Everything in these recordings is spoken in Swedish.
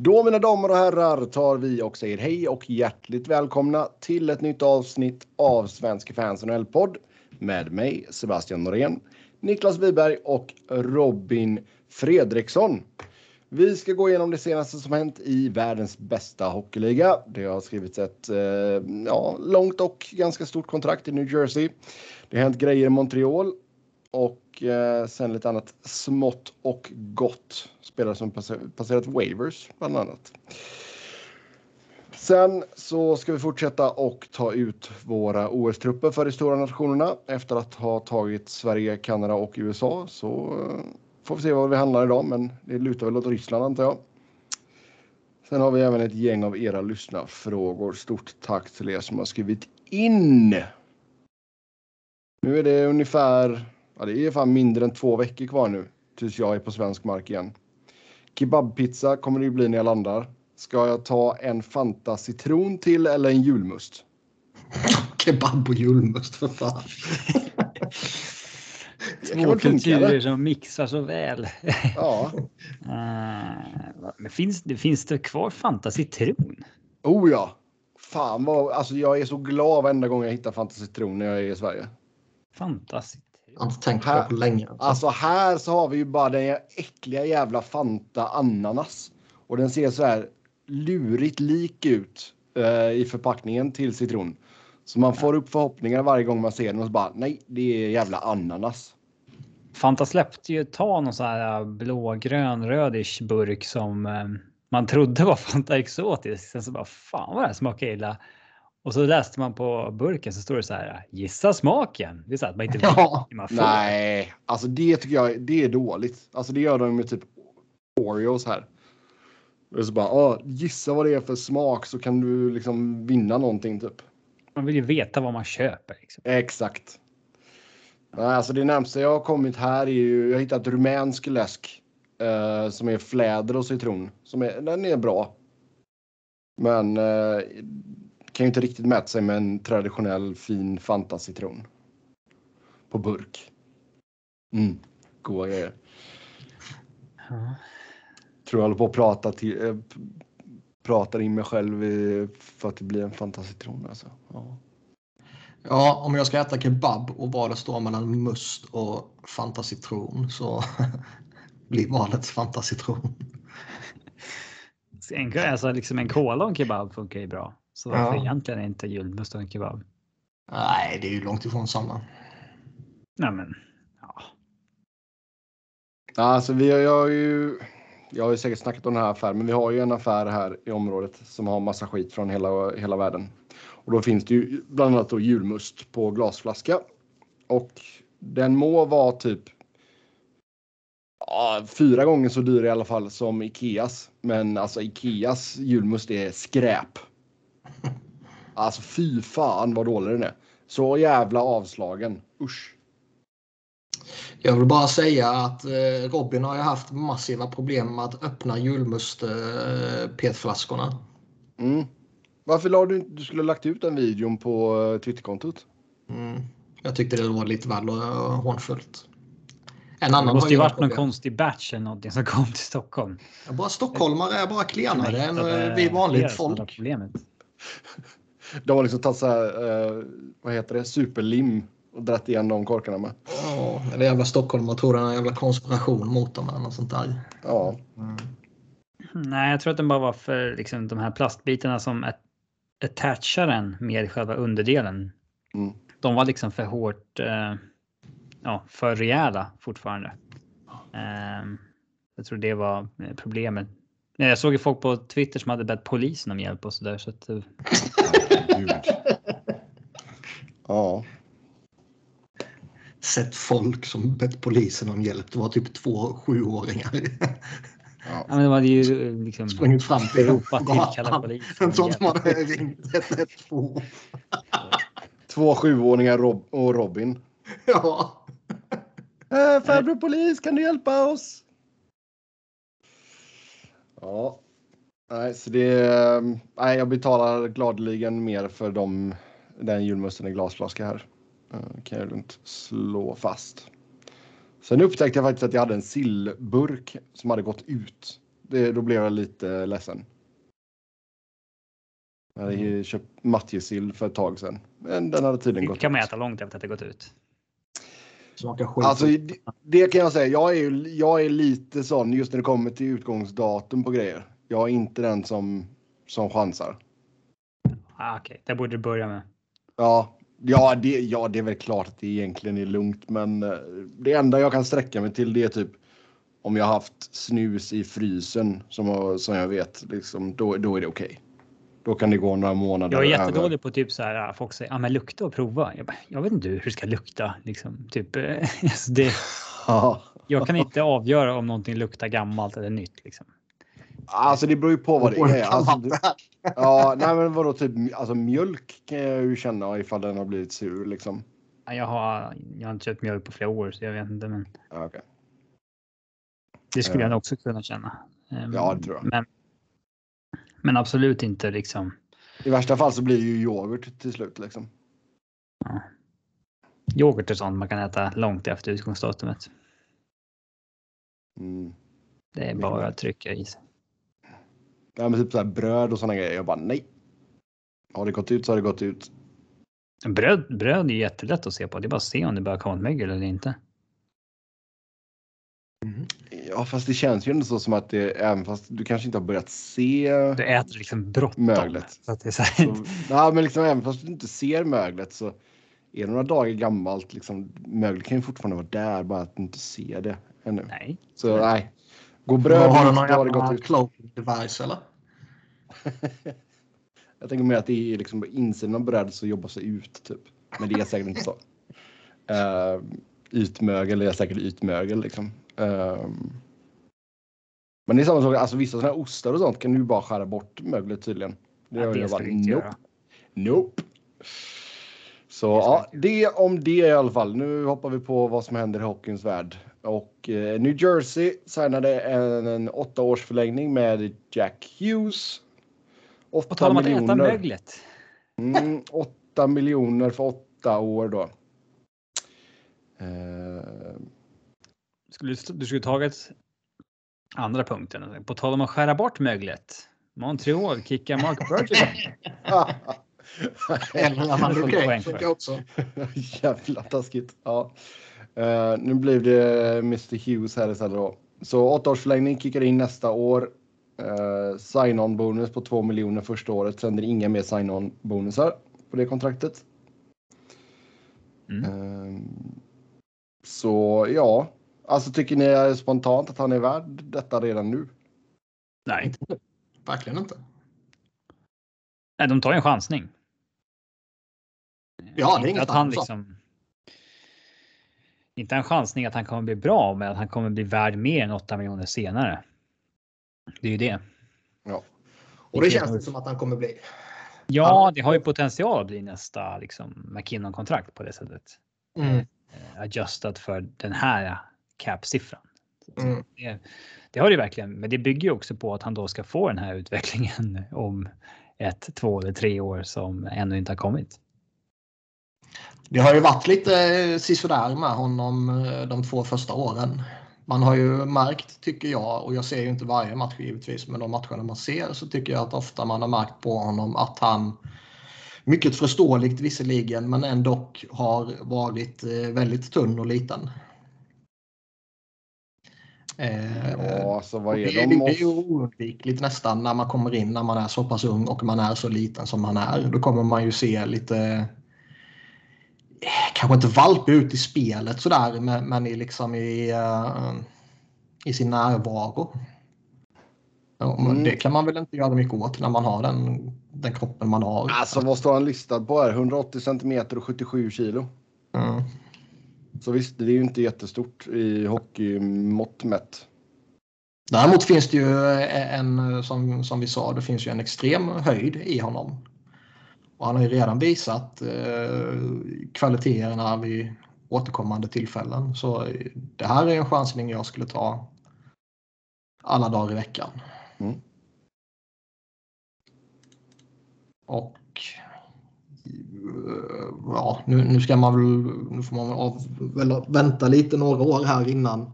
Då mina damer och herrar tar vi och säger hej och hjärtligt välkomna till ett nytt avsnitt av Svenska fans NHL-podd med mig Sebastian Norén, Niklas Wiberg och Robin Fredriksson. Vi ska gå igenom det senaste som hänt i världens bästa hockeyliga. Det har skrivits ett eh, ja, långt och ganska stort kontrakt i New Jersey. Det har hänt grejer i Montreal och eh, sen lite annat smått och gott. Spelare som passerat waivers bland annat. Sen så ska vi fortsätta och ta ut våra OS-trupper för de stora nationerna. Efter att ha tagit Sverige, Kanada och USA så eh, får vi se vad vi handlar idag, men det lutar väl åt Ryssland antar jag. Sen har vi även ett gäng av era lyssnarfrågor. Stort tack till er som har skrivit in. Nu är det ungefär, ja det är fan mindre än två veckor kvar nu tills jag är på svensk mark igen. Kebabpizza kommer det ju bli när jag landar. Ska jag ta en Fanta citron till eller en julmust? Kebab och julmust för fan. Två kulturer som mixar så väl. Ja. men finns, det, finns det kvar Fanta citron? Oh ja. Fan vad, alltså jag är så glad varenda gång jag hittar Fanta citron när jag är i Sverige. Fanta citron? Jag har inte tänkt på det på länge. Alltså. alltså här så har vi ju bara den äckliga jävla Fanta ananas. Och den ser så här lurigt lik ut uh, i förpackningen till citron. Så man får upp förhoppningar varje gång man ser den och så bara nej, det är jävla ananas. Fanta släppte ju tag någon sån här blågrön rödish burk som eh, man trodde var Fanta exotisk. Sen så bara fan vad det här smakar illa. Och så läste man på burken så står det så här gissa smaken. Det är så att man inte vet ja, man får. Nej, alltså det tycker jag det är dåligt. Alltså det gör de med typ Oreos här. Och så bara ah, gissa vad det är för smak så kan du liksom vinna någonting typ. Man vill ju veta vad man köper. Liksom. Exakt. Nej, alltså det närmsta jag har kommit här är ju, jag har hittat rumänsk läsk eh, som är fläder och citron. Som är, den är bra. Men eh, kan ju inte riktigt mäta sig med en traditionell fin Fanta citron. På burk. Mm, goda grejer. Ja. Tror jag håller på att prata, till, äh, pratar in mig själv för att det blir en Fanta citron alltså. Ja. Ja, om jag ska äta kebab och valet står mellan must och Fanta citron så blir valet Fanta citron. En, alltså liksom en cola och en kebab funkar ju bra. Så varför ja. egentligen inte julmust och en kebab? Nej, det är ju långt ifrån samma. Nej, men ja. Alltså, vi har, jag, har ju, jag har ju säkert snackat om den här affären, men vi har ju en affär här i området som har massa skit från hela, hela världen. Och då finns det ju bland annat då julmust på glasflaska. Och den må vara typ ja, fyra gånger så dyr i alla fall som Ikeas. Men alltså Ikeas julmust är skräp. Alltså fy fan vad dålig den är. Så jävla avslagen. Usch. Jag vill bara säga att eh, Robin har ju haft massiva problem med att öppna julmust eh, petflaskorna. Mm. Varför la du inte? Du skulle ha lagt ut den videon på uh, Twitterkontot. Mm. Jag tyckte det var lite väl uh, hånfullt. En annan det måste ju varit någon konstig batch eller någonting som kom till Stockholm. Ja, bara stockholmare är bara klenare än vi vanligt folk. Problemet. De har liksom tagit så här, uh, vad heter det, superlim och dratt igen de korkarna med. Ja, eller jävla det är en jävla konspiration mot dem eller något sånt där. Ja. Mm. Nej, jag tror att den bara var för liksom, de här plastbitarna som attacharen med själva underdelen. Mm. De var liksom för hårt, eh, ja, för rejäla fortfarande. Eh, jag tror det var eh, problemet. Jag såg ju folk på Twitter som hade bett polisen om hjälp och så där. Så att, eh, ja. Sett folk som bett polisen om hjälp. Det var typ två sjuåringar. Ja. men de hade ju liksom sprungit fram till Europa tillkallat polisen. En sån som hade ringt 112. Två sjuåringar Rob och Robin. Ja. Äh, farbror polis, kan du hjälpa oss? Ja. Nej, så det... Eh, nej, jag betalar gladeligen mer för dem, den julmusten i glasflaska här. Uh, kan jag lugnt slå fast. Sen upptäckte jag faktiskt att jag hade en sillburk som hade gått ut. Det, då blev jag lite ledsen. Jag hade mm. köpt matjessill för ett tag sedan. Men den hade tydligen gått ut. kan man äta långt efter att det gått ut. Alltså, det, det, kan jag säga. Jag är, jag är lite sån just när det kommer till utgångsdatum på grejer. Jag är inte den som, som chansar. Ah, Okej, okay. det borde du börja med. Ja, ja det, ja, det är väl klart att det egentligen är lugnt, men eh, det enda jag kan sträcka mig till det är typ om jag haft snus i frysen som, som jag vet, liksom, då, då är det okej. Okay. Då kan det gå några månader. Jag är jättedålig över. på typ så här, folk säger ja, men lukta och prova. Jag, bara, jag vet inte hur det ska lukta. Liksom, typ, alltså det, jag kan inte avgöra om någonting luktar gammalt eller nytt. Liksom. Alltså det beror ju på vad det är. Alltså, ja, nej men vadå typ alltså mjölk kan jag ju känna ifall den har blivit sur liksom. Jag har, jag har inte köpt mjölk på flera år så jag vet inte. Men... Okay. Det skulle jag också kunna känna. Ehm, ja, det tror jag. Men, men absolut inte liksom. I värsta fall så blir det ju yoghurt till slut liksom. Ja. Yoghurt är sånt man kan äta långt efter utgångsdatumet. Mm. Det är bara att trycka i sig. Ja, men typ så här bröd och sådana grejer. Jag bara nej. Har det gått ut så har det gått ut. Bröd, bröd är jättelätt att se på. Det är bara att se om det börjar komma ett mögel eller inte. Mm. Ja, fast det känns ju ändå så som att det, även fast du kanske inte har börjat se. Du äter liksom bråttom. Möglet. Så att det är så här... så, ja, men liksom även fast du inte ser möglet så är det några dagar gammalt. Liksom, möglet kan ju fortfarande vara där, bara att du inte ser det ännu. Nej. Så nej. Gå bröd Har du någon jävla cloaking device eller? jag tänker mer att det är liksom insidan av brödet som jobbar sig ut typ. Men det är säkert inte så. Uh, ytmögel är säkert ytmögel liksom. Um, men det är samma sak, alltså vissa sådana här ostar och sånt kan du bara skära bort möglet tydligen. Det, ja, det ska du inte nope. göra. Nope. Så ja, det om det i alla fall. Nu hoppar vi på vad som händer i hockeyns värld. Och eh, New Jersey signade en, en åtta års förlängning med Jack Hughes. 8 På tal om att äta möglet. Mm, 8 miljoner för åtta år då. Uh, skulle, du skulle tagit andra punkten. På tal om att skära bort möglet. Montreal kickar Mark Bergevin. Eller. Jävla taskigt. Ja. Uh, nu blev det Mr Hughes här istället då. Så åtta års förlängning kickar in nästa år. Uh, sign-on bonus på 2 miljoner första året. Sen är det inga mer sign-on bonusar på det kontraktet. Mm. Uh, så ja, alltså tycker ni spontant att han är värd detta redan nu? Nej, verkligen inte. Nej, de tar ju en chansning. Ja, det är inget att han liksom, Inte en chansning att han kommer bli bra, men att han kommer bli värd mer än 8 miljoner senare. Det är ju det. Ja. Och det känns det som att han kommer bli. Ja, det har ju potential att bli nästa liksom, McKinnon-kontrakt på det sättet. Mm. Eh, adjustat för den här cap-siffran. Mm. Det, det, har det verkligen, men det bygger ju också på att han då ska få den här utvecklingen om ett, två eller tre år som ännu inte har kommit. Det har ju varit lite eh, sisådär med honom eh, de två första åren. Man har ju märkt, tycker jag, och jag ser ju inte varje match givetvis, men de matcherna man ser så tycker jag att ofta man har märkt på honom att han mycket förståeligt visserligen, men ändå har varit eh, väldigt tunn och liten. Ja, alltså vad är det, de? Är ju oundvikligt nästan när man kommer in när man är så pass ung och man är så liten som man är. Då kommer man ju se lite kanske inte valpa ut i spelet sådär, men, men i, liksom i, uh, i sin närvaro. Mm. Det kan man väl inte göra mycket åt när man har den, den kroppen man har. Alltså vad står han listad på här? 180 centimeter och 77 kilo. Mm. Så visst, det är ju inte jättestort i hockeymått mätt. Däremot finns det ju en, som, som vi sa, det finns ju en extrem höjd i honom. Och han har ju redan visat eh, kvaliteterna vid återkommande tillfällen. Så det här är en chansning jag skulle ta alla dagar i veckan. Mm. Och eh, ja, nu, nu ska man väl, nu får man av, väl vänta lite några år här innan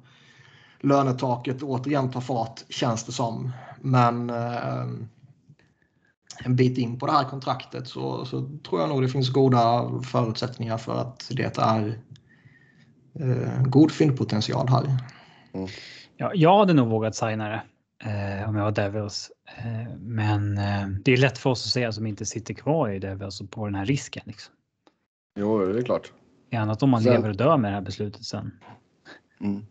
lönetaket återigen tar fart känns det som. Men eh, en bit in på det här kontraktet så, så, tror jag nog det finns goda förutsättningar för att det är eh, god fyndpotential här. Mm. Ja, jag hade nog vågat signa det eh, om jag var Devils. Eh, men eh, det är lätt för oss att säga som inte sitter kvar i Devils och på den här risken. Liksom. Jo, det är klart. Det är annat om man sen... lever och dör med det här beslutet sen. Mm.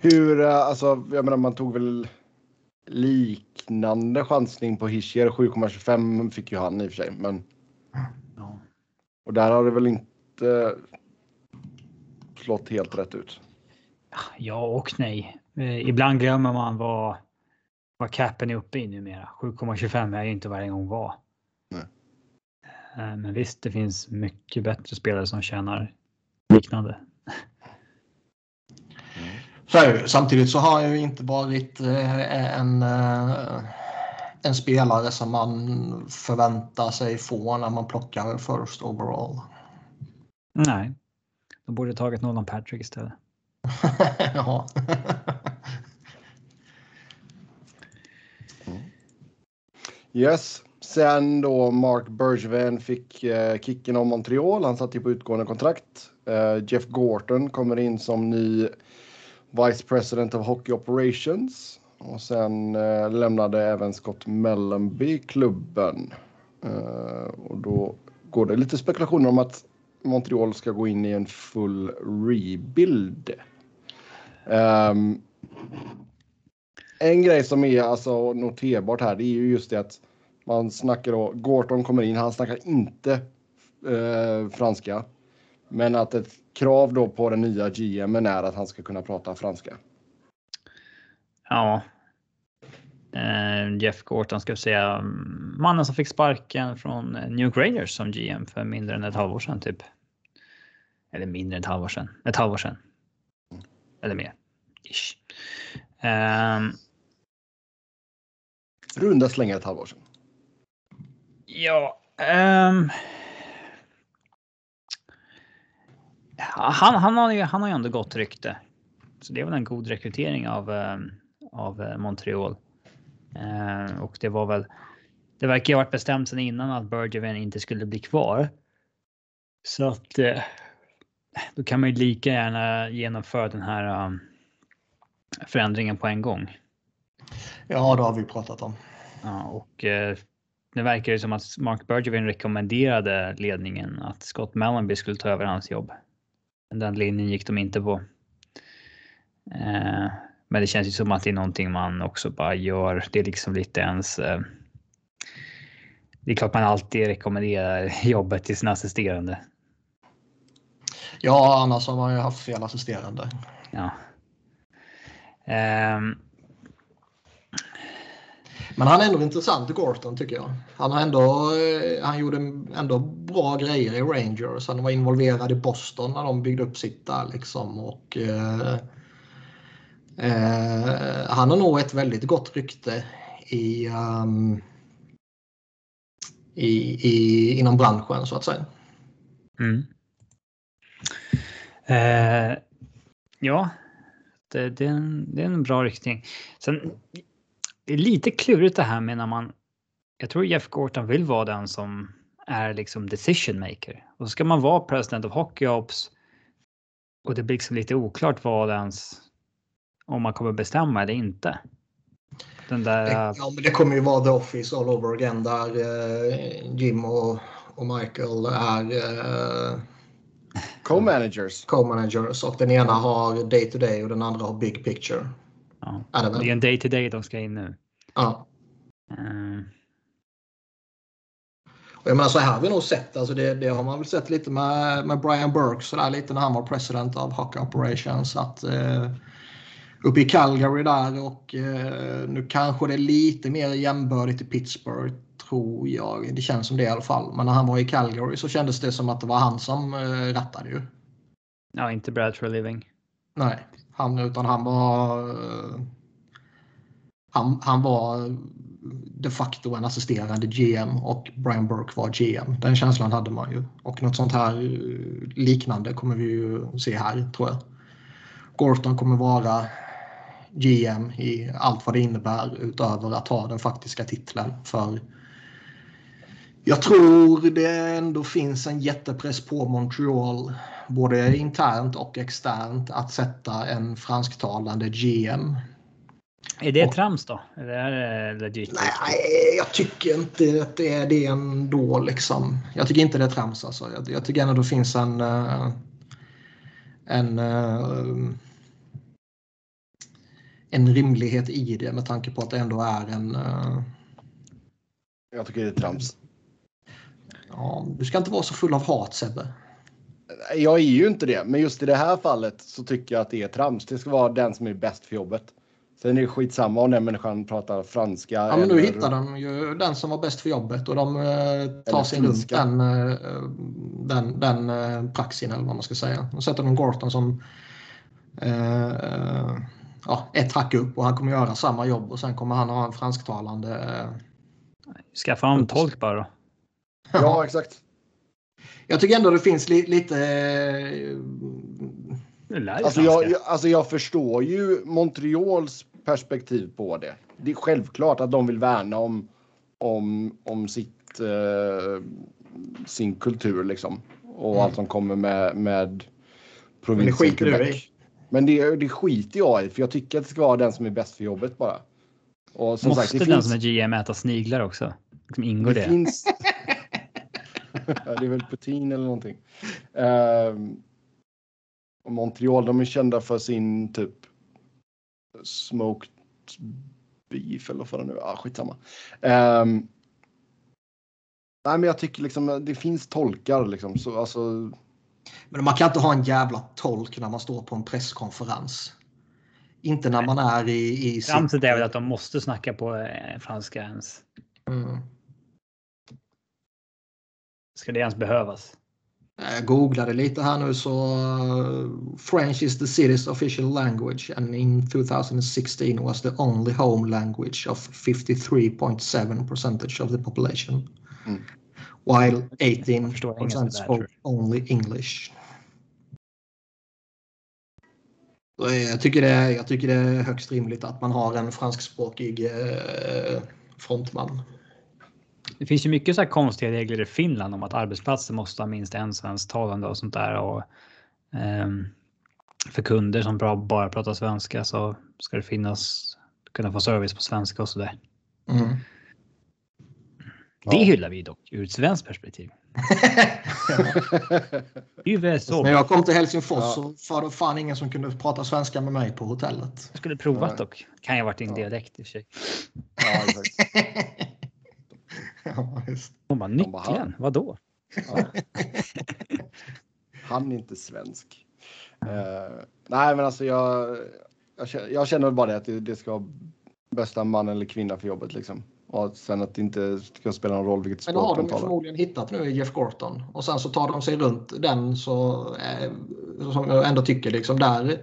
Hur, eh, alltså, jag menar man tog väl liknande chansning på Hischier. 7,25 fick ju han i och för sig. Men... Ja. Och där har det väl inte slått helt rätt ut. Ja och nej. Eh, ibland glömmer man vad, vad capen är uppe i numera. 7,25 är ju inte varje gång var. Nej. Eh, men visst, det finns mycket bättre spelare som tjänar liknande. Så Samtidigt så har jag ju inte varit eh, en, en spelare som man förväntar sig få när man plockar first overall. Nej, de borde tagit Nolan Patrick istället. ja. Yes. Sen då Mark Bergevin fick eh, kicken av Montreal. Han satt ju på utgående kontrakt. Eh, Jeff Gorton kommer in som ny Vice President of Hockey Operations. Och sen eh, lämnade även Scott Mellenby klubben. Eh, och då går det lite spekulationer om att Montreal ska gå in i en full rebuild. Um, en grej som är alltså noterbart här, det är ju just det att man snackar då, Gorton kommer in, han snackar inte eh, franska. Men att ett krav då på den nya GMen är att han ska kunna prata franska. Ja. Eh, Jeff Gorton ska vi säga, mannen som fick sparken från New York Rangers som GM för mindre än ett halvår sedan typ. Eller mindre än ett halvår sedan, ett halvår sedan. Eller mer. Ish. Um, Runda slängar ett halvår sedan. Ja. Um, han, han, har ju, han har ju ändå gott rykte. Så det är väl en god rekrytering av, um, av uh, Montreal. Uh, och det var väl. Det verkar ju ha varit bestämt sedan innan att Bergevin inte skulle bli kvar. Så att då kan man ju lika gärna genomföra den här um, förändringen på en gång. Ja, det har vi pratat om. Ja, och eh, det verkar ju som att Mark Bergevin rekommenderade ledningen att Scott Mellanby skulle ta över hans jobb. Den linjen gick de inte på. Eh, men det känns ju som att det är någonting man också bara gör. Det är liksom lite ens. Eh, det är klart man alltid rekommenderar jobbet till sin assisterande. Ja, annars har man ju haft fel assisterande. Ja. Um, men han är ändå intressant, Gorton, tycker jag. Han, har ändå, eh, han gjorde ändå bra grejer i Rangers. Han var involverad i Boston när de byggde upp sitt där. Liksom. Och, eh, eh, han har nog ett väldigt gott rykte i, um, i, i, inom branschen, så att säga. Mm. Eh, ja, det, det, är en, det är en bra riktning. Sen det är lite klurigt det här med när man. Jag tror Jeff Gorton vill vara den som är liksom decision maker och så ska man vara president of hockey ops. Och det blir liksom lite oklart vad ens om man kommer bestämma eller inte. Den där. Ja, men det kommer ju vara the office all over again där eh, Jim och, och Michael är eh, co-managers. Co-managers och den ena har day to day och den andra har big picture. Ja. Är det, det är en day to day de ska in nu. Ja. Mm. Och jag menar så här har vi nog sett, alltså det, det har man väl sett lite med, med Brian Burke så där lite när han var president av Hockey Operations. Att, eh, uppe i Calgary där och eh, nu kanske det är lite mer jämbördigt i Pittsburgh tror jag. Det känns som det i alla fall. Men när han var i Calgary så kändes det som att det var han som eh, rattade ju. Ja, inte Brad for living. Nej, han, utan han var han, han var de facto en assisterande GM och Brian Burke var GM. Den känslan hade man ju. Och något sånt här eh, liknande kommer vi ju se här tror jag. Gorton kommer vara GM i allt vad det innebär utöver att ha den faktiska titeln. För jag tror det ändå finns en jättepress på Montreal, både internt och externt, att sätta en fransktalande GM. Är det och, trams då? Är det legit? Nej, jag tycker inte att det är det ändå. Liksom. Jag tycker inte det är trams. Alltså. Jag, jag tycker ändå det finns en... Uh, en uh, en rimlighet i det med tanke på att det ändå är en... Uh... Jag tycker det är trams. Ja, du ska inte vara så full av hat Sebbe. Jag är ju inte det, men just i det här fallet så tycker jag att det är trams. Det ska vara den som är bäst för jobbet. Sen är det skitsamma om den människan pratar franska. Ja, men nu hittar de ju den som var bäst för jobbet och de uh, tar sig runt den, uh, den, den uh, praxin eller vad man ska säga. De sätter de Gorton som uh, ja, ett hack upp och han kommer göra samma jobb och sen kommer han ha en fransktalande... Eh, Skaffa en tolk bara. Ja, exakt. Jag tycker ändå det finns li lite... Alltså jag, alltså jag förstår ju Montreals perspektiv på det. Det är självklart att de vill värna om, om, om sitt, eh, sin kultur liksom. Och mm. allt som kommer med, med provinsen Quebec. Men det, det skiter jag i för jag tycker att det ska vara den som är bäst för jobbet bara. Och som Måste sagt, den finns... som är GM äta sniglar också? Liksom ingår det? det? Finns... det är väl Putin eller någonting. Uh, och Montreal, de är kända för sin typ smoked beef eller vad det nu är. Ah, skitsamma. Um, nej, men jag tycker liksom det finns tolkar liksom. Så, alltså, men man kan inte ha en jävla tolk när man står på en presskonferens. Inte när man är i... i Tramset är väl att de måste snacka på eh, franska ens. Mm. Ska det ens behövas? Jag googlade lite här nu så uh, French is the city's official language and in 2016 was the only home language of 53.7 percentage of the population. Mm. While 18% spoke only English. Jag tycker, det är, jag tycker det är högst rimligt att man har en franskspråkig eh, frontman. Det finns ju mycket så här konstiga regler i Finland om att arbetsplatser måste ha minst en svensktalande och sånt där. Och, eh, för kunder som bara pratar svenska så ska det finnas kunna få service på svenska och sådär. Mm. Det hyllar vi dock ur ett svenskt perspektiv. så. När jag kom till Helsingfors ja. så var det fan ingen som kunde prata svenska med mig på hotellet. Jag skulle provat dock. Kan ha varit din ja. dialekt i och för sig. Ja, ja, just. Hon bara, nyckeln? Vadå? Ja. Han är inte svensk. Uh, nej, men alltså jag, jag, jag känner bara det att det, det ska vara bästa man eller kvinna för jobbet liksom. Och sen att det inte ska spela någon roll vilket språk de talar. Men har de förmodligen hittat nu i Jeff Gorton. Och sen så tar de sig runt den så, eh, som jag ändå tycker liksom där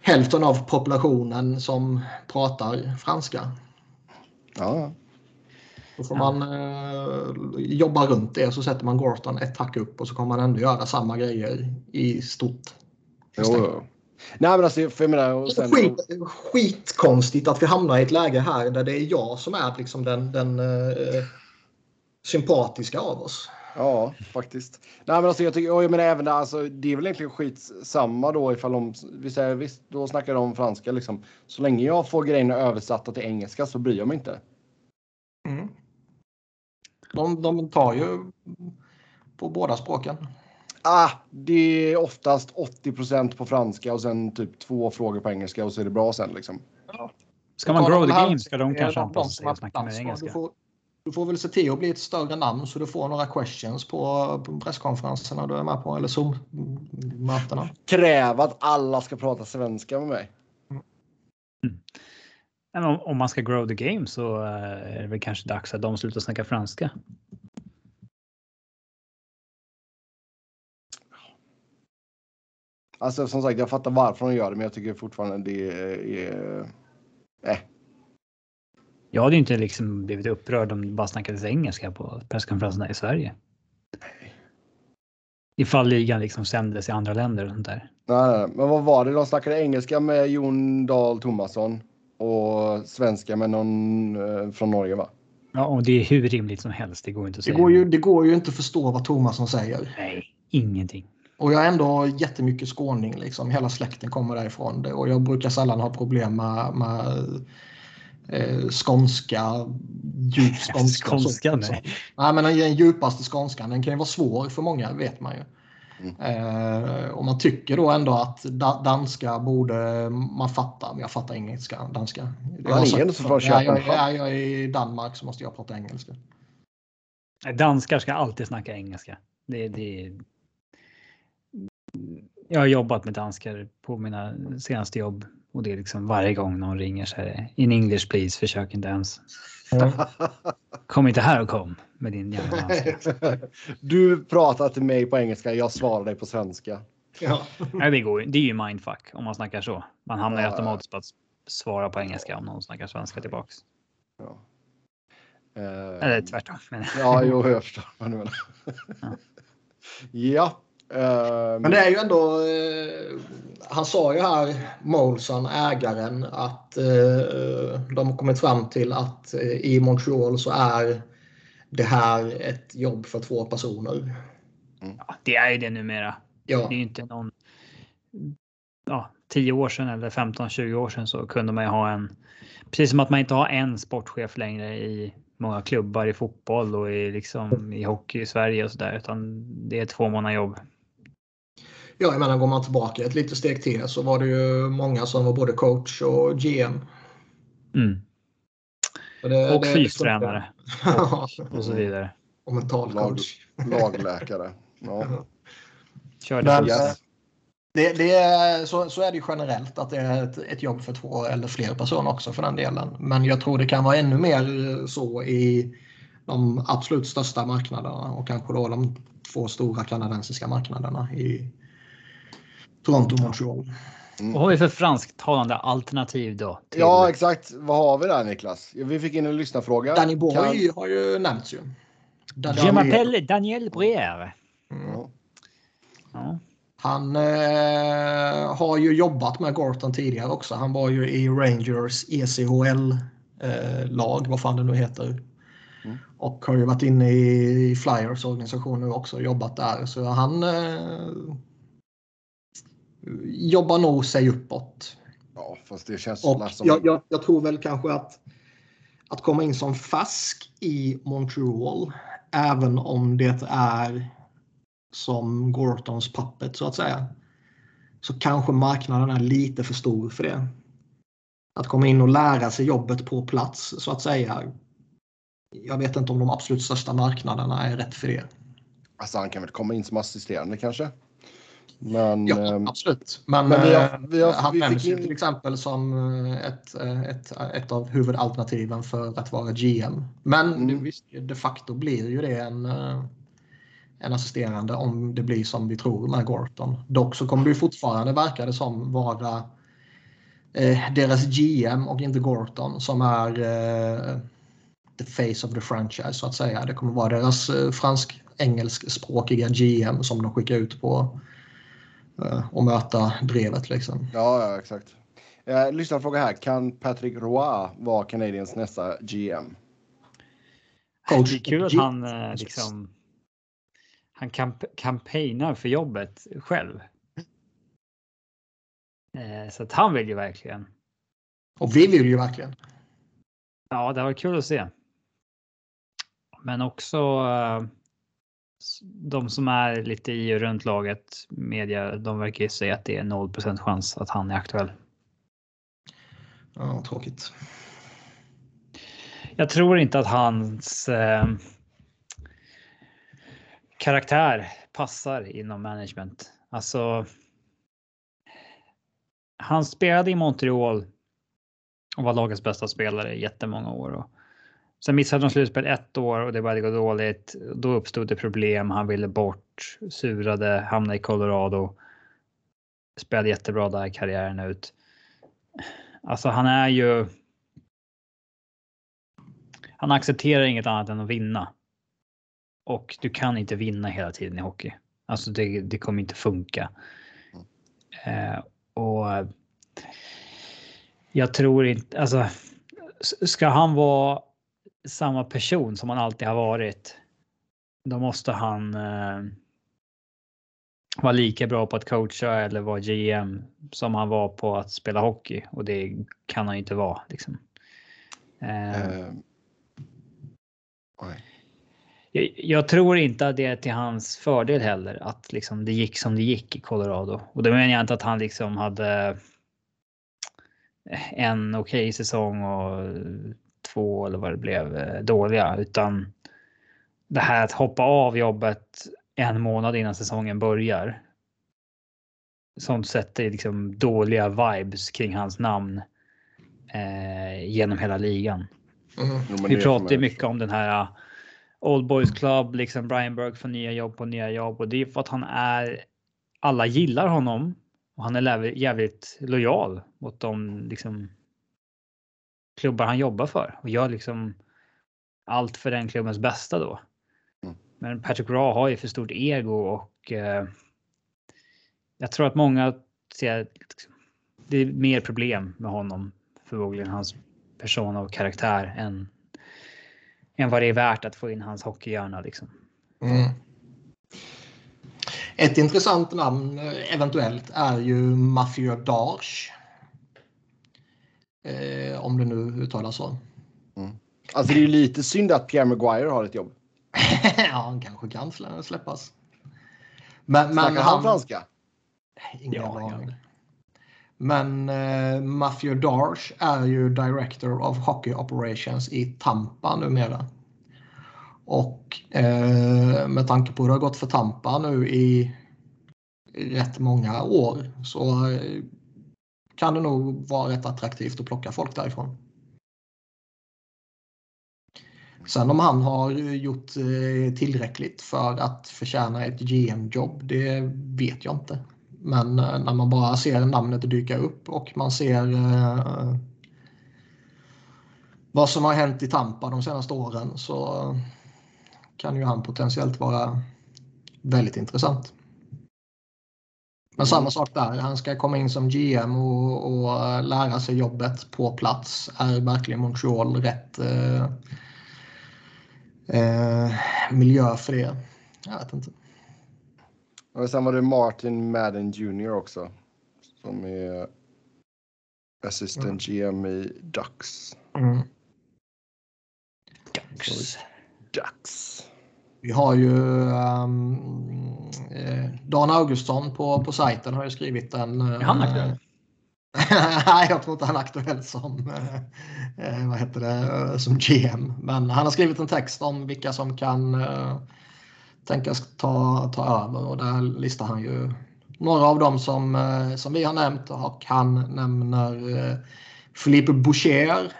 hälften av populationen som pratar franska. Ja. Då får man eh, jobba runt det så sätter man Gorton ett tack upp och så kommer man ändå göra samma grejer i stort. Jo, Nej, men alltså, för jag menar, och sen... Skit, skitkonstigt att vi hamnar i ett läge här där det är jag som är liksom den, den uh, sympatiska av oss. Ja, faktiskt. Nej, men alltså, jag, tycker, jag menar även där, alltså, det är väl egentligen skitsamma då ifall de, vi säger, visst, då snackar de om franska liksom. Så länge jag får grejerna översatta till engelska så bryr jag mig inte. Mm. De, de tar ju på båda språken. Ah, det är oftast 80% på franska och sen typ två frågor på engelska och så är det bra sen liksom. Ja. Ska man grow the game ska de kanske anpassa sig och snacka med engelska. Du får, du får väl se till att bli ett större namn så du får några questions på, på presskonferenserna du är med på eller Zoom-mötena. Kräv att alla ska prata svenska med mig. Mm. Om, om man ska grow the game så eh, är det väl kanske dags att de slutar snacka franska. Alltså som sagt, jag fattar varför de gör det, men jag tycker fortfarande det är... Äh. Jag hade inte liksom blivit upprörd om det bara snackades engelska på presskonferenserna i Sverige. Ifall ligan liksom sändes i andra länder och sånt där. Nej, nej, men vad var det? De snackade engelska med Jon Dahl Tomasson och svenska med någon eh, från Norge va? Ja, och det är hur rimligt som helst. Det går inte att Det säga. går, ju, det går ju inte att förstå vad Tomasson säger. Nej, ingenting. Och jag är ändå jättemycket skåning. Liksom. Hela släkten kommer därifrån. Och jag brukar sällan ha problem med, med eh, skånska, djup skånska. Skånska, nej. Nej. men den djupaste skånskan den kan ju vara svår för många, vet man ju. Mm. Eh, och man tycker då ändå att da, danska borde man fatta, men jag fattar engelska, danska. Jag har är sagt- Ja, jag, Köpenhamn. jag, jag är i Danmark så måste jag prata engelska. Danskar ska alltid snacka engelska. Det, det... Jag har jobbat med danskar på mina senaste jobb och det är liksom varje gång någon ringer så är det in English please, försök inte ens. Kom inte här och kom med din jävla. Du pratar till mig på engelska, jag svarar dig på svenska. Ja. Nej, det går. Det är ju mindfuck om man snackar så. Man hamnar ju Ja, automatiskt på att svara på engelska om någon snackar svenska tillbaks. Ja. Eller tvärtom. Men, Ja, jo, jag förstår vad du menar. Ja. Eh, Men det är ju ändå, eh, han sa ju här, Molson, ägaren, att eh, de har kommit fram till att i Montreal så är det här ett jobb för två personer. ja, det är ju det numera. Ja, Det är ju inte någon. Ja, 10 år sedan eller 15-20 år sedan så kunde man ju ha en. Precis som att man inte har en sportchef längre i många klubbar i fotboll och i liksom i hockey i Sverige och så där, utan det är två månader jobb. Ja, jag menar går man tillbaka ett litet steg till så var det ju många som var både coach och GM. Mm. Och, det, Och det- fystränare Ja, och så vidare. och mental Lag- coach. lagläkare. Ja. Körde Men, buss. Yes. Det, det är, så, så är det ju generellt att det är ett, ett jobb för två eller fler personer också för den delen. Men jag tror det kan vara ännu mer så i de absolut största marknaderna och kanske då de två stora kanadensiska marknaderna i Toronto och Montreal. Vad har vi för fransktalande alternativ då? till- ja, exakt. Vad har vi där Niklas? Vi fick in en lyssnarfråga. Danny Boy Kan- har ju nämnts ju. Danny Je m'appelle Daniel Breuer. Mm. Ja. Han eh, har ju jobbat med Gorton tidigare också. Han var ju i Rangers ECHL-lag, vad fan det nu heter. Mm. Och har ju varit inne i Flyers organisation nu också och jobbat där. Så han eh, jobbar nog sig uppåt. ja, fast det känns Och som... jag, jag, jag tror väl kanske att att komma in som färsk i Montreal, även om det är som Gortons puppet så att säga, så kanske marknaden är lite för stor för det. Att komma in och lära sig jobbet på plats så att säga. Jag vet inte om de absolut största marknaderna är rätt för det. Alltså han kan väl komma in som assisterande kanske? Men... Ja, ehm, absolut. Men, men vi har- eh, vi har- han vi nämns ju in- till exempel som eh, ett, eh, ett, ett av huvudalternativen för att vara GM. Men Mm. visst, de facto blir ju det en, eh, en assisterande om det blir som vi tror med Gorton. Dock så kommer det fortfarande, verkar det som, vara eh, deras GM och inte Gorton som är eh, the face of the franchise så att säga. Det kommer vara deras eh, fransk-engelskspråkiga GM som de skickar ut på eh, och möta drevet liksom. Ja, ja exakt. Eh, lyssnarfråga här. Kan Patrick Roy vara Canadiens nästa GM? Coach. Det är kul att han eh, liksom. Han kamp campaignar för jobbet själv. Eh, Så att han vill ju verkligen. Och vi vill ju verkligen. Ja, det var kul att se. Men också eh, de som är lite i och runt laget, media, de verkar ju säga att det är 0 chans att han är aktuell. Ja, tråkigt. Jag tror inte att hans eh, karaktär passar inom management. Alltså. Han spelade i Montreal. Och var lagets bästa spelare i jättemånga år. Och sen missade de slutspel ett år och det började gå dåligt. Då uppstod det problem. Han ville bort, surade, hamnade i Colorado. Spelade jättebra där karriären ut. Alltså han är ju han accepterar inget annat än att vinna. Och du kan inte vinna hela tiden i hockey. Alltså det, det kommer inte funka. Eh, och eh, jag tror inte, alltså ska han vara samma person som han alltid har varit, då måste han eh, vara lika bra på att coacha eller vara GM som han var på att spela hockey och det kan han inte vara. Liksom. Eh, uh, jag, jag, tror inte att det är till hans fördel heller att liksom det gick som det gick i Colorado och då menar jag inte att han liksom hade en okej okay säsong och två eller vad det blev eh, dåliga utan det här att hoppa av jobbet en månad innan säsongen börjar. Sånt sätter liksom dåliga vibes kring hans namn eh, genom hela ligan. Mm. Vi pratar ju mycket om den här uh, Old Boys Club, liksom Brian Burke får nya jobb på nya jobb och det är för att han är. Alla gillar honom och han är jävligt lojal mot de liksom. Klubbar han jobbar för och gör liksom allt för den klubbens bästa då. Men Patrick Raw har ju för stort ego och eh, jag tror att många ser det är mer problem med honom förmodligen hans person och karaktär än, än vad det är värt att få in hans hockeyhjärna liksom. Mm. Ett intressant namn eh, eventuellt är ju Matthew Darsh. Eh, om det nu uttalas så. Mm. Alltså det är ju lite synd att Pierre Maguire har ett jobb. ja, han kanske kan släppas. Men, men Snackar han franska? Ingen ja, aning. Men uh, Matthew Darsh är ju Director of Hockey Operations i Tampa numera. Och uh, med tanke på hur det har gått för Tampa nu i rätt många år så uh, kan det nog vara rätt attraktivt att plocka folk därifrån. Sen om han har gjort eh, tillräckligt för att förtjäna ett GM-jobb, det vet jag inte. Men eh, när man bara ser namnet dyka upp och man ser eh, vad som har hänt i Tampa de senaste åren så kan ju han potentiellt vara väldigt intressant. Men samma sak där, han ska komma in som GM och, och lära sig jobbet på plats. Är verkligen Montreal rätt eh, eh, miljö för det. Jag vet inte. Och sen var det Martin Madden Jr också. Som är assistant mm. GM i Ducks. Mm. Ducks. Ducks. Vi har ju um, Dan Augustsson på, på sajten har ju skrivit en... Är han aktuell? Nej, jag tror inte han är aktuell som, eh, eh vad heter det, som GM. Men han har skrivit en text om vilka som kan eh, tänkas ta, ta över och där listar han ju några av dem som, eh, som vi har nämnt och han nämner eh, Philippe Boucher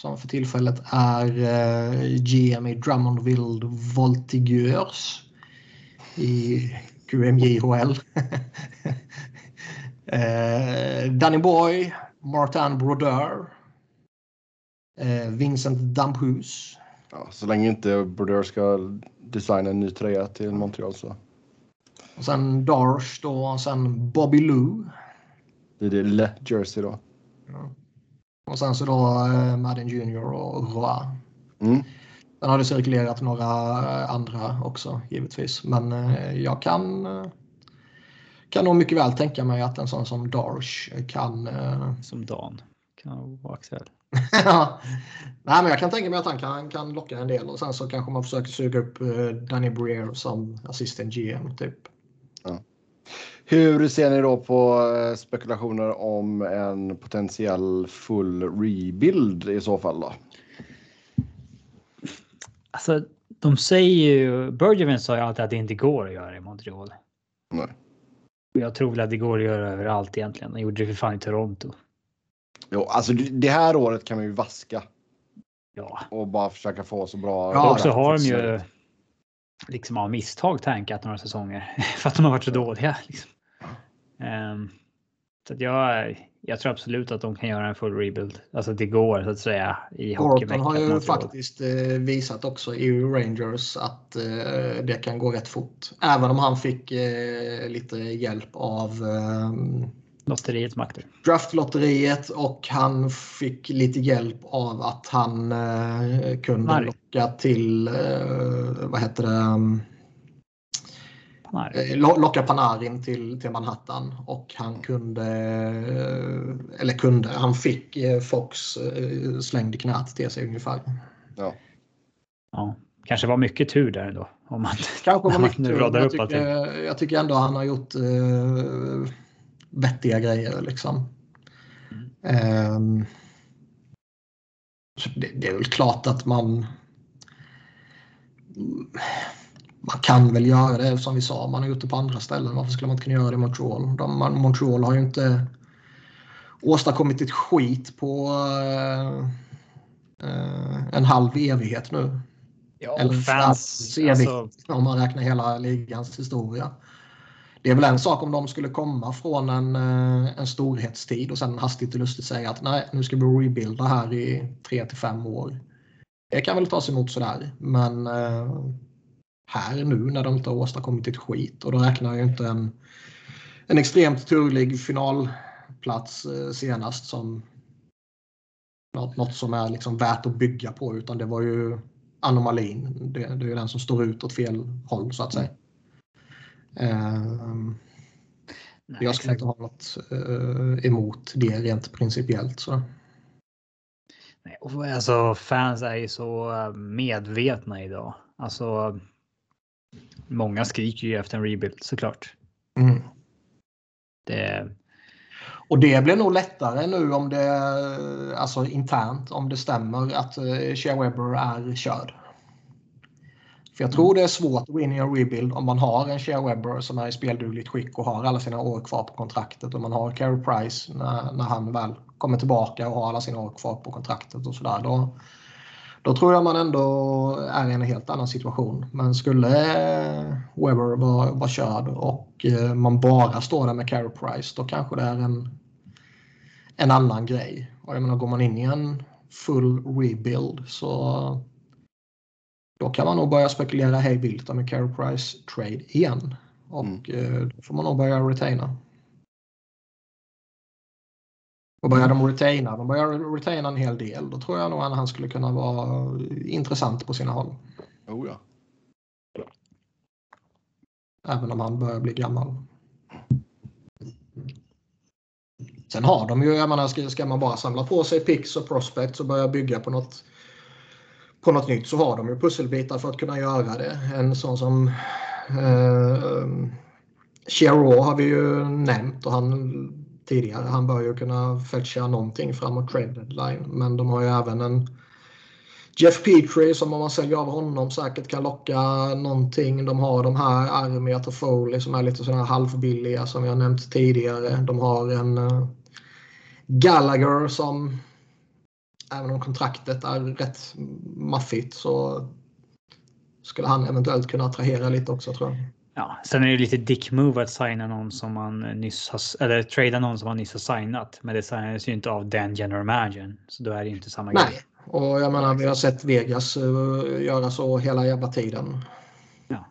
som för tillfället är eh, GM i Drummondville Voltigeurs i QMJHL. Eh, Danny Boy, Martin Brodeur, eh, Vincent Damphus. Ja, så länge inte Brodeur ska designa en ny tröja till Montreal så. Och sen Darsh då och sen Bobby Lou. Det är det Le Jersey då. Ja. Och sen så då eh, Madden Junior och Roy. Mm. Sen har det cirkulerat några eh, andra också givetvis. Men eh, jag kan kan nog mycket väl tänka mig att en sån som Darsh kan... Eh... Som Dan kan vara aktuell. Nej, men jag kan tänka mig att han kan, kan locka en del och sen så kanske man försöker suga upp eh, Danny Breer som assistent GM typ. Hur ser ni då på eh, spekulationer om en potentiell full rebuild i så fall då? Alltså, de säger ju, Bergevin sa ju alltid att det inte går att göra i Montreal. Nej. Jag tror väl att det går att göra överallt egentligen. Han gjorde det för fan i Toronto. Jo, alltså det här året kan man ju vaska. Ja. Och bara försöka få så bra. Ja, och så har de ju liksom av misstag tankat några säsonger för att de har varit så dåliga. Liksom. Um, Så jag, jag tror absolut att de kan göra en full rebuild. Alltså det går så att säga i Gorton har ju faktiskt eh, visat också i Rangers att eh, det kan gå rätt fort. Även om han fick eh, lite hjälp av ehm, Lotteriets makter. Draftlotteriet och han fick lite hjälp av att han kunde Mari. locka till, vad heter det, Panarin. Eh, locka Panarin till, till Manhattan och han kunde, eh, eller kunde, han fick eh, Fox slängd i knät till sig ungefär. Ja. ja. Kanske var mycket tur där då. Om man, Kanske var mycket tur. Jag tycker, jag tycker ändå han har gjort uh, vettiga grejer liksom. Mm. Um, det, det, är väl klart att man man kan väl göra det som vi sa, man har gjort det på andra ställen. Varför skulle man inte kunna göra det i Montreal? De, Montreal har ju inte åstadkommit ett skit på uh, en halv evighet nu. Ja, Eller fans, evighet alltså... om man räknar hela ligans historia. Det är väl en sak om de skulle komma från en, eh, en storhetstid och sen hastigt och lustigt säga att nej, nu ska vi rebuilda här i tre till fem år. Det kan väl tas emot sådär, men uh, här nu när de inte har åstadkommit ett skit. Och då räknar jag inte en, en extremt turlig finalplats eh, senast som något, något som är liksom värt att bygga på. Utan det var ju anomalin. Det, det är den som står ut åt fel håll så att säga. Nej, jag skulle inte ha något uh, emot det rent principiellt. Så. Nej, och alltså, fans är ju så medvetna idag. Alltså, Många skriker ju efter en rebuild såklart. Mm. Det... Och det blir nog lättare nu om det, alltså internt, om det stämmer att uh, Shea Weber är körd. För jag tror det är svårt att gå in i en rebuild om man har en Shea Weber som är i speldugligt skick och har alla sina år kvar på kontraktet och man har Carey Price när, när han väl kommer tillbaka och har alla sina år kvar på kontraktet och sådär. Då, då tror jag man ändå är i en helt annan situation. Men skulle Weber vara, vara körd och eh, man bara står där med Carey Price då kanske det är en, en annan grej. Och jag menar, går man in i en full rebuild så då kan man nog börja spekulera hej vilt om en Carey Price trade igen. Och mm. Eh, då får man nog börja retaina. Och börjar de retaina, de börjar retaina en hel del, då tror jag nog att han skulle kunna vara intressant på sina håll. Oh ja. Även om han börjar bli gammal. Sen har de ju, jag menar, ska, ska man bara samla på sig picks och prospects och börja bygga på något, på något nytt så har de ju pusselbitar för att kunna göra det. En sån som eh, Chiro har vi ju nämnt och han tidigare. Han bör ju kunna fetcha någonting framåt trade deadline. Men de har ju även en Jeff Petrie som om man säljer av honom säkert kan locka någonting. De har de här Armiat och Foley som är lite sådana halvbilliga som jag nämnt tidigare. De har en eh, Gallagher som även om kontraktet är rätt maffigt så skulle han eventuellt kunna attrahera lite också tror jag. Ja, sen är det lite dick move att signa någon som man nyss har, eller trada någon som man nyss har signat. Men det signades ju inte av Dan General Manager. Så då är det inte samma Nej. grej. Och jag menar, vi har sett Vegas uh, göra så hela jävla tiden. Ja.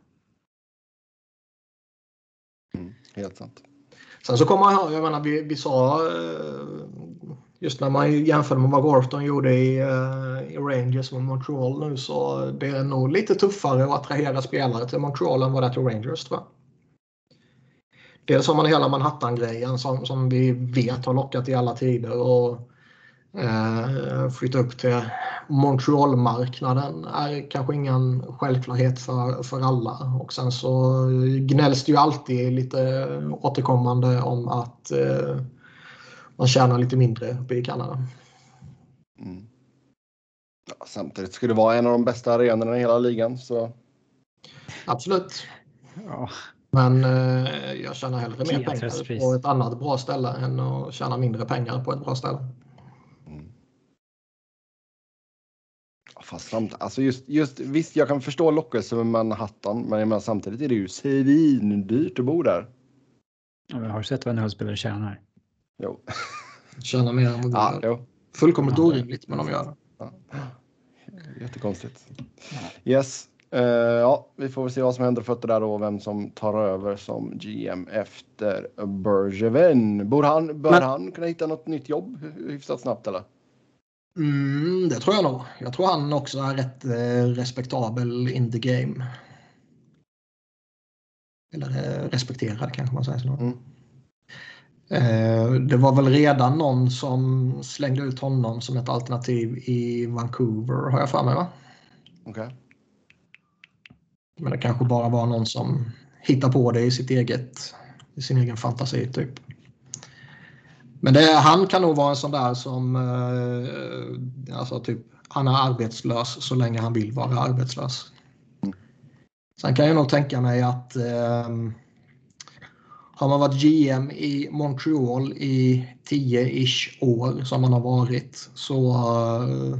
Mm, helt sant. Sen så kommer jag, jag menar, vi, vi sa uh, just när man jämför med vad Gorton gjorde i, uh, i Rangers och Montreal nu så det är nog lite tuffare att attrahera spelare till Montreal än vad det är till Rangers tror jag. Dels har man hela Manhattan-grejen som, som vi vet har lockat i alla tider och eh, uh, flytta upp till Montreal-marknaden är kanske ingen självklarhet för, för alla. Och sen så gnälls det ju alltid lite återkommande om att uh, man tjänar lite mindre uppe i Kanada. Mm. Ja, samtidigt skulle det vara en av de bästa arenorna i hela ligan. Så... Absolut. Ja. Men eh, jag tjänar hellre mer pengar på ett annat bra ställe än att tjäna mindre pengar på ett bra ställe. Mm. Fast samt, alltså just, just, visst, jag kan förstå lockelsen med Manhattan, men samtidigt är det ju svindyrt att bo där. Ja, men har du sett vad en ölspelare tjänar? Jo. Tjäna mer än vad ja, Fullkomligt ja. orimligt, men de gör det. Ja. Jättekonstigt. Yes. Uh, ja, vi får väl se vad som händer fötter där och vem som tar över som GM efter Bergevin. Bör han, bör men... han kunna hitta något nytt jobb hyfsat snabbt eller? Mm, det tror jag nog. Jag tror han också är rätt eh, respektabel in the game. Eller eh, respekterad kanske man säger. Mm. Eh, det var väl redan någon som slängde ut honom som ett alternativ i Vancouver har jag för mig va? Okej. Okay. Men det kanske bara var någon som hittade på det i sitt eget i sin egen fantasi typ. Men det, han kan nog vara en sån där som eh, alltså typ han är arbetslös så länge han vill vara arbetslös. Sen kan jag nog tänka mig att eh, har man varit GM i Montreal i 10-ish år som man har varit så uh,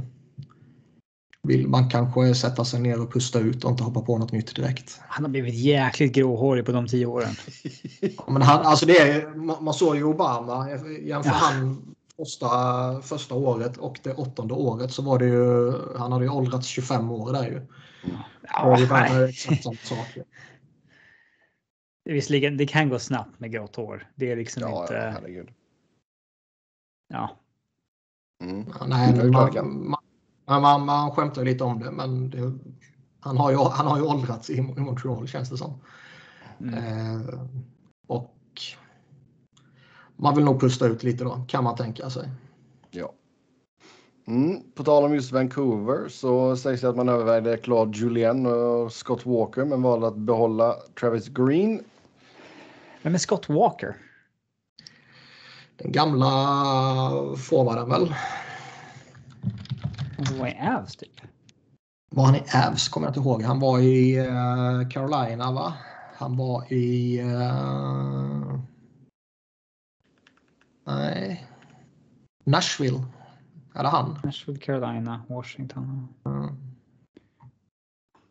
vill man kanske sätta sig ner och pusta ut och inte hoppa på något nytt direkt. Han har blivit jäkligt gråhårig på de tio åren. men han, alltså det är, man, såg ju Obama, jämför ja. han första, första året och det åttonde året så var det ju, han hade ju åldrats 25 år där ju. Ja, det var exakt samma sak. Visserligen, det kan gå snabbt med grått hår. Det är liksom ja, inte... Ja, herregud. Ja. Mm. ja nej, man, man, man, man, man skämtar lite om det, men det, han, har ju, han har ju åldrats i, i Montreal känns det som. Mm. Eh, och man vill nog pusta ut lite då, kan man tänka sig. Ja. Mm. På tal om just Vancouver så sägs det att man övervägde Claude Julien och Scott Walker men valde att behålla Travis Green. Vem är Scott Walker? Den gamla forwarden väl? Han var i Avs typ? Var han i Avs kommer jag inte ihåg. Han var i uh, Carolina va? Han var i... Uh... Nej. Nashville. Är det han? Nashville, Carolina, Washington. Mm.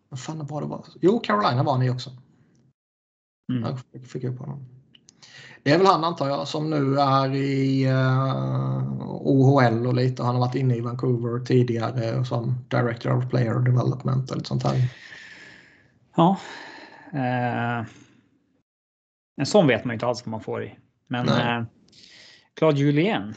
Vad fan var det var? Jo, Carolina var ni också. Mm. Jag fick upp honom. Det är väl han antar jag som nu är i uh, eh, OHL och lite. Han har varit inne i Vancouver tidigare som Director of Player Development eller sånt här. Ja. Uh, en sån vet man ju inte alls vad man får i. Men uh, Claude Julien.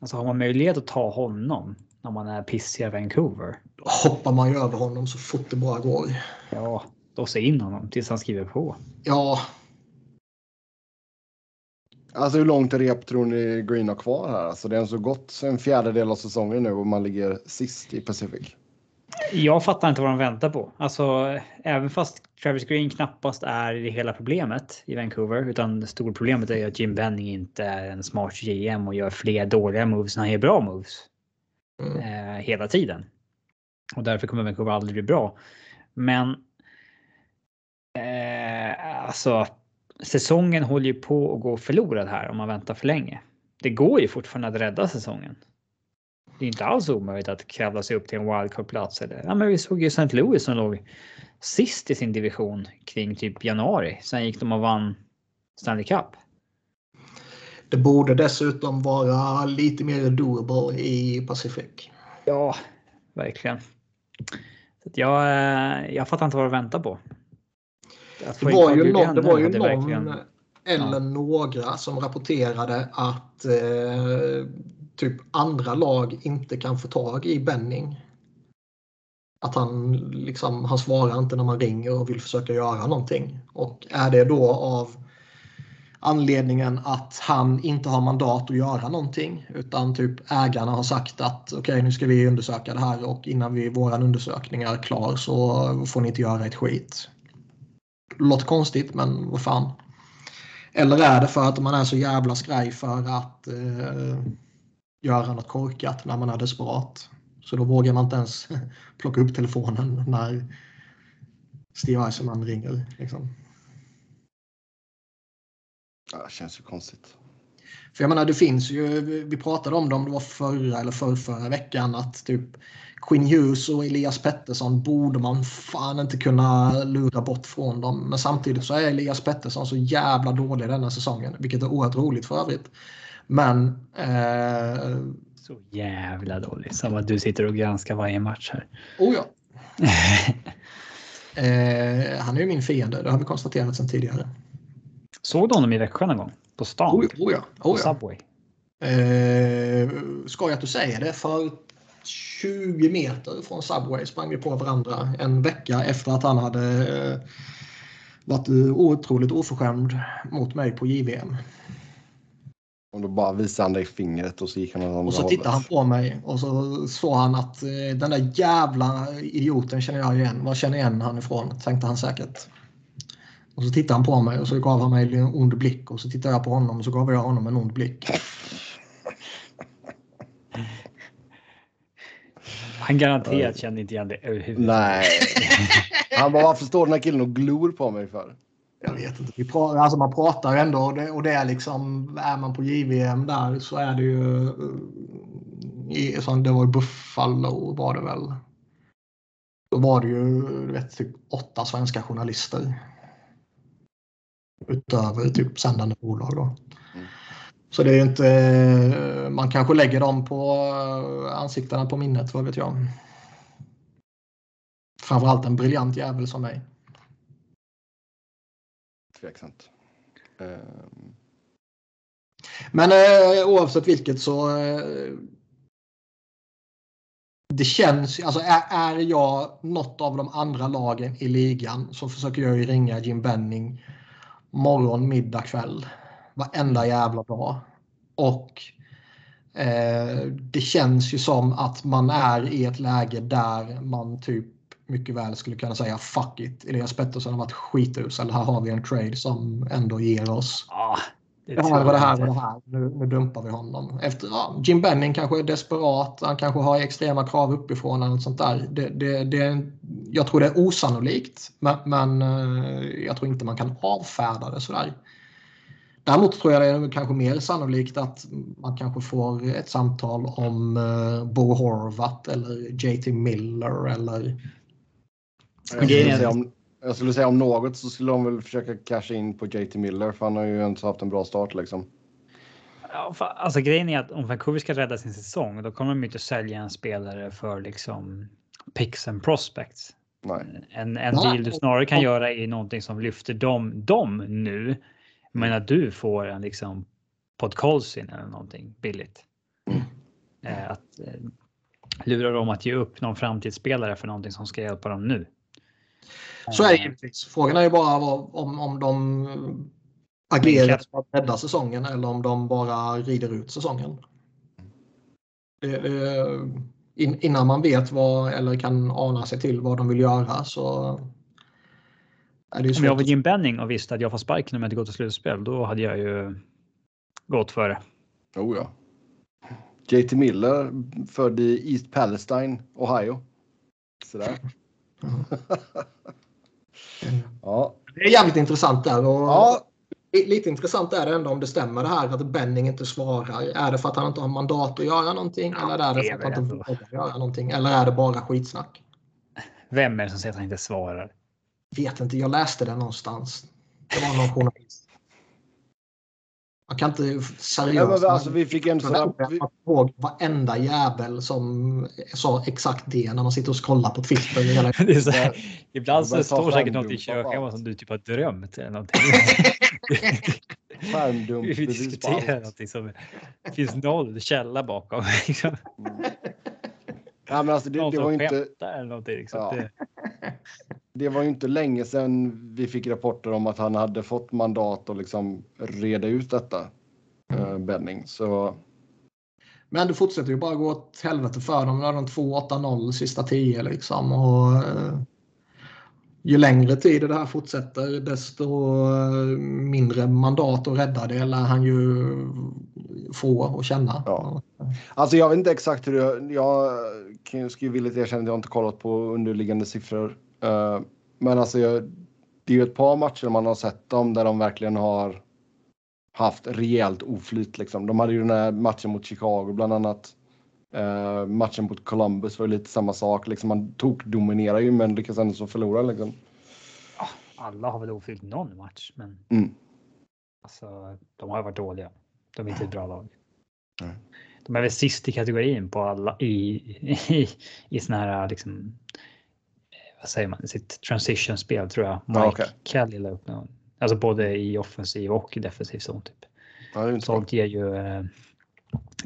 Alltså har man möjlighet att ta honom när man är pissig i Vancouver. Då hoppar man ju över honom så fort det bara går. Ja, låsa in honom tills han skriver på. Ja. Alltså hur långt rep tror ni Green har kvar här? Alltså det är så gott en fjärdedel av säsongen nu och man ligger sist i Pacific. Jag fattar inte vad de väntar på. Alltså även fast Travis Green knappast är det hela problemet i Vancouver utan det stora problemet är att Jim Benning inte är en smart GM och gör fler dåliga moves än han gör bra moves. Mm. Eh, hela tiden. Och därför kommer Vancouver aldrig bli bra. Men alltså, säsongen håller ju på att gå förlorad här om man väntar för länge. Det går ju fortfarande att rädda säsongen. Det är inte alls omöjligt att kravla sig upp till en wildcard-plats. Ja, men vi såg ju St. Louis som låg sist i sin division kring typ januari. Sen gick de och vann Stanley Cup. Det borde dessutom vara lite mer doable i Pacific. Ja, verkligen. Så jag, eh, jag fattar inte vad de väntar på. Det var ju, någon, det var ju någon verkligen... eller ja. några som rapporterade att eh, typ andra lag inte kan få tag i Benning. Att han liksom, han svarar inte när man ringer och vill försöka göra någonting. Och är det då av anledningen att han inte har mandat att göra någonting utan typ ägarna har sagt att okej okay, nu ska vi undersöka det här och innan vi våran undersökning är klar så får ni inte göra ett skit låter konstigt, men vad fan. Eller är det för att man är så jävla skraj för att eh, göra något korkat när man är desperat? Så då vågar man inte ens plocka upp telefonen när Steve Eisenman ringer. Liksom. Det känns ju konstigt. För jag menar, det finns ju, vi pratade om det om det var förra eller för förra veckan att typ Quinn Hughes och Elias Pettersson borde man fan inte kunna lura bort från dem. Men samtidigt så är Elias Pettersson så jävla dålig denna säsongen, vilket är oerhört roligt för övrigt. Men... Eh... Så jävla dålig. Som att du sitter och granskar varje match här. Oh ja. eh, han är ju min fiende, det har vi konstaterat sedan tidigare. Såg du honom i Växjö någon gång? På stan? Oh, oh ja. Oh på Subway? Eh, ska jag att du säger det? För 20 meter från Subway sprang vi på varandra en vecka efter att han hade eh, varit otroligt oförskämd mot mig på JVM. Och då bara visade han dig fingret och så gick han åt Och så tittade han på mig och så såg han att eh, den där jävla idioten känner jag igen. Var känner igen han ifrån? Tänkte han säkert. Och så tittade han på mig och så gav han mig en ond blick och så tittade jag på honom och så gav jag honom en ond blick. Han garanterat kände inte igen det överhuvudtaget. Nej. Han bara, varför står den här killen och glor på mig för? Jag vet inte. Vi pratar, alltså man pratar ändå och det, och det är liksom, är man på JVM där så är det ju, i, så det var ju Buffalo var det väl. Då var det ju, du vet, typ åtta svenska journalister. Utöver typ sändande bolag då. Så det är inte, man kanske lägger dem på ansiktena på minnet, vad vet jag. Framförallt en briljant jävel som mig. Tveksamt. Um... Men eh, oavsett vilket så eh, det känns, alltså är, är jag något av de andra lagen i ligan så försöker jag ju ringa Jim Benning morgon, middag, kväll. Varenda jävla dag. Och eh, det känns ju som att man är i ett läge där man typ mycket väl skulle kunna säga fuck it. Elias Pettersson har varit skitusel. Här har vi en trade som ändå ger oss. Ah, det, det här var det här och det här. Nu, nu dumpar vi honom. Efter, ja, Jim Benning kanske är desperat. Han kanske har extrema krav uppifrån eller något sånt där. Det, det, det, jag tror det är osannolikt. Men, men eh, jag tror inte man kan avfärda det sådär. Däremot tror jag det är kanske mer sannolikt att man kanske får ett samtal om uh, Bo Horvat eller JT Miller eller... Jag skulle, säga om, jag skulle säga om något så skulle de väl försöka casha in på JT Miller för han har ju inte haft en bra start liksom. Ja, alltså grejen är att om Vancouver ska rädda sin säsong då kommer de inte sälja en spelare för liksom picks and prospects. Nej. En, en deal du snarare kan göra är någonting som lyfter dem, dem nu men att du får en liksom Podcolsin eller någonting billigt. Mm. Eh, att eh, lura dem att ge upp någon framtidsspelare för någonting som ska hjälpa dem nu. Så är det givetvis. Frågan är ju bara om, om de agerar för att rädda säsongen eller om de bara rider ut säsongen. In, innan man vet vad eller kan ana sig till vad de vill göra så om jag var Jim Benning och visste att jag får sparken om jag inte går till slutspel, då hade jag ju gått före. Oh ja. JT Miller född i East Palestine, Ohio. Sådär. ja. Det är jävligt intressant där. Och ja. Lite intressant är det ändå om det stämmer det här att Benning inte svarar. Är det för att han inte har mandat att göra någonting? Ja, eller är det för att han inte vågar göra någonting? Eller är det bara skitsnack? Vem är det som säger att han inte svarar? Vet inte, jag läste det någonstans. Det var någon journalist. Man kan inte seriöst... Ja, alltså, vi fick en sån... Vi... ihåg varenda jävel som sa exakt det när man sitter och scrollar på Twitter. Hela... det är så här, ibland så står säkert något i köket som du typ har drömt eller någonting. Skärmdump. Vi diskuterar någonting som det finns noll källa bakom. Liksom. Mm. Ja, men alltså, det, det var inte... Eller någonting, liksom. ja. det det var ju inte länge sedan vi fick rapporter om att han hade fått mandat att liksom reda ut detta. Eh, Benning. Så... Men det fortsätter ju bara gå åt helvete för dem. Nu har de 2-8-0 sista 10 liksom. Och, eh, ju längre tid det här fortsätter desto eh, mindre mandat att rädda det lär han ju få och känna. Ja. Alltså jag vet inte exakt hur det... Jag skulle vilja erkänna att jag inte kollat på underliggande siffror eh, men alltså, jag, det är ju ett par matcher man har sett dem där de verkligen har haft rejält oflyt. Liksom. De hade ju den här matchen mot Chicago bland annat. Uh, matchen mot Columbus var lite samma sak. Liksom man tog dominerar ju men lyckas ändå så förlora. Liksom. alla har väl ofyllt någon match, men mm. alltså, de har varit dåliga. De är inte ett bra lag. Mm. De är väl sist i kategorin på alla i, i, i såna här liksom. Vad säger man? Sitt transition-spel tror jag. Mike Ja, okej. Kelly la upp någon. Alltså både i offensiv och defensiv zon typ. Ja. Sånt ger ju eh,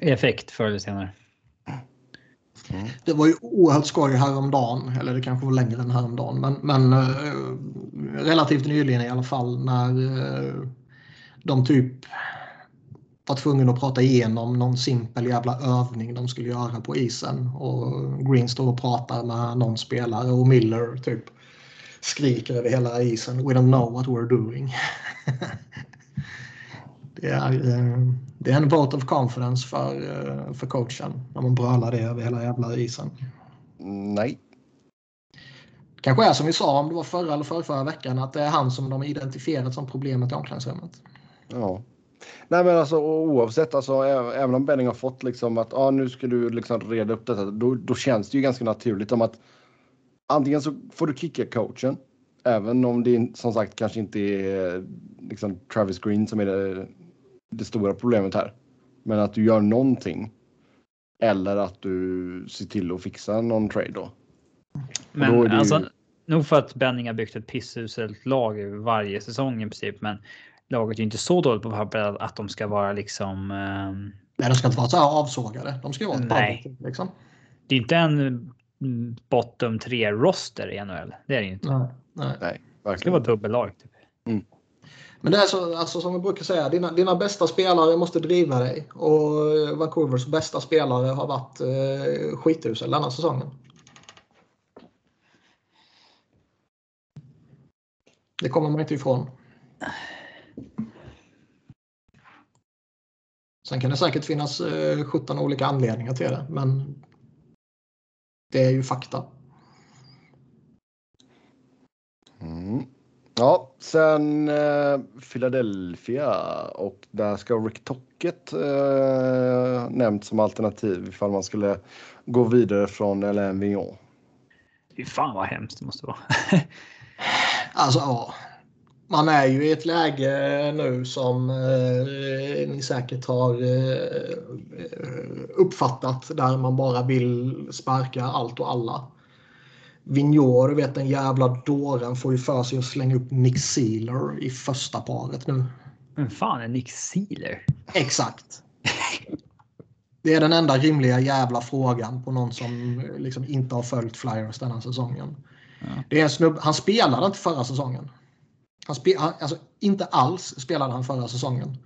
effekt förr eller senare. Mm. Det var ju oerhört skoj häromdagen, eller det kanske var längre än häromdagen, men, men eh, relativt nyligen i alla fall när eh, de typ var tvungna att prata igenom någon simpel jävla övning de skulle göra på isen. Och Green står och pratar med någon spelare och Miller typ skriker över hela isen. We don't know what we're doing. det, är, eh, det är en vote of confidence för, eh, för coachen när man brölar det över hela jävla isen. Nej. Kanske är som vi sa om det var förra eller förra, förra veckan att det är han som de har identifierat som problemet i omklädningsrummet. Ja. Nej men alltså oavsett, alltså, även om Benning har fått liksom att ah, nu ska du liksom reda upp detta, då, då känns det ju ganska naturligt om att antingen så får du kicka coachen, även om det som sagt kanske inte är liksom Travis Green som är det, det stora problemet här. Men att du gör någonting. Eller att du ser till att fixa någon trade då. Men då det ju- alltså, nog för att Benning har byggt ett pissuselt lag varje säsong i princip, men laget är ju inte så dåligt på pappret att de ska vara liksom. ehm, Nej, de ska inte vara så avsågade. De ska ju vara ett Nej. team, liksom. det är inte en mm, bottom 3 roster i NHL. Det är det ju inte. Nej, nej. Nej, Det ska verkligen. vara dubbellag. Typ. Men det är så, alltså, som vi brukar säga, dina, dina bästa spelare måste driva dig. Och eh, Vancouvers bästa spelare har varit eh, skithusel denna säsongen. Det kommer man inte ifrån. Sen kan det säkert finnas eh, 17 olika anledningar till det, men det är ju fakta. Ja, sen eh, Philadelphia och där ska Rick Tocket eh, nämnt som alternativ ifall man skulle gå vidare från Alain Vignon. Fy fan vad hemskt det måste vara. Alltså ja. Man är ju i ett läge nu som eh, ni säkert har eh, uppfattat där man bara vill sparka allt och alla. Vigneault, du vet den jävla dåren, får ju för sig att slänga upp Nick Sealer i första paret nu. Men fan är Nick Sealer? Exakt. Det är den enda rimliga jävla frågan på någon som liksom inte har följt Flyers denna säsongen. Ja. Det är en snubb, han spelade inte förra säsongen. Han spe, alltså, inte alls spelade han förra säsongen.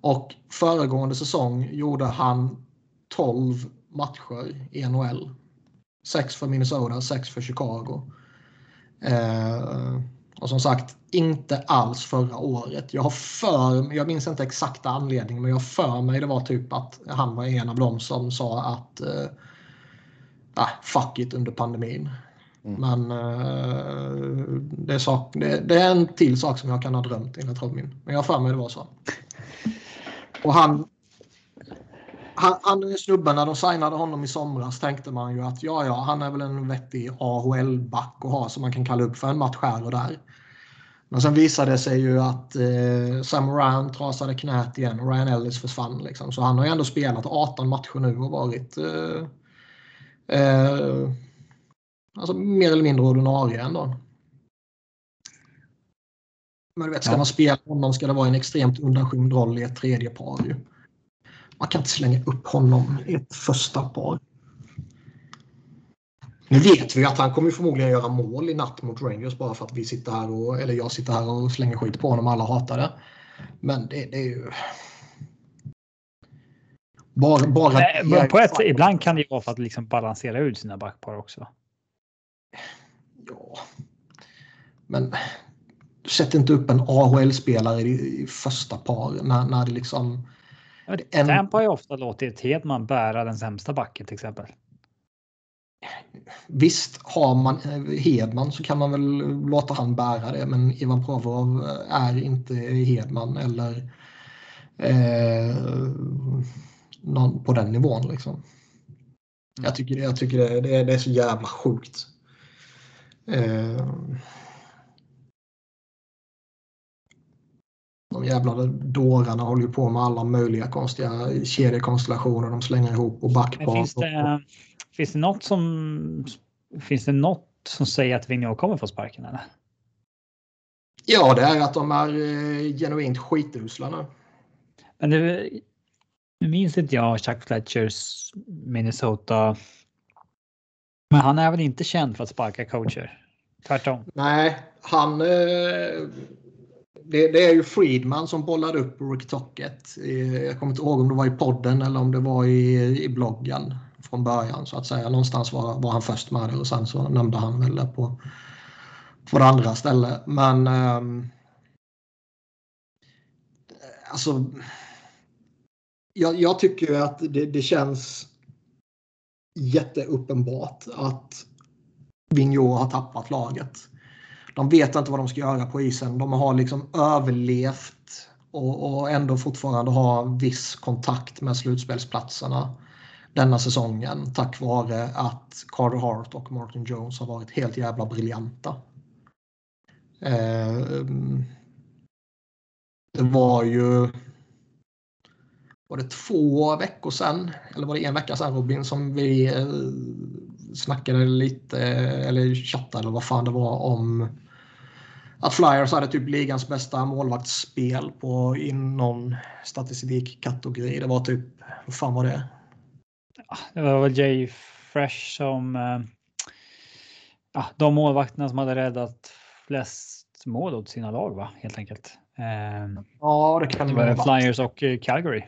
Och föregående säsong gjorde han 12 matcher i NHL. 6 för Minnesota, 6 för Chicago. Eh, och som sagt, inte alls förra året. Jag har för jag minns inte exakta anledningen, men jag har för mig det var typ att han var en av dem som sa att eh, ah, fuck it under pandemin. Mm. Men eh, det, är sak, det, det är en till sak som jag kan ha drömt enligt Robin. Men jag har för mig det var så. Och han, han, han snubben, när de signade honom i somras tänkte man ju att ja, ja, han är väl en vettig AHL-back att ha som man kan kalla upp för en match här och där. Men sen visade det sig ju att eh, Sam Ryan trasade knät igen och Ryan Ellis försvann. Liksom. Så han har ju ändå spelat 18 matcher nu och varit eh, eh, alltså mer eller mindre ordinarie ändå. Men du vet, ska Ja. man spela honom ska det vara en extremt undanskymd roll i ett tredje par. Ju. Man kan inte slänga upp honom i ett första par. Nu vet vi att han kommer förmodligen göra mål i natt mot Rangers bara för att vi sitter här och, eller jag sitter här och slänger skit på honom och alla hatar det. Men det, det är ju... Bara, bara Nej, på ett, ibland kan det ju vara för att liksom balansera ut sina backpar också. Ja. Men sätt inte upp en AHL-spelare i, i första par när, när det liksom... En- Tampa har ju ofta låtit Hedman bära den sämsta backen till exempel. Visst, har man eh, Hedman så kan man väl låta han bära det, men Ivan Provorov är inte Hedman eller Eh, någon, på den nivån liksom. Jag tycker, jag tycker det, det, är, det är så jävla sjukt. Eh, de jävla dårarna håller ju på med alla möjliga konstiga kedjekonstellationer de slänger ihop och backpar. Finns det, finns det något som finns det något som säger att Vigneault kommer få sparken eller? Ja, det är att de är eh, genuint skitusla nu. Men det, nu minns inte jag Chuck Fletchers Minnesota. Men han är väl inte känd för att sparka coacher? Tvärtom. Nej, han... Eh, det, det, är ju Friedman som bollade upp Rick Tocket. Eh, jag kommer inte ihåg om det var i podden eller om det var i, i bloggen från början så att säga. Någonstans var, var han först med det och sen så nämnde han väl det på, på det andra stället. Men... Um, alltså jag, jag tycker att det, det känns jätteuppenbart att Vigneault har tappat laget. De vet inte vad de ska göra på isen. De har liksom överlevt och, och ändå fortfarande har viss kontakt med slutspelsplatserna denna säsongen tack vare att Carter Hart och Martin Jones har varit helt jävla briljanta. Eh, mm. det var ju var det två veckor sedan, eller var det en vecka sedan Robin, som vi eh, snackade lite, eller chattade eller vad fan det var om att Flyers hade typ ligans bästa målvaktsspel på någon statistikkategori. Det var typ, vad fan var det? Det var väl Jay Fresh som eh, ja, de målvakterna som hade räddat flest mål åt sina lag, va? Helt enkelt. Eh, ja, det kan det vara. Flyers och Calgary.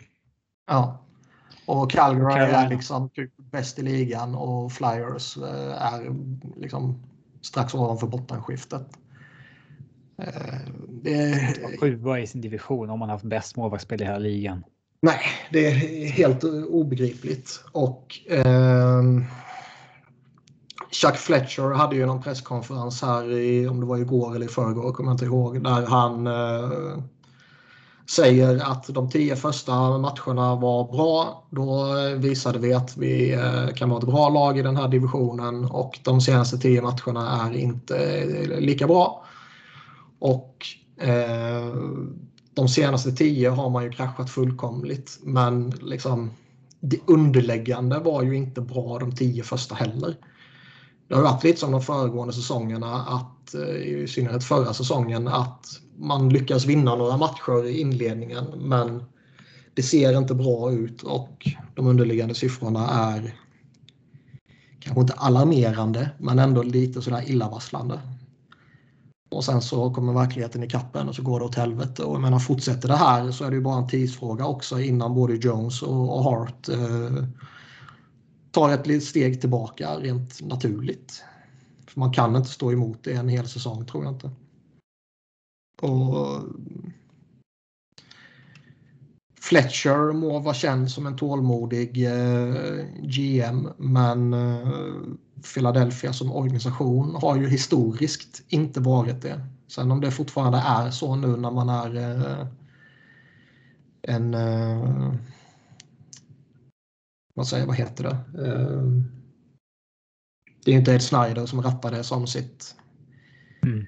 Ja. Och Calgary Carolina. är liksom typ bäst i ligan och Flyers eh, är liksom strax ovanför bottenskiftet. Eh, det... Sjua i sin division om man haft bäst målvaktsspel i hela ligan. Nej, det är helt obegripligt. Och eh, Chuck Fletcher hade ju någon presskonferens här i, om det var igår eller i förrgår, kommer jag inte ihåg, där han eh, säger att de tio första matcherna var bra. Då visade vi att vi eh, kan vara ett bra lag i den här divisionen och de senaste tio matcherna är inte lika bra. Och eh, de senaste tio har man ju kraschat fullkomligt men liksom det underläggande var ju inte bra de tio första heller. Det har varit lite som de föregående säsongerna, att, eh, i synnerhet förra säsongen, att man lyckas vinna några matcher i inledningen men det ser inte bra ut och de underliggande siffrorna är kanske inte alarmerande men ändå lite sådär illavarslande. Och sen så kommer verkligheten i kappen och så går det åt helvete. Och jag menar, fortsätter det här så är det ju bara en tidsfråga också innan både Jones och, och Hart eh, tar ett litet steg tillbaka rent naturligt. För man kan inte stå emot det en hel säsong tror jag inte. Och Fletcher må vara känd som en tålmodig eh, GM men eh, Philadelphia som organisation har ju historiskt inte varit det. Sen om det fortfarande är så nu när man är eh, en eh, vad säger vad heter det? Eh, det är inte Ed Snyder som rattar det som sitt mm.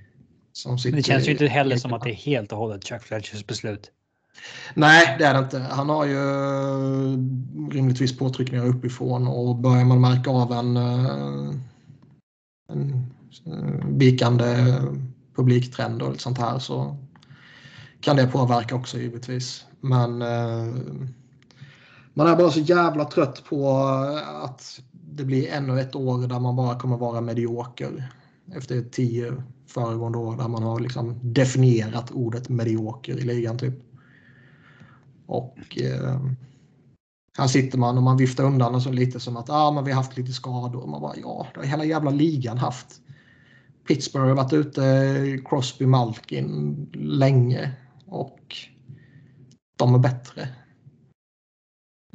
Som sitt, det känns ju inte heller som att det är helt och hållet Chuck Fletchers beslut. Nej, det är det inte. Han har ju eh, rimligtvis påtryckningar uppifrån och börjar man märka av en, eh, en eh, vikande publiktrend och lite sånt här så kan det påverka också givetvis. Men man är bara så jävla trött på att det blir ännu ett år där man bara kommer vara medioker efter tio föregående år där man har liksom definierat ordet medioker i ligan. Typ. Och eh, här sitter man och man viftar undan och så lite som att ah, men vi har haft lite skador. Man bara, ja, det har hela jävla ligan haft. Pittsburgh har varit ute Crosby Malkin länge och de är bättre.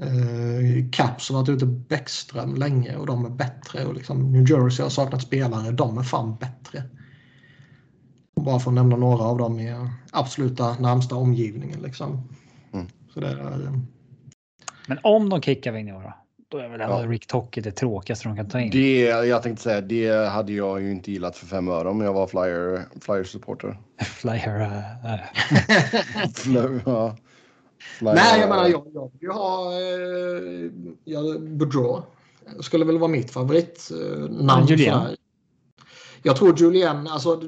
Eh, Caps har varit ute Bäckström länge och de är bättre. Och liksom New Jersey har saknat spelare, de är fan bättre. Bara för att nämna några av dem i absoluta närmsta omgivningen. Liksom. Så det är, Men om de kickar Vigneaura, då är väl ändå ja. Rick Tocket det tråkigaste de kan ta in. Det, jag tänkte säga, det hade jag ju inte gillat för fem öre om jag var flyer, flyer supporter. flyer. Uh, flyer, ja. flyer. Nej, jag menar jag, jag vill ha eh, jag, Boudreau. Skulle väl vara mitt favoritnamn. Eh, jag tror Julien, alltså,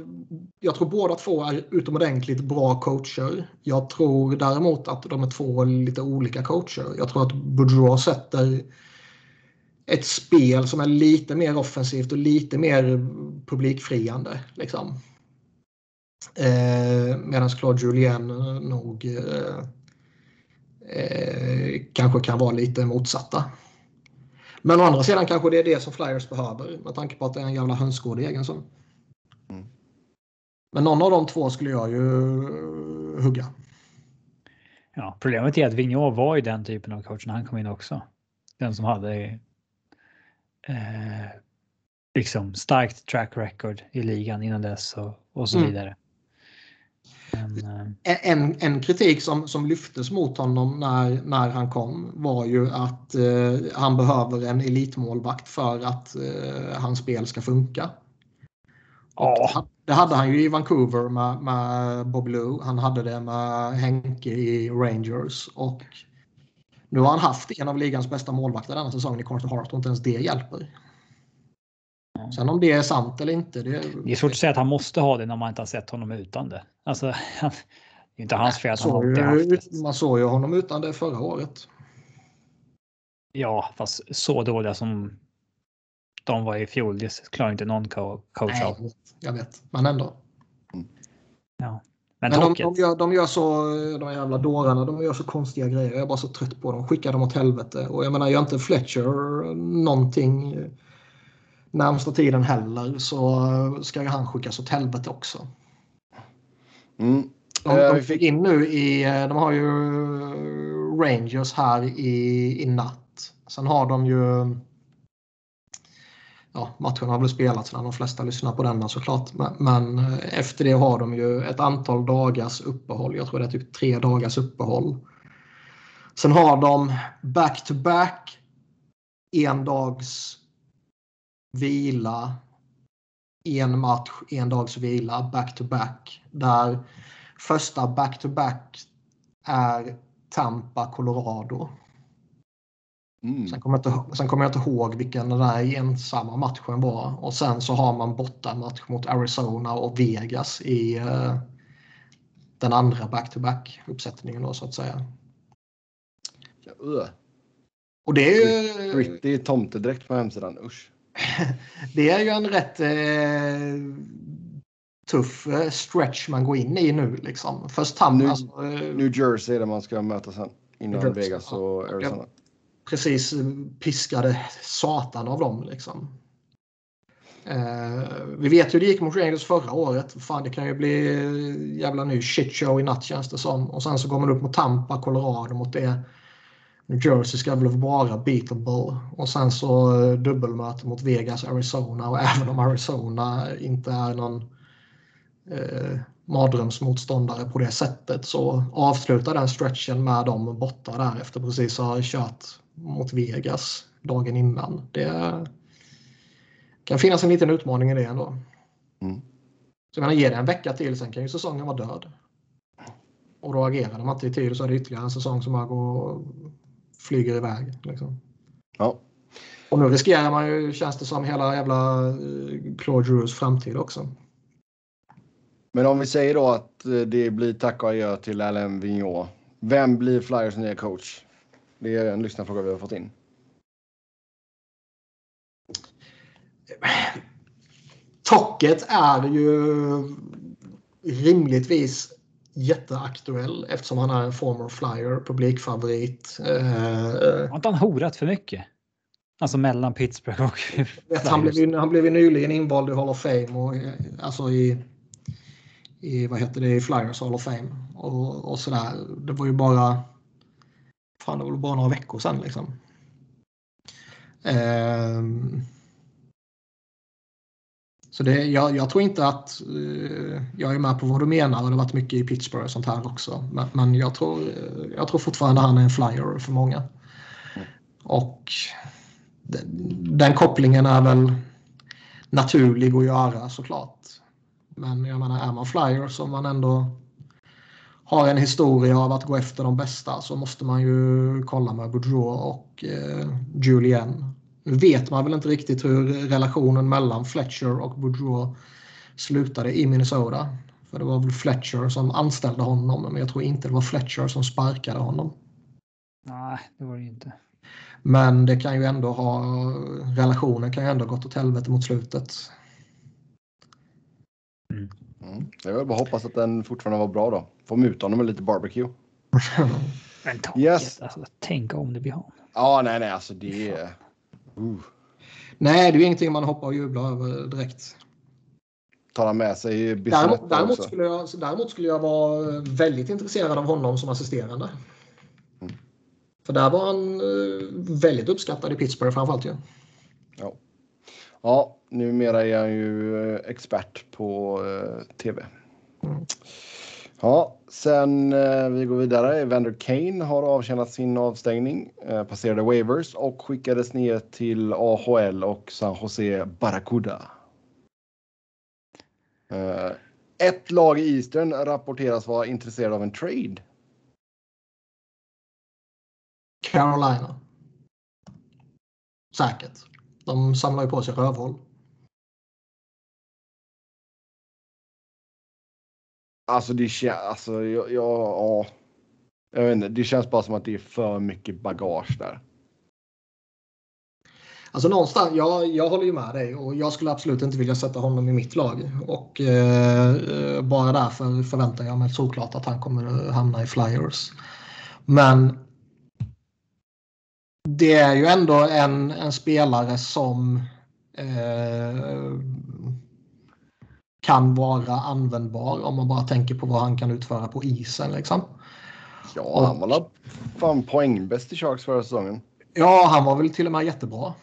jag tror båda två är utomordentligt bra coacher. Jag tror däremot att de är två lite olika coacher. Jag tror att Boudreau sätter ett spel som är lite mer offensivt och lite mer publikfriande. Liksom. Eh, Medan Claude Julien nog eh, eh, kanske kan vara lite motsatta. Men å andra sidan kanske det är det som Flyers behöver med tanke på att det är en jävla hönsgård egen som. Mm. Men någon av de två skulle jag ju hugga. Ja, problemet är att Vigneault var ju den typen av coach när han kom in också. Den som hade eh, liksom starkt track record i ligan innan dess och, och så mm. Men, eh... en, en kritik som, som lyftes mot honom när, när han kom var ju att eh, han behöver en elitmålvakt för att eh, hans spel ska funka. Ja. Det hade han ju i Vancouver med, med Bob Lou. Han hade det med Henke i Rangers. Och nu har han haft en av ligans bästa målvakter denna säsongen i Carter Hart och inte ens det hjälper. Sen om det är sant eller inte. Det, det är svårt att säga att han måste ha det när man inte har sett honom utan det. Alltså, det är inte hans fel att han alltid haft det. Man såg ju honom utan det förra året. Ja, fast så dåliga som de var i fjol, det klarar inte någon coach av. Jag vet, men ändå. Ja. Men, men de, de, gör, de gör så, de jävla dårarna, de gör så konstiga grejer. Jag är bara så trött på dem. Skickar dem åt helvete. Och jag menar, gör inte Fletcher någonting närmsta tiden heller så ska han skickas åt helvete också. Mm. De, de eh, fick in nu i, de har ju Rangers här i, i natt. Sen har de ju ja, matchen har väl spelats när de flesta lyssnar på denna såklart. Men, men, efter det har de ju ett antal dagars uppehåll. Jag tror det är typ tre dagars uppehåll. Sen har de back-to-back en dags vila, en match, en dags vila, back-to-back. Där första back-to-back är Tampa, Colorado. Mm. Sen, kommer jag inte, sen kommer jag inte ihåg vilken den där ensamma matchen var. Och sen så har man bortamatch mot Arizona och Vegas i uh, den andra back-to-back uppsättningen då så att säga. Ja, och det är ju... Gritty tomtedräkt på hemsidan, usch. det är ju en rätt eh, tuff eh, stretch man går in i nu. Liksom. Först Tam, New, alltså, eh, New Jersey där man ska möta sen. Innan Jersey, Vegas och Arizona. Precis piskade satan av dem. Liksom. Eh, vi vet hur det gick mot Rangers förra året. Fan, det kan ju bli jävla ny shitshow i natt känns det som. Och sen så går man upp mot Tampa, Colorado mot det New Jersey ska väl vara beatable och sen så eh, dubbelmöte mot Vegas, Arizona och även om Arizona inte är någon eh, mardrömsmotståndare på det sättet så avslutar den stretchen med dem borta där efter precis ha kört mot Vegas dagen innan. Det kan finnas en liten utmaning i det ändå. Mm. Så jag menar, ge det en vecka till, sen kan ju säsongen vara död. Och då agerar de inte i tid så är det ytterligare en säsong som bara går flyger iväg. Liksom. Ja. Och nu riskerar man ju, känns det som, hela jävla eh, Claude Drews framtid också. Men om vi säger då att eh, det blir tack och adjö till Alain Vigneault. Vem blir Flyers nya coach? Det är en lyssnarfråga vi har fått in. Tocket är ju rimligtvis jätteaktuell eftersom han är en former flyer, publikfavorit. Eh, har inte han horat för mycket? Alltså mellan Pittsburgh och vet, han, blev, han blev nyligen invald i Hall of Fame och eh, alltså i, i vad heter det, i Flyers Hall of Fame och, och sådär. Det var ju bara fan det var bara några veckor sedan liksom. Så det, jag, jag tror inte att... Uh, jag är med på vad du menar och det har varit mycket i Pittsburgh och sånt här också. Men, men jag, tror, eh, jag tror fortfarande han är en flyer för många. Mm. Och den, den kopplingen är väl naturlig att göra såklart. Men jag menar, är man flyer som man ändå har en historia av att gå efter de bästa så måste man ju kolla med Boudreau och eh, Julien. Nu vet man väl inte riktigt hur relationen mellan Fletcher och Boudreau slutade i Minnesota. För det var väl Fletcher som anställde honom, men jag tror inte det var Fletcher som sparkade honom. Nej, det var det inte. Men det kan ju ändå ha, relationen kan ju ändå gått åt helvete mot slutet. Mm. Mm. Jag vill bara hoppas att den fortfarande var bra då. Få muta honom med lite barbecue. Men ta, yes. alltså, tänk om det blir han. Ja, nej, nej, alltså det är... Uh. Nej, det är ingenting man hoppar och jublar över direkt. Tar han med sig däremot, däremot, skulle jag, däremot skulle jag vara väldigt intresserad av honom som assisterande. Mm. För där var han eh, väldigt uppskattad i Pittsburgh framförallt ju. Ja. ja, numera är han ju eh, expert på uh, tv. Mm. Ja, sen eh, vi går vidare. Evander Kane har avtjänat sin avstängning, eh, passerade waivers och skickades ner till AHL och San Jose Barracuda. Eh, ett lag i Eastern rapporteras vara intresserad av en trade. Carolina. Säkert. De samlar ju på sig rövhål. Alltså det känns, alltså jag, jag, jag vet inte, det känns bara som att det är för mycket bagage där. Alltså någonstans, jag, jag håller ju med dig och jag skulle absolut inte vilja sätta honom i mitt lag. Och eh, bara därför förväntar jag mig såklart att han kommer hamna i Flyers. Men det är ju ändå en, en spelare som eh, kan vara användbar om man bara tänker på vad han kan utföra på isen. Liksom. Ja, han var fan poängbäst i Sharks förra säsongen. Ja, han var väl till och med jättebra.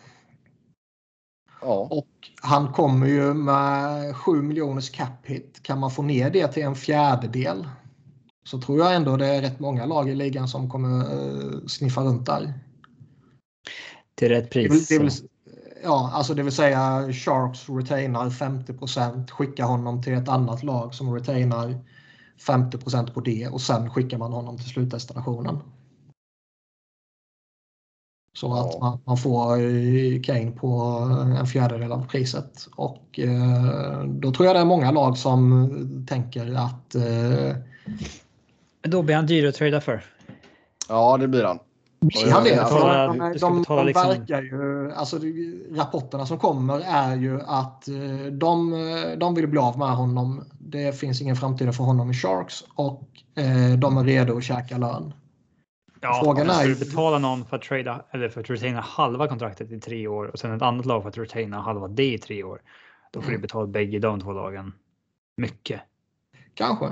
Ja. Och han kommer ju med 7 miljoners cap hit. Kan man få ner det till en fjärdedel så tror jag ändå det är rätt många lag i ligan som kommer uh, sniffa runt där. Till rätt pris. Det vill, det vill, ja, alltså det vill säga Sharks retainar 50% skickar honom till ett annat lag som retainar 50% på det och sen skickar man honom till slutdestinationen. Så ja. att man, man, får Kane på en fjärdedel av priset. Och eh, då tror jag det är många lag som tänker att... Eh, då blir han dyr att trada för. Ja, det blir han. Han är, betala, de, de, de liksom... verkar ju, alltså rapporterna som kommer är ju att eh, de, de vill bli av med honom. Det finns ingen framtid för honom i Sharks och eh, de är redo att käka lön. Ja, Frågan är ju... betala någon för att trada eller för att retaina halva kontraktet i tre år och sen ett annat lag för att retaina halva det i tre år. Då får mm. du betala bägge de två lagen mycket. Kanske.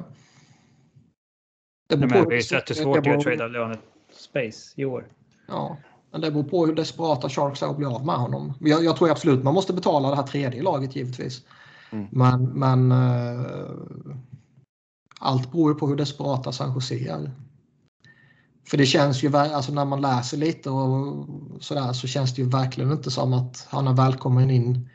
Det beror på, det är jättesvårt att trada lönet space i år. Ja, men det beror på hur desperata Sharks är att bli av med honom. Jag, jag tror absolut man måste betala det här tredje laget givetvis. Mm. Men, men uh, allt beror ju på hur desperata San Jose är. För det känns ju, alltså när man läser lite och sådär så känns det ju verkligen inte som att han är välkommen in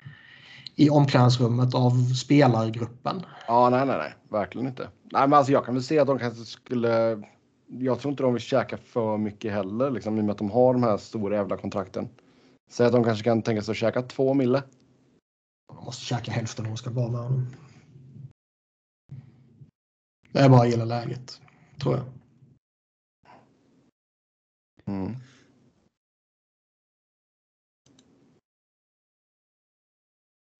i omklädningsrummet av spelargruppen. Ja, nej, nej, nej, verkligen inte. Nej, men alltså jag kan väl se att de kanske skulle jag tror inte de vill käka för mycket heller, liksom, i och med att de har de här stora jävla kontrakten. Säg att de kanske kan tänka sig att käka två mille. De måste käka hälften om de ska vara med honom. Det är bara att gilla läget, tror jag. Mm.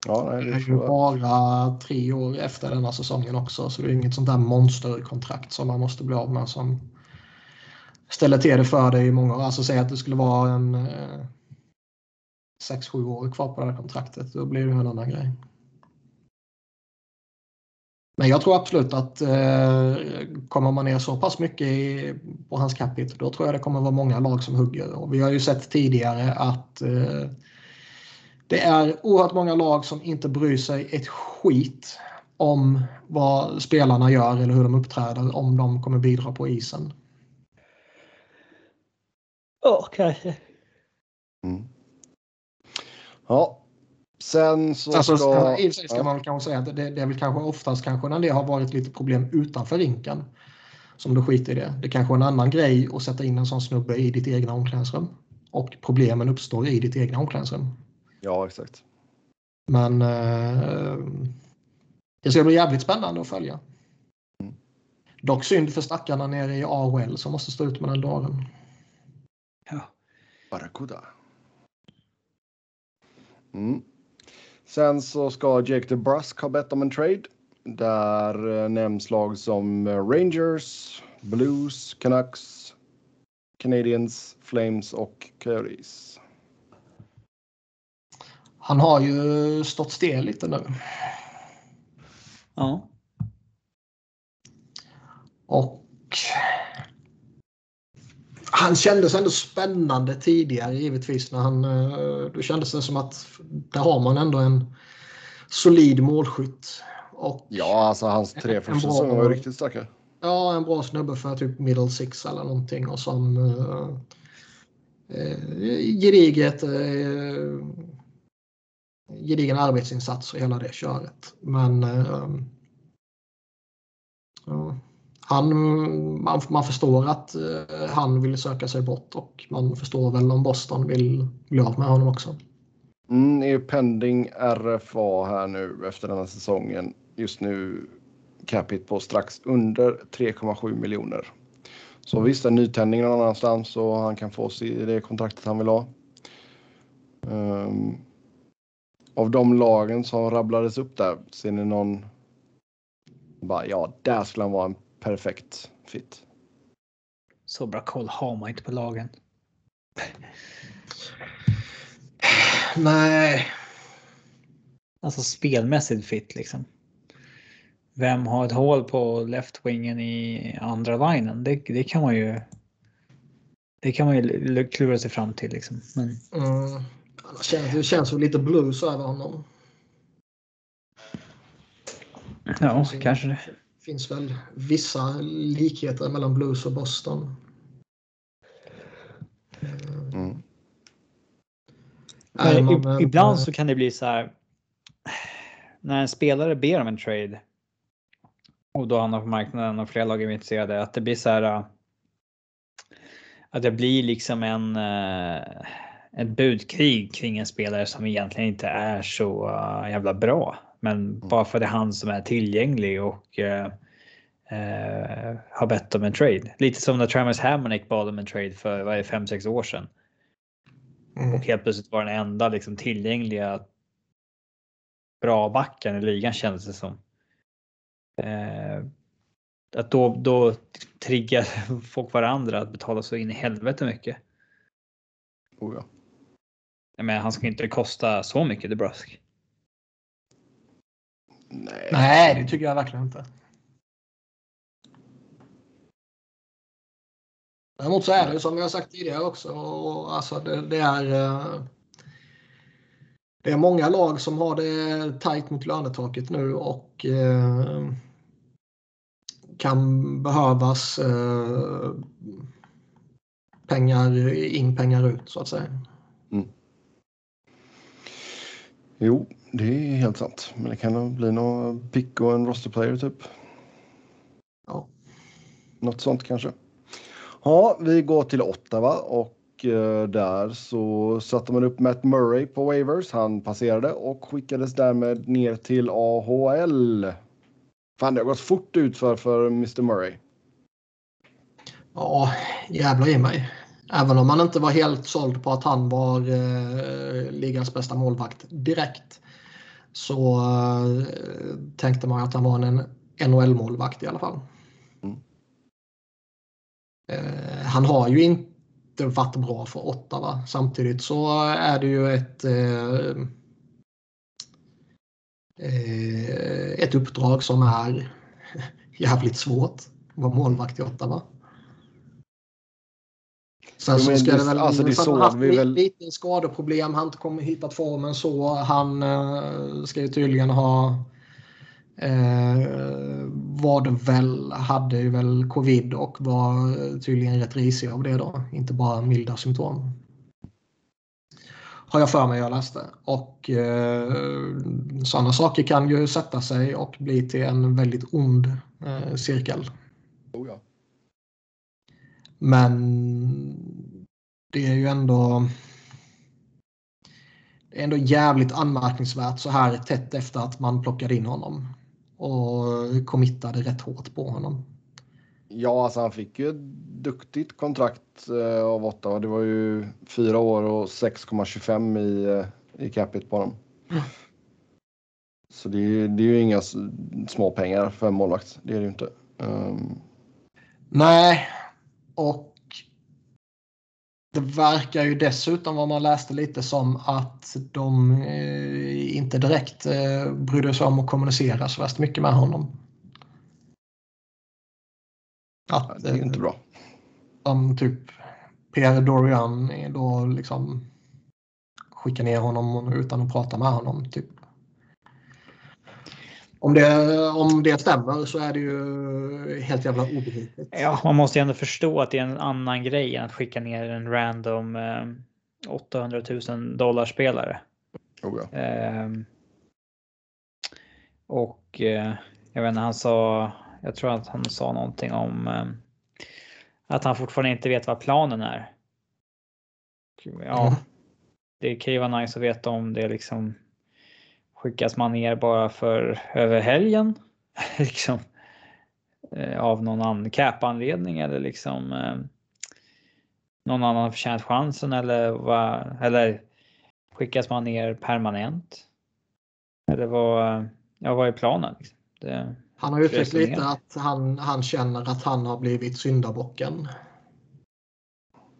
Ja, nej, det är ju bara tre år efter denna säsongen också, så det är inget sånt där monsterkontrakt som man måste bli av med som ställer till det för dig i många år. Alltså säg att det skulle vara en eh, 6-7 år kvar på det här kontraktet. Då blir det en annan grej. Men jag tror absolut att eh, kommer man ner så pass mycket i, på hans capita då tror jag det kommer vara många lag som hugger. Och vi har ju sett tidigare att eh, Det är oerhört många lag som inte bryr sig ett skit om vad spelarna gör eller hur de uppträder om de kommer bidra på isen. Ja, kanske. Mm. Ja, sen så alltså, ska... I och ska ja. man kanske säga att det, det är väl kanske oftast kanske när det har varit lite problem utanför rinken som du skiter i det. Det kanske är en annan grej att sätta in en sån snubbe i ditt egna omklädningsrum. Och problemen uppstår i ditt egna omklädningsrum. Ja, exakt. Men eh, det ska bli jävligt spännande att följa. Mm. Dock synd för stackarna nere i AHL som måste stå ut med den dagen. Barracuda. Mm. Sen så ska Jake DeBrusk ha bett om en trade. Där eh, nämns lag som eh, Rangers, Blues, Canucks, Canadiens, Flames och Coyotes. Han har ju stått stel lite nu. Ja. Och han kändes ändå spännande tidigare givetvis. När han, eh, då kändes det som att där har man ändå en solid målskytt. Och ja, alltså hans tre första säsonger var riktigt starka. Ja, en bra snubbe för typ middle six eller någonting och som uh, gediget uh, gedigen arbetsinsats och hela det köret. Men uh, han, man, man förstår att eh, han vill söka sig bort och man förstår väl om Boston vill bli av med honom också. Mm, är pending RFA här nu efter den här säsongen. Just nu capita på strax under 3,7 miljoner. Så visst, en nytändning någon annanstans så han kan få sig det kontraktet han vill ha. Um, av de lagen som rabblades upp där, ser ni någon? Bara, ja, där skulle han vara en perfekt fit. Så bra koll har man inte på lagen. Nej. Alltså spelmässigt fit liksom. Vem har ett hål på left-wingen i andra linen? Det, det kan man ju. Det kan man ju klura sig fram till liksom. Men... Mm. Det känns, det känns väl lite blues över honom. Ja, kanske det. Finns väl vissa likheter mellan blues och Boston. Mm. Nej, ibland så kan det bli så här. När en spelare ber om en trade och då hamnar på marknaden och flera lag är intresserade. Att det blir så här. Äh, att det blir liksom en äh, ett budkrig kring en spelare som egentligen inte är så jävla bra. Men mm. bara för det är han som är tillgänglig och uh, har bett om en trade. Lite som när Travis Hamonic bad om en trade för vad är 5-6 år sedan. Mm. Och helt plötsligt var den enda liksom, tillgängliga bra backen i ligan kändes det som. Eh, att då, då triggar folk varandra att betala så in i helvete mycket. Oh ja. Men han ska inte kosta så mycket, DeBrusk. Nej. Nej, det tycker jag verkligen inte. Däremot så är det som jag sagt tidigare också. Alltså det, det, är, eh, det är många lag som har det tajt mot lönetaket nu och eh, kan behövas eh, pengar in, pengar ut så att säga. Mm. Jo, det är helt sant. Men det kan nog bli någon pick och en roster player typ. Ja. Något sånt kanske. Ja, vi går till Ottawa och eh, där så satte man upp Matt Murray på waivers. Han passerade och skickades därmed ner till AHL. Fan, det har gått fort ut för, för Mr Murray. Ja, jävlar i mig. Även om man inte var helt såld på att han var eh, ligans bästa målvakt direkt så eh, tänkte man att han var en NHL-målvakt i alla fall. Mm. Eh, han har ju inte varit bra för Ottawa. Samtidigt så är det ju ett eh, ett uppdrag som är jävligt svårt. att vara målvakt i Ottawa. Sen så ska det väl... Alltså det så, haft vi väl... lite skadeproblem. Han har inte kommit hittat formen så. Han uh, ska ju tydligen ha... Uh, var det väl, hade ju väl covid och var tydligen rätt risig av det då. Inte bara milda symptom. Har jag för mig jag läste. Och eh, sådana saker kan ju sätta sig och bli till en väldigt ond eh, cirkel. Oh ja. Men det är ju ändå det är ändå jävligt anmärkningsvärt så här tätt efter att man plockade in honom och committade rätt hårt på honom. Ja, alltså han fick ju ett duktigt kontrakt eh, av Ottawa. Det var ju fyra år och 6,25 i, eh, i capita på honom. Mm. Så det är, det är ju inga små pengar för en målvakt. Det är det ju inte. Um... Nej, och det verkar ju dessutom vad man läste lite som att de eh, inte direkt eh, brydde sig om att kommunicera så värst mycket med honom. Att, det är inte bra. Som typ Pierre Dorian då liksom skickar ner honom utan att prata med honom. Typ. Om det, om det stämmer så är det ju helt jävla obegripligt. Ja, man måste ju ändå förstå att det är en annan grej än att skicka ner en random eh, 800 000 dollar spelare. Oh ja. eh, och eh, jag vet inte, han sa, jag tror att han sa någonting om eh, att han fortfarande inte vet vad planen är. Ja, mm. det kan ju vara nice att veta om det liksom skickas man ner bara för över helgen liksom eh, av någon annan cap-anledning eller liksom eh, någon annan har förtjänat chansen eller vad eller skickas man ner permanent? Eller vad, ja, vad är planen? Liksom? Det, han har uttryckt lite att han, han känner att han har blivit syndabocken.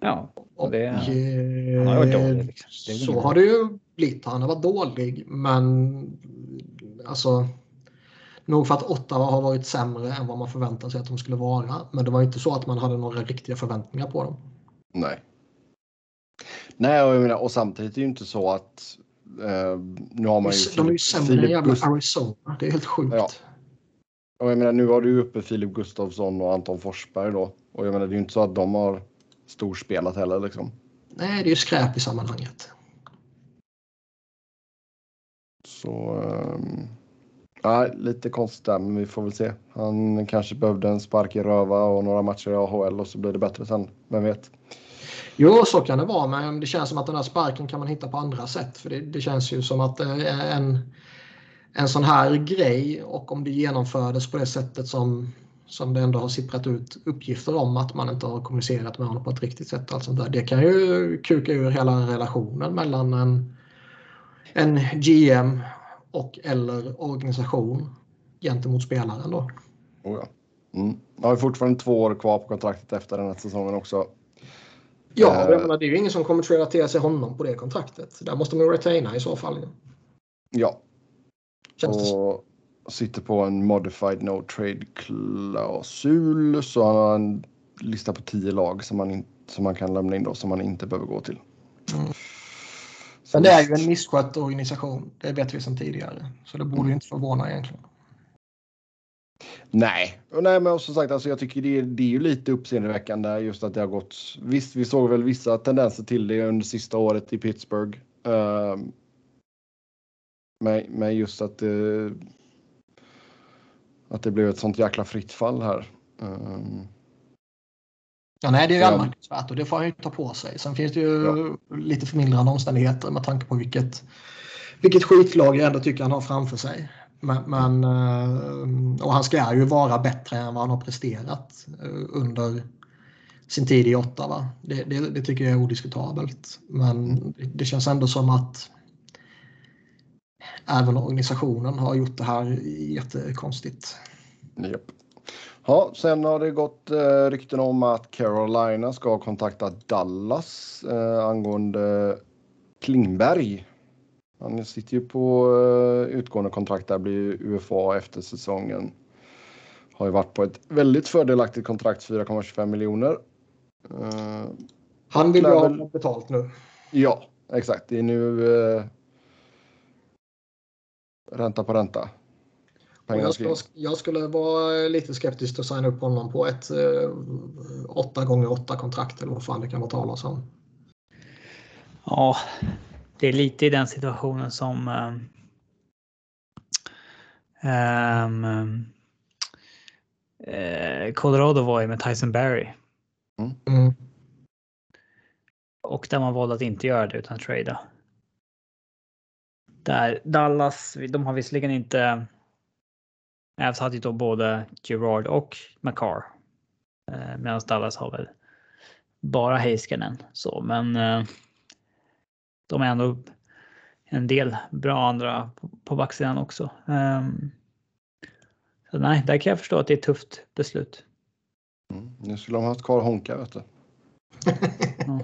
Ja, och det, och, han har varit dålig. Liksom. Så har det ju blivit. Han har varit dålig, men alltså Nog för att Ottawa har varit sämre än vad man förväntade sig att de skulle vara. Men det var inte så att man hade några riktiga förväntningar på dem. Nej. Nej, och, menar, och samtidigt är det ju inte så att eh, nu har man ju... De är ju sämre än jävla Arizona. Det är helt sjukt. Ja. Och jag menar, nu har du uppe Filip Gustafsson och Anton Forsberg då. Och jag menar, det är ju inte så att de har storspelat heller liksom. Nej, det är ju skräp i sammanhanget. Så... Ehm, Nej, lite konstigt där, men vi får väl se. Han kanske behövde en spark i röva och några matcher i AHL och så blir det bättre sen. Vem vet? Jo, så kan det vara, men det känns som att den här sparken kan man hitta på andra sätt. För det, det känns ju som att eh, en, en sån här grej och om det genomfördes på det sättet som, som det ändå har sipprat ut uppgifter om att man inte har kommunicerat med honom på ett riktigt sätt. Allt sånt där. Det kan ju kuka ur hela relationen mellan en, en GM och eller organisation gentemot spelaren. Då. Oh ja. Mm. har fortfarande två år kvar på kontraktet efter den här säsongen också. Ja, uh, menar, det är ju ingen som kommer att relatera sig honom på det kontraktet. Där måste man retaina i så fall. Ja. Känns och sitter på en modified no trade klausul så han har en lista på tio lag som man, in, som man kan lämna in då som man inte behöver gå till. Mm. Men det är ju en misskött organisation. Det vet vi sedan tidigare. Så det borde mm. inte förvåna egentligen. Nej, och nej men som sagt, alltså jag tycker det är, det är ju lite uppseendeväckande just att det har gått. Visst, vi såg väl vissa tendenser till det under sista året i Pittsburgh. Uh, men, men just att det, att det blev ett sånt jäkla fritt fall här. Um, Ja, nej, det är ju anmärkningsvärt och det får han ju ta på sig. Sen finns det ju ja. lite förmildrande omständigheter med tanke på vilket, vilket skitlag jag ändå tycker han har framför sig. Men, men, eh, och han ska ju vara bättre än vad han har presterat eh, under sin tid i Ottawa. Det, det, det tycker jag är odiskutabelt. Men det känns ändå som att även organisationen har gjort det här jättekonstigt. Yep. Ja, sen har det gått eh, rykten om att Carolina ska kontakta Dallas eh, angående Klingberg. Han sitter ju på eh, utgående kontrakt där, blir UFA efter säsongen. Har ju varit på ett väldigt fördelaktigt kontrakt, 4,25 miljoner. Eh, Han vill ju ha betalt nu. Ja, exakt. Det är nu eh, ränta på ränta. Jag skulle, jag skulle, vara lite skeptisk att signa upp honom på ett eh, 8 gånger 8 kontrakt eller vad fan det kan vara talas om. Ja, det är lite i den situationen som um, um, Colorado var i med Tyson Berry. Mm. Mm. Och där man valde att inte göra det utan trada. Där Dallas, de har visserligen inte Avs hade ju då både Gerard och McCarr. Eh, Medan Dallas har väl bara Heiskanen. Så, men eh, de är ändå en del bra andra på backsidan också. Um, så nej, där kan jag förstå att det är ett tufft beslut. Mm. Nu skulle de haft kvar Honka vet du. ja.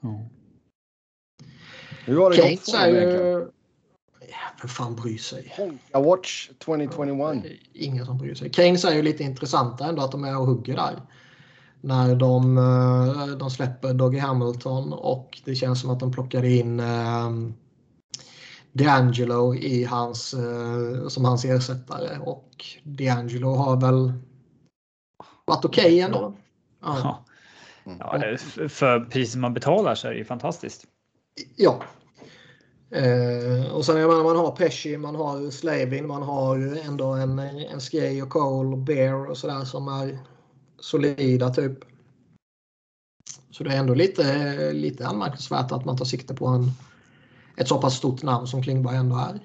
ja. Hur har det gått för dem egentligen? Vem fan bryr sig? Honka Watch 2021. Ingen som bryr sig. Keynes är ju lite intressanta ändå att de är och hugger där. När de, eh, de släpper Doggy Hamilton och det känns som att de plockar in um, D'Angelo i hans, uh, som hans ersättare. Och D'Angelo har väl varit okej okay ändå. Ja. Ja, för priset man betalar så är det ju fantastiskt. Ja, Eh, och sen jag menar, man har Pesci, man har Slavin, man har ju ändå en, en Skej och Cole och Bear och sådär som är solida typ. Så det är ändå lite, lite anmärkningsvärt att man tar sikte på en, ett så pass stort namn som Klingberg ändå är.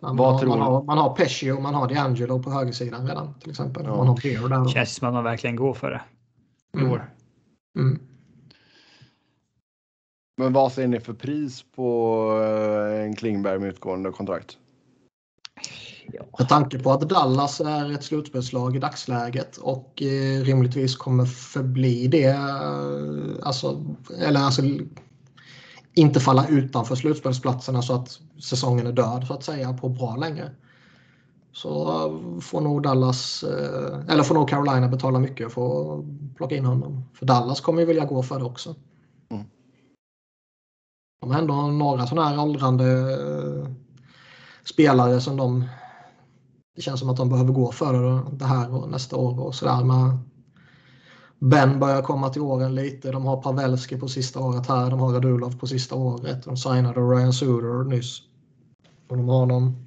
Man, Vad har, tror man, har, man har Pesci och man har D'Angelo på högersidan redan till exempel. Ja. Man har Bear där. Känns som att man verkligen går för det. Mm. Mm. Men vad ser ni för pris på eh, en Klingberg med utgående kontrakt? Ja. Med tanke på att Dallas är ett slutspelslag i dagsläget och eh, rimligtvis kommer förbli det. Eh, alltså, eller alltså inte falla utanför slutspelsplatserna så att säsongen är död så att säga på bra länge. Så får nog Dallas, eller får nog Carolina betala mycket för att plocka in honom. För Dallas kommer ju vilja gå för det också. De har ändå några sådana här åldrande eh, spelare som de det känns som att de behöver gå för det här och nästa år och sådär. Men ben börjar komma till åren lite. De har Pavelski på sista året här. De har Radulov på sista året. De signade Ryan Suter nyss. Och de har någon,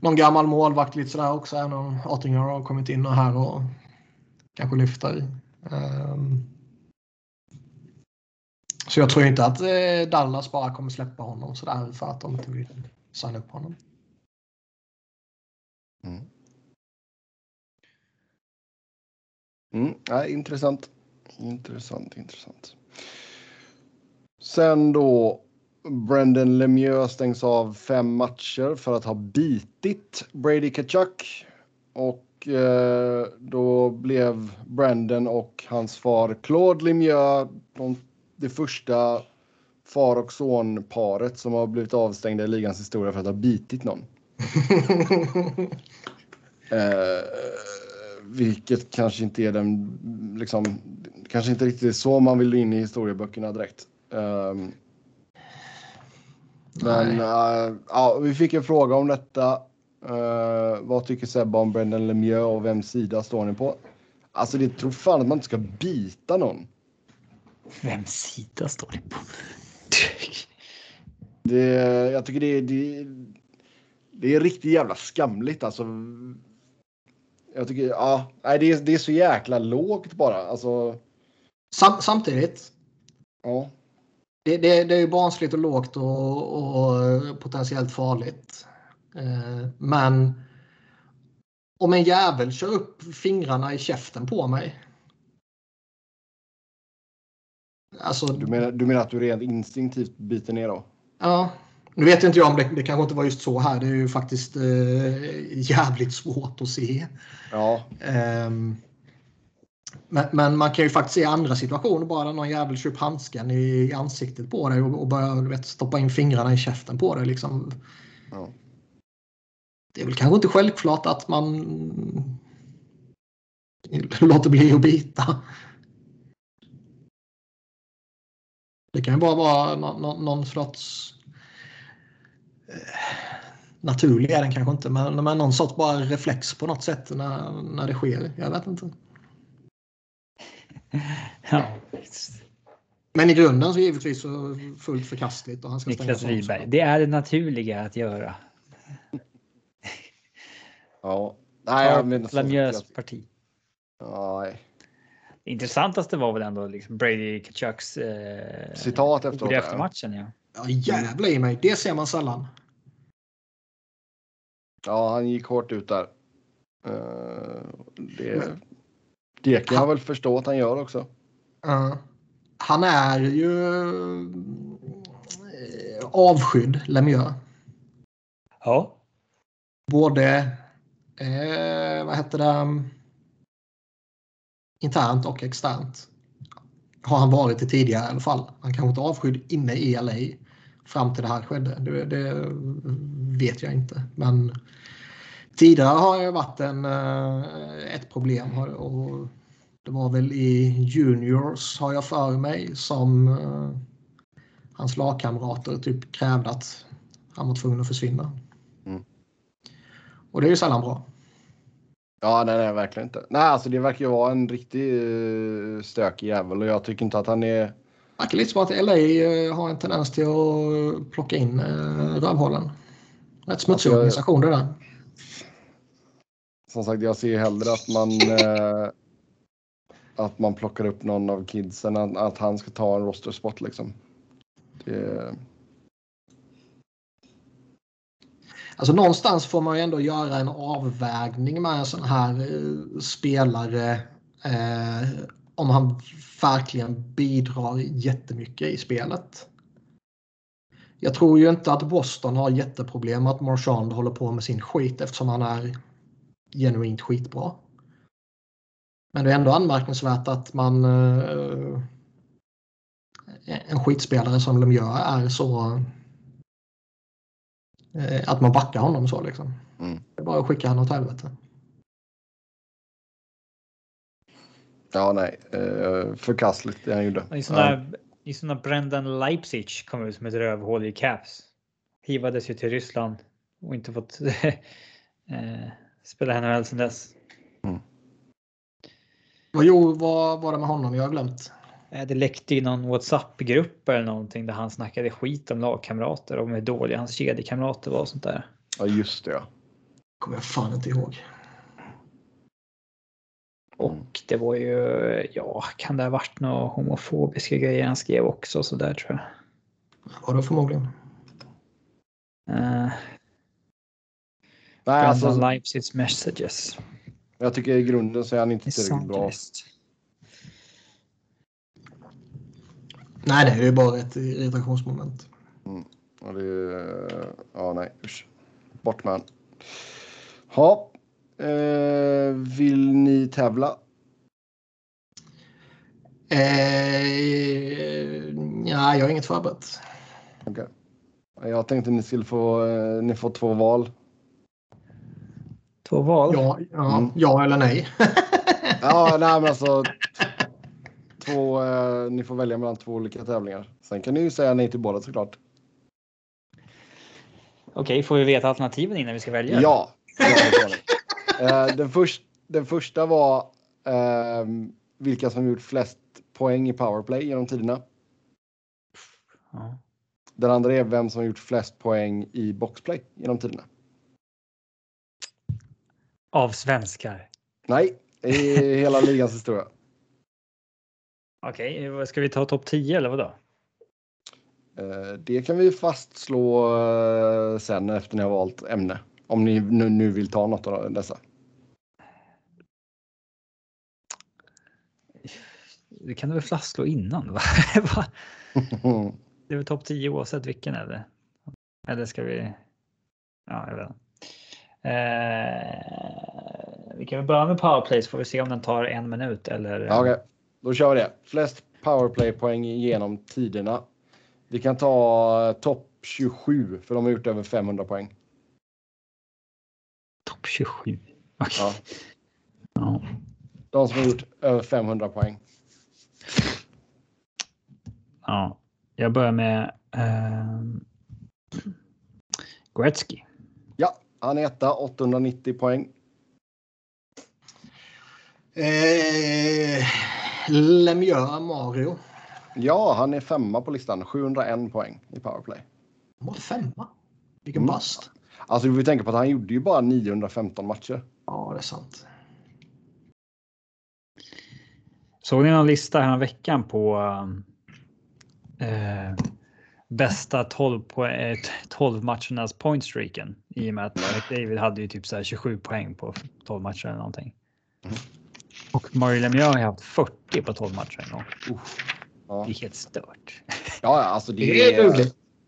någon gammal målvakt lite sådär också. Även om Ottinger har kommit in här och kanske lyfter. Um, så jag tror inte att eh, Dallas bara kommer släppa honom sådär för att de inte vill signa upp honom. Mm. Mm, ja, intressant. Intressant, intressant. Sen då Brendan Lemieux stängs av fem matcher för att ha bitit Brady Kachuk. Och eh, då blev Brendan och hans far Claude Lemieux de det första far och son-paret som har blivit avstängda i ligans historia för att ha bitit någon. eh, vilket kanske inte är den, liksom, kanske inte riktigt så man vill in i historieböckerna direkt. Eh, men uh, ja, vi fick en fråga om detta. Uh, vad tycker Sebbe om Brendan Lemieux och vems sida står ni på? Alltså det tror fan att man inte ska bita någon. Vems sida står ni på? det, jag tycker det, det, det är riktigt jävla skamligt alltså. Jag tycker, ja, nej, det, är, det är så jäkla lågt bara. Alltså... Sam, samtidigt. Ja. Det, det, det är ju barnsligt och lågt och, och potentiellt farligt. Eh, men om en jävel kör upp fingrarna i käften på mig Alltså, du, menar, du menar att du rent instinktivt biter ner då? Ja. Nu vet inte jag om det, det kanske inte var just så här. Det är ju faktiskt eh, jävligt svårt att se. Ja. Um, men, men, man kan ju faktiskt se andra situationer. Bara någon jävel kör upp handsken i, ansiktet på dig och, och börjar vet, stoppa in fingrarna i käften på dig. Liksom. Ja. det är väl kanske inte självklart att man låter bli att bita. Det kan ju bara vara någon, någon sorts eh, naturlig är den kanske inte, men, men någon sorts bara reflex på något sätt när, när det sker. Jag vet inte. Ja. Men i grunden så givetvis så fullt förkastligt. Och han ska Niklas Wiberg, det är det naturliga att göra. ja, nej, jag menar Lamieux parti. Nej. Det intressantaste var väl ändå liksom Brady Kachucks eh, citat efteråt. Efter matchen, ja. Ja, jävlar i mig. Det ser man sällan. Ja, han gick hårt ut där. Uh, det, det kan jag väl förstå att han gör också. Uh, han är ju uh, avskydd, Lemieux. Ja. Både, eh, vad heter det, internt och externt. Har han varit det tidigare i alla fall. Han kanske inte avskydd inne i LA fram till det här skedde. Det, det vet jag inte. Men tidigare har det varit en, eh, ett problem. Och det var väl i juniors har jag för mig som eh, hans lagkamrater typ krävde att han var tvungen att försvinna. Mm. Och det är ju sällan bra. Ja, nej, nej, verkligen inte. Nej, alltså det verkar ju vara en riktig uh, stökig jävel och jag tycker inte att han är... Det verkar lite som att LA uh, har en tendens till att plocka in rövhålen. Rätt smutsig alltså, organisation det där. Som sagt, jag ser hellre att man att man plockar upp någon av kidsen, att, att han ska ta en roster spot liksom. Det... Alltså någonstans får man ju ändå göra en avvägning med en sån här eh, spelare. Eh, om han verkligen bidrar jättemycket i spelet. Jag tror ju inte att Boston har jätteproblem med att Marchand håller på med sin skit eftersom han är genuint skitbra. Men det är ändå anmärkningsvärt att man eh, en skitspelare som Lemieux är så att man backar honom så liksom. Mm. Det är bara att skicka honom åt helvete. Ja, nej. Eh, förkastligt det han gjorde. I sådana, ja. i sådana Brendan Leipzig kom ut som ett rövhål i Caps. Hivades ju till Ryssland och inte fått eh, spela NHL sedan dess. Mm. Vad, jo, vad var det med honom? Jag har glömt. Eh, det läckte i någon WhatsApp-grupp eller någonting där han snackade skit om lagkamrater och hur dåliga hans kedjekamrater var och sånt där. Ja, just det. Ja. kommer jag fan inte ihåg. Och det var ju, ja, kan det ha varit några homofobiska grejer han skrev också så där tror jag. Var det förmodligen. Uh, Nej, alltså, Leipzigs messages. Jag tycker i grunden så är han inte tillräckligt bra. Nej, det är ju bara ett irritationsmoment. Mm. Ja, det är, ja, nej, usch. Bort med han. Ja, eh, vill ni tävla? Eh, ja, jag har inget förberett. Okay. Jag tänkte ni skulle få, eh, ni får två val. Två val? Ja, ja, mm. ja eller nej. ja, nej men alltså. Två, eh, ni får välja mellan två olika tävlingar. Sen kan ni ju säga nej till båda såklart. Okej, får vi veta alternativen innan vi ska välja? Ja. eh, den, först, den första var eh, vilka som gjort flest poäng i powerplay genom tiderna. Ja. Den andra är vem som gjort flest poäng i boxplay genom tiderna. Av svenskar? Nej, i hela ligans historia. Okej, okay, ska vi ta topp 10 eller vadå? Eh, det kan vi fastslå eh, sen efter ni har valt ämne. Om ni nu vill ta något av dessa. Det kan du väl fastslå innan? Va? det är väl topp 10 oavsett vilken eller? Eller ska vi? Ja, jag vet inte. Eh, vi kan väl börja med powerplay så får vi se om den tar en minut eller. Okay. Då kör vi det. Flest powerplay poäng genom tiderna. Vi kan ta topp 27 för de har gjort över 500 poäng. 27. Okay. Ja. Ja. De som har gjort över 500 poäng. ja. Jag börjar med eh, Gretzky. Ja, han är etta, 890 poäng. Eh, Lemieux Mario. Ja, han är femma på listan, 701 poäng i powerplay. Han var femma. Vilken Mm. bast. Alltså du får tänka på att han gjorde ju bara 915 matcher. Ja, det är sant. Såg ni någon lista här veckan på eh, bästa 12, på, eh, 12 matchernas point streaken? I och med att McDavid hade ju typ så här 27 poäng på 12 matcher eller någonting. Mm. Och Mario Lemieux har haft 40 på 12 matcher en gång. Ja, Det är helt stört. ja ja, alltså det, Det är är,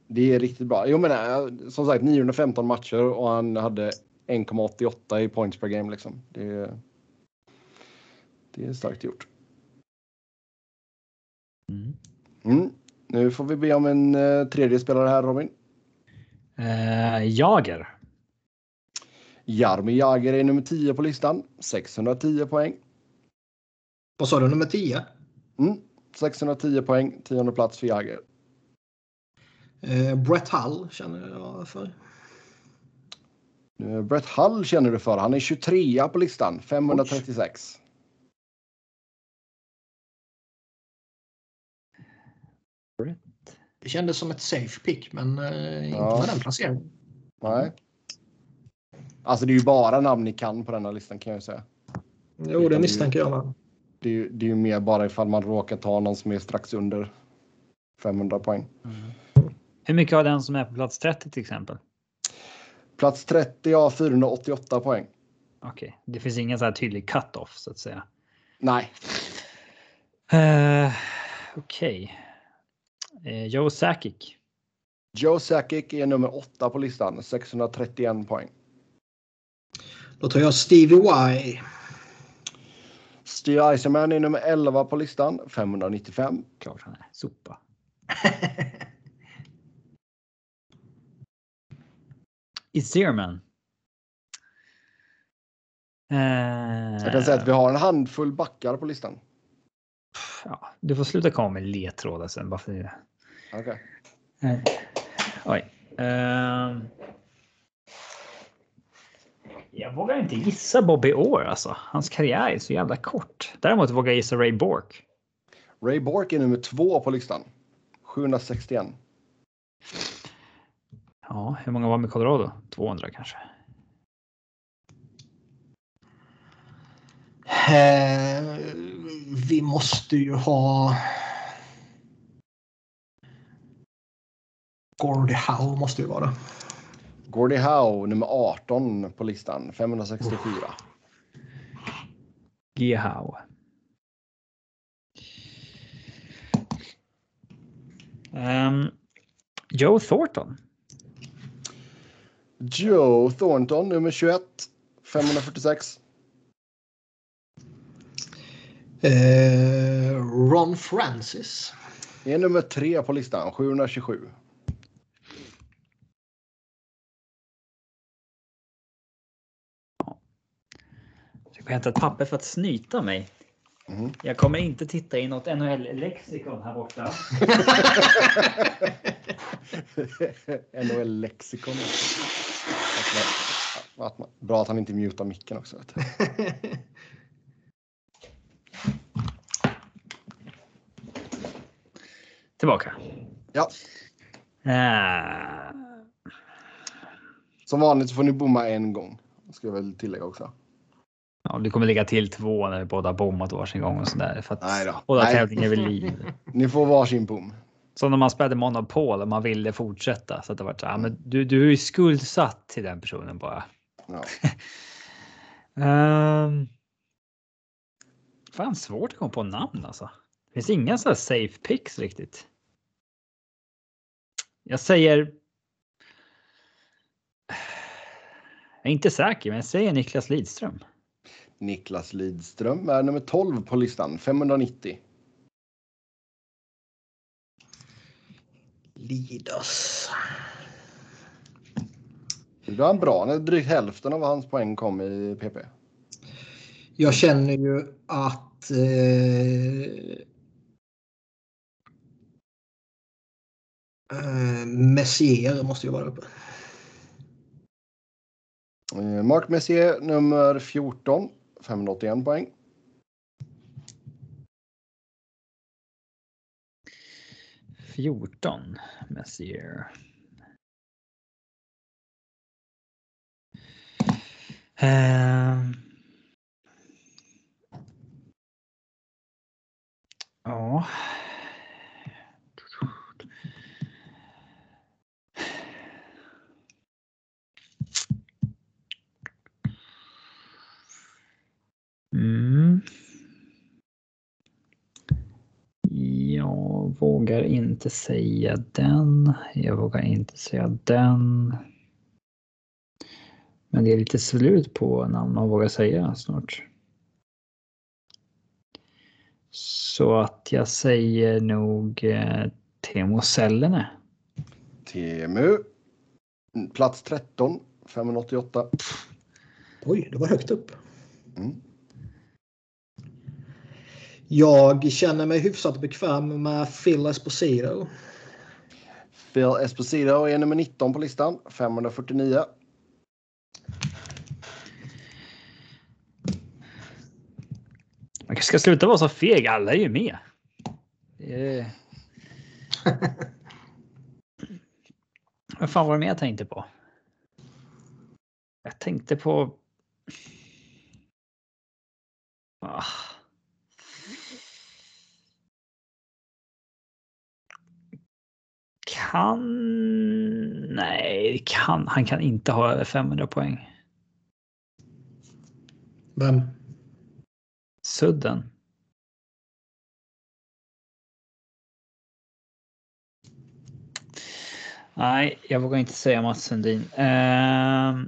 det är riktigt bra. Jag menar, som sagt 915 matcher och han hade 1,88 i points per game liksom. Det är, det är starkt gjort. Mm. Mm. Nu får vi be om en eh, tredje spelare här Robin. Eh, Jager. Jarmi Jagr är nummer 10 på listan. 610 poäng. Vad sa du, nummer 10? Mm. 610 poäng, tionde plats för Jagr. Eh, Brett Hull känner jag för. Eh, Brett Hull känner du för. Han är 23 på listan, 536. Det kändes som ett safe pick, men eh, inte Ja. med den placeringen. Nej. Alltså det är ju bara namn ni kan på den här listan kan jag ju säga. Jo, det misstänker jag med. Det är, ju- det är ju mer bara ifall man råkar ta någon som är strax under 500 poäng. Hur mycket har den som är på plats 30 till exempel? Plats 30 har 488 poäng. Okej, det finns ingen så här tydlig cut-off så att säga. Nej, Uh, Okej. Eh, Joe Sakic. Joe Sakic är nummer 8 på listan, 631 poäng. Då tar jag Stevie Y. Steve Eisenman är nummer 11 på listan, 595. Klart han är. Sopa. Iserman. Uh, Jag kan säga att vi har en handfull backar på listan. ja, du får sluta komma med ledtrådar sen. Bara för det. Okej. Eh, Oj. Ehm. Jag vågar inte gissa Bobby Orr alltså. Hans karriär är så jävla kort. Däremot vågar jag gissa Ray Bork. Ray Bork är nummer 2 på listan, 761. Ja, hur många var med Colorado? 200 kanske. Eh, vi måste ju ha... Gordie Howe måste ju vara. Gordie Howe nummer 18 på listan, 564. G. Howe. Ehm, Joe Thornton. Joe Thornton nummer 21, 546. Eh, Ron Francis. Är nummer 3 på listan, 727. Jag får hämta ett papper för att snyta mig. Mhm. Jag kommer inte titta i något NHL-lexikon här borta. NHL-lexikon. Bra att han inte mutar micken också. Tillbaka. Ja, Ah, som vanligt så får ni bomma en gång. Ska jag väl tillägga också. Ja, du kommer lägga till två när vi båda bommat varsin gång och sådär. För att Nej då. båda Nej. tävlingar vid liv. Ni får varsin bom. Som när man spelade Monopol och man ville fortsätta. Så att det var så här, men du, du är skuldsatt till den personen bara. Ja. Um, fan svårt att komma på namn alltså. Det finns inga så här safe picks riktigt. Jag säger. Jag är inte säker, men jag säger Niklas Lidström. Niklas Lidström är nummer 12 på listan, 590. Lidas. Det var bra. Drygt hälften av hans poäng kom i PP. Jag känner ju att eh, eh, Messier måste ju vara uppe. Eh, Mark Messier nummer 14, 581 poäng. Fjorton Messier. Uh, ja. Mm. Jag vågar inte säga den. Jag vågar inte säga den. Men det är lite slut på namn man vågar säga snart. Så att jag säger nog eh, Teemu Sellene. Temu. Plats 13, 588. Oj, det var högt upp. Mm. Jag känner mig hyfsat bekväm med Phil Esposito. Phil Esposito är nummer 19 på listan, 549. Man ska sluta vara så feg, alla är ju med. Är... Vad fan var det mer jag tänkte på? Jag tänkte på... Ah. Kan... Nej, kan. han kan inte ha över 500 poäng. Vem? Sudden. Nej, jag vågar inte säga Mats Sundin. Uh...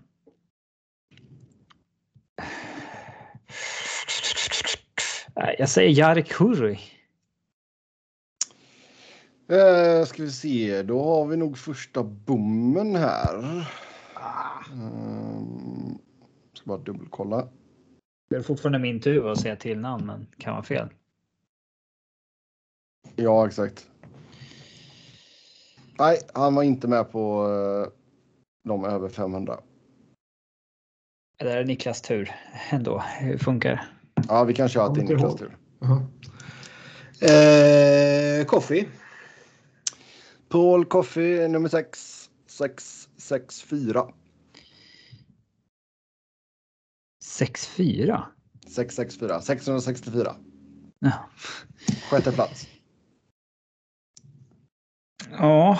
Jag säger Jarek Hurri. Uh, ska vi se, då har vi nog första bommen här. Uh, ska bara dubbelkolla. Det är fortfarande min tur att säga till namn, men kan vara fel. Ja, exakt. Nej, han var inte med på uh, de över 500. Det är Niklas tur ändå. Hur funkar det? Ja, vi kan köra att det är Niklas tur. Uh -huh. eh, coffee. Paul Coffey nummer 6. 664. 64? 664. 664. Ja. Sjätte plats. Ja.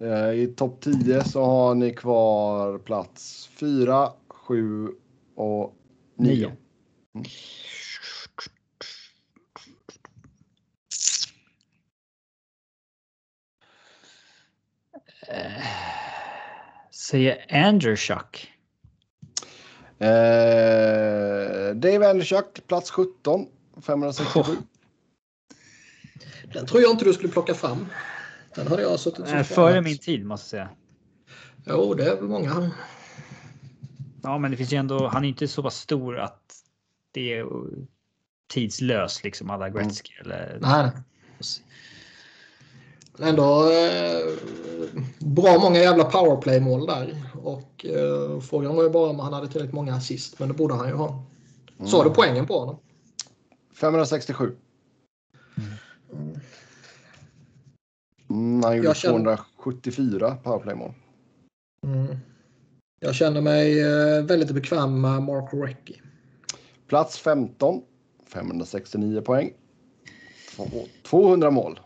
Eh, I topp 10 så har ni kvar plats 4, 7 och 9. Mm. Eh, säger Andrew Schuck. Eh, Dave Anderschuck, plats 17, 567. Oh. Den tror jag inte du skulle plocka fram. Den hade jag suttit som Före min tid måste jag säga. Jo, det är väl många. Ja, men det finns ju ändå. Han är inte så pass stor att det är tidslös liksom alla Gretzky mm. eller. Nej ändå eh, bra många jävla powerplay-mål där. Och eh, frågan var ju bara om han hade tillräckligt många assist, men det borde han ju ha. Mm. Sa du poängen på honom? 567. Mm. Mm, han gjorde känner... 274 powerplay-mål. Mm. Jag känner mig eh, väldigt bekväm med Mark Recchi. Plats 15. 569 poäng. 200 mål.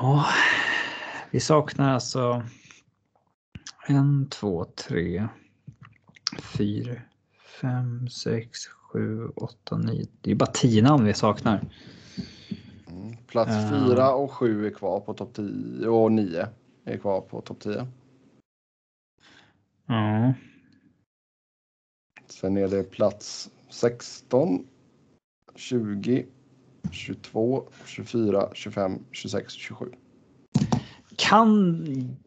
Ja, vi saknar alltså en, två, tre, fyra, fem, sex, sju, åtta, nio. Det är bara tio namn vi saknar. Mm, plats uh, fyra och sju är kvar på topp tio och nio är kvar på topp tio. Ja. Sen är det plats 16, 20, 22, 24, 25, 26, 27. Kan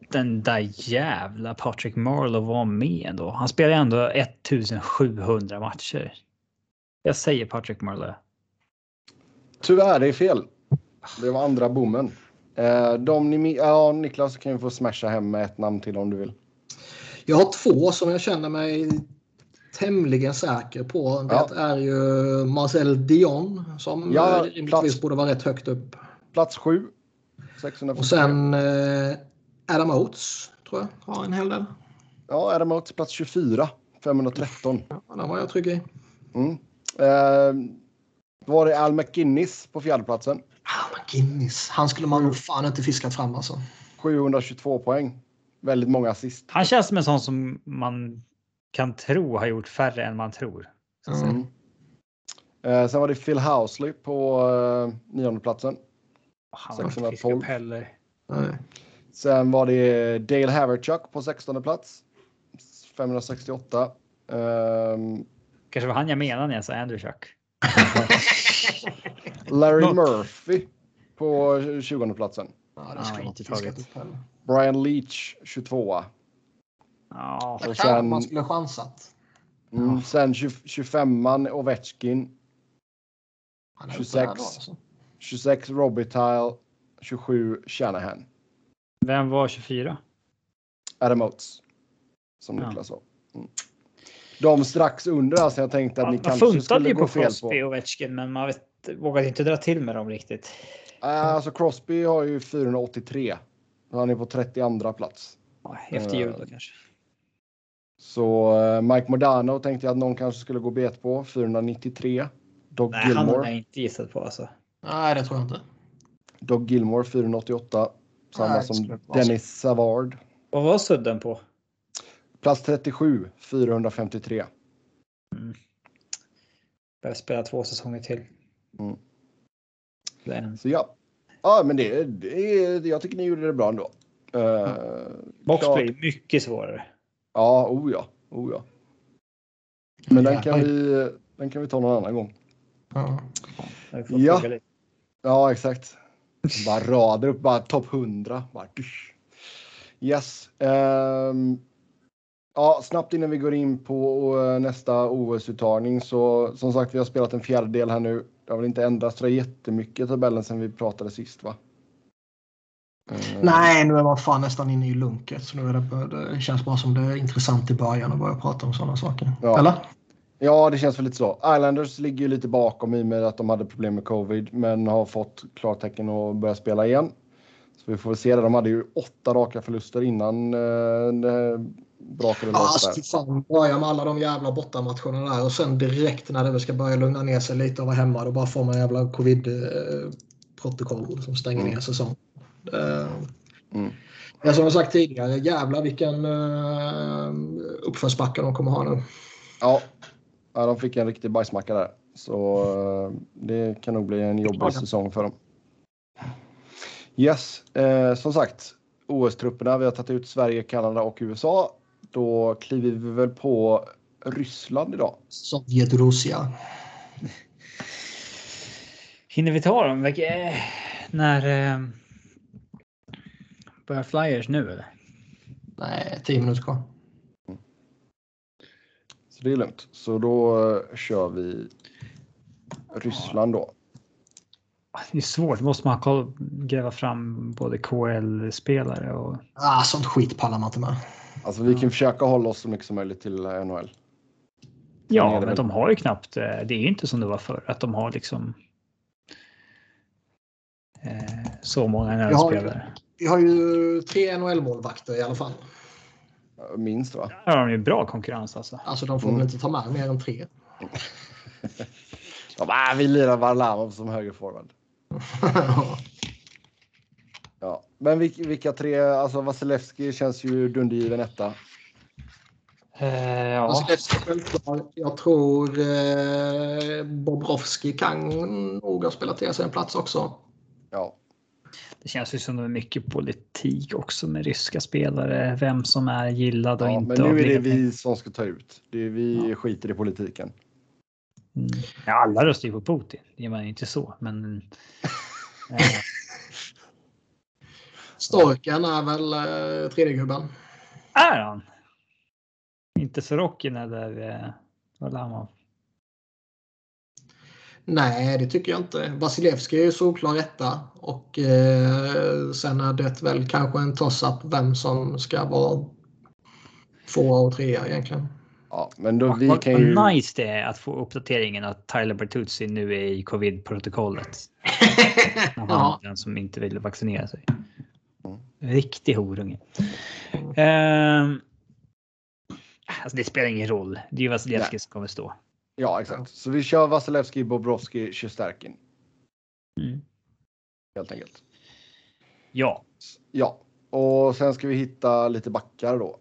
den där jävla Patrick Marlowe vara med då? Han spelar ändå 1700 matcher. Jag säger Patrick Marlowe. Tyvärr, det är fel. Det var andra bommen. Eh, de ni, ja, Niklas kan ju få smasha hem med ett namn till om du vill. Jag har två som jag känner mig tämligen säker på. Det ja. är ju Marcel Dion som ja, rimligtvis borde vara rätt högt upp. Plats sju. 640. Och sen eh, Adam Oates tror jag har en hel del. Ja, Adam Oates plats 24. 513. Ja, den var jag trygg i. Mm. Eh, var det Al McGinnis på fjärdeplatsen. Al McGinnis. Han skulle man nog fan inte fiskat fram alltså. 722 poäng. Väldigt många assist. Han känns som en sån som man kan tro har gjort färre än man tror. Mm. Eh, sen var det Phil Housley på eh, nionde platsen. Han 612. heller. Nej. Sen var det Dale Haverchuck på 16 plats. 568. Um, ehm, Kanske var han jag menade när jag sa Andrew Chuck. Larry Murphy på 20 platsen. Ja, det ska inte tagit. Brian Leach 22. Ja, och sen, man skulle chansat. Mm, sen 25an Ovechkin. 26. 26 Robitaille. 27 Shanahan. Vem var 24? Adam Oates. Som ja. Niklas sa. Mm. De strax under alltså. Jag tänkte att ja, ni kanske skulle gå fel på. Crosby och Ovechkin, men man vet, vågade inte dra till med dem riktigt. Alltså Crosby har ju 483. Han är på 32 plats. Ja, efter jul då kanske. Så uh, Mike Modano tänkte jag att någon kanske skulle gå bet på. 493. Dog Nej, Gilmore. han har jag inte gissat på alltså. Nej, det tror jag inte. Dog Gilmore 488. Samma Nej, som Dennis Savard. Vad var sudden på? Plats 37, 453. Mm. Börjar spela två säsonger till. Mm. Så ja. Ja, men det, det, jag tycker ni gjorde det bra ändå. Uh, Boxplay mycket svårare. Ja, oh ja. Oh ja. Men den kan, vi, den kan vi ta någon annan gång. Ja. Ja, ja exakt. Bara rader upp, bara topp 100. Bara, yes. Um, ja, snabbt innan vi går in på uh, nästa OS-uttagning så som sagt, vi har spelat en fjärdedel här nu. Det har väl inte ändrats så jättemycket i tabellen sen vi pratade sist, va? Uh, Nej, nu är man fan nästan inne i lunket så nu är det, det känns bara som det är intressant i början att börja prata om sådana saker. Ja. Eller? Ja, det känns väl lite så. Islanders ligger ju lite bakom i och med att de hade problem med covid, men har fått klartecken att börja spela igen. Så vi får väl se det. De hade ju åtta raka förluster innan eh, brakade loss. Ja, alltså, fan, börja med alla de jävla bortamatcherna där och sen direkt när det ska börja lugna ner sig lite och vara hemma, då bara får man jävla covid-protokoll som stänger mm. ner säsongen. Mm. Ja, som jag sagt tidigare, jävlar vilken uh, uppförsbacke de kommer ha nu. Ja, Ja, de fick en riktig bajsmacka där. Så eh, det kan nog bli en jobbig säsong för dem. Yes, eh, som sagt. OS-trupperna. Vi har tagit ut Sverige, Kanada och USA. Då kliver vi väl på Ryssland idag. Sovjet-Ryssland. Hinner vi ta dem? När eh, börjar Flyers nu eller? Nej, tio minuter kvar det är lugnt. Så då uh, kör vi Ryssland då. Det är svårt. Måste man gräva fram både KL-spelare och... Ah, sånt skit pallar man inte med. Alltså vi kan försöka hålla oss så mycket som möjligt till eh, NHL. Ja, men väl... de har ju knappt. Eh, det är ju inte som det var förr att de har liksom. Eh, så många NHL-spelare. Vi har ju tre NHL-målvakter i alla fall. Minst va? Ja, de är bra konkurrens alltså. Alltså de får mm. väl inte ta med mer än tre. de bara, vi lirar Varlamov som högerforward. ja, men vilka tre? Alltså Vasilevski känns ju dundergiven etta. Eh, ja. Vasilevski Jag tror eh, Bobrovski kan nog ha spelat till sig en plats också. Ja. Det känns ju som det är mycket politik också med ryska spelare. Vem som är gillad och ja, inte. Men nu är det vi som ska ta ut. Det är vi ja. skiter i politiken. Mm. Ja, alla röstar ju på Putin. Det är man inte så, men. eh. Storken är väl eh, tredje gubben. Är han? Inte Sorokin eller eh, Varlamov? Nej, det tycker jag inte. Vasilevski är ju solklar etta och eh, sen är det väl kanske en toss-up vem som ska vara tvåa och trea egentligen. Ja, men då vi kan ju... Vad nice det är att få uppdateringen att Tyler Bertuzzi nu är i covid-protokollet. Han ja. den som inte vill vaccinera sig. Riktig horunge. Uh, alltså det spelar ingen roll. Det är ju Vasilevski som kommer stå. Ja, exakt. Så vi kör Vasilevski, Bobrovski, Sjusterkin. Mm. Helt enkelt. Ja. Ja, och sen ska vi hitta lite backar då.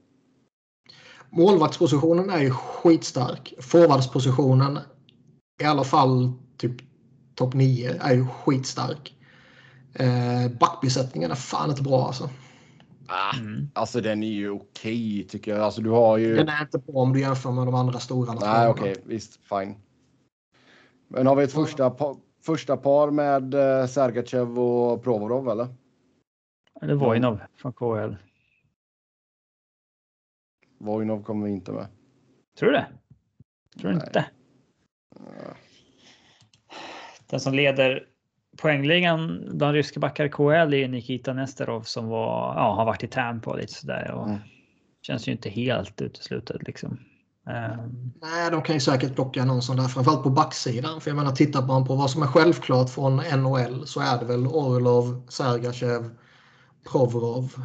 Målvaktspositionen är ju skitstark. Forwardspositionen, i alla fall typ topp 9, är ju skitstark. Eh, backbesättningen är fan inte bra alltså. Ah, mm. Alltså den är ju okej tycker jag. Alltså, du har ju... Den är inte bra om du jämför med de andra stora. Nej okej, okay, visst fine. Men har vi ett första, pa första par med eh, Sergachev och Provorov eller? Eller Vojnov från KL. Vojnov kommer vi inte med. Tror du det? Tror du inte? Den som leder poängligan, de ryska backar KL är Nikita Nesterov som var, ja, har varit i Tampa och lite sådär. Och mm. Känns ju inte helt uteslutet liksom. Um... Nej, de kan ju säkert plocka någon sån där, framförallt på backsidan. För jag menar, tittar man på vad som är självklart från NHL så är det väl Orlov, Sergachev, Provorov.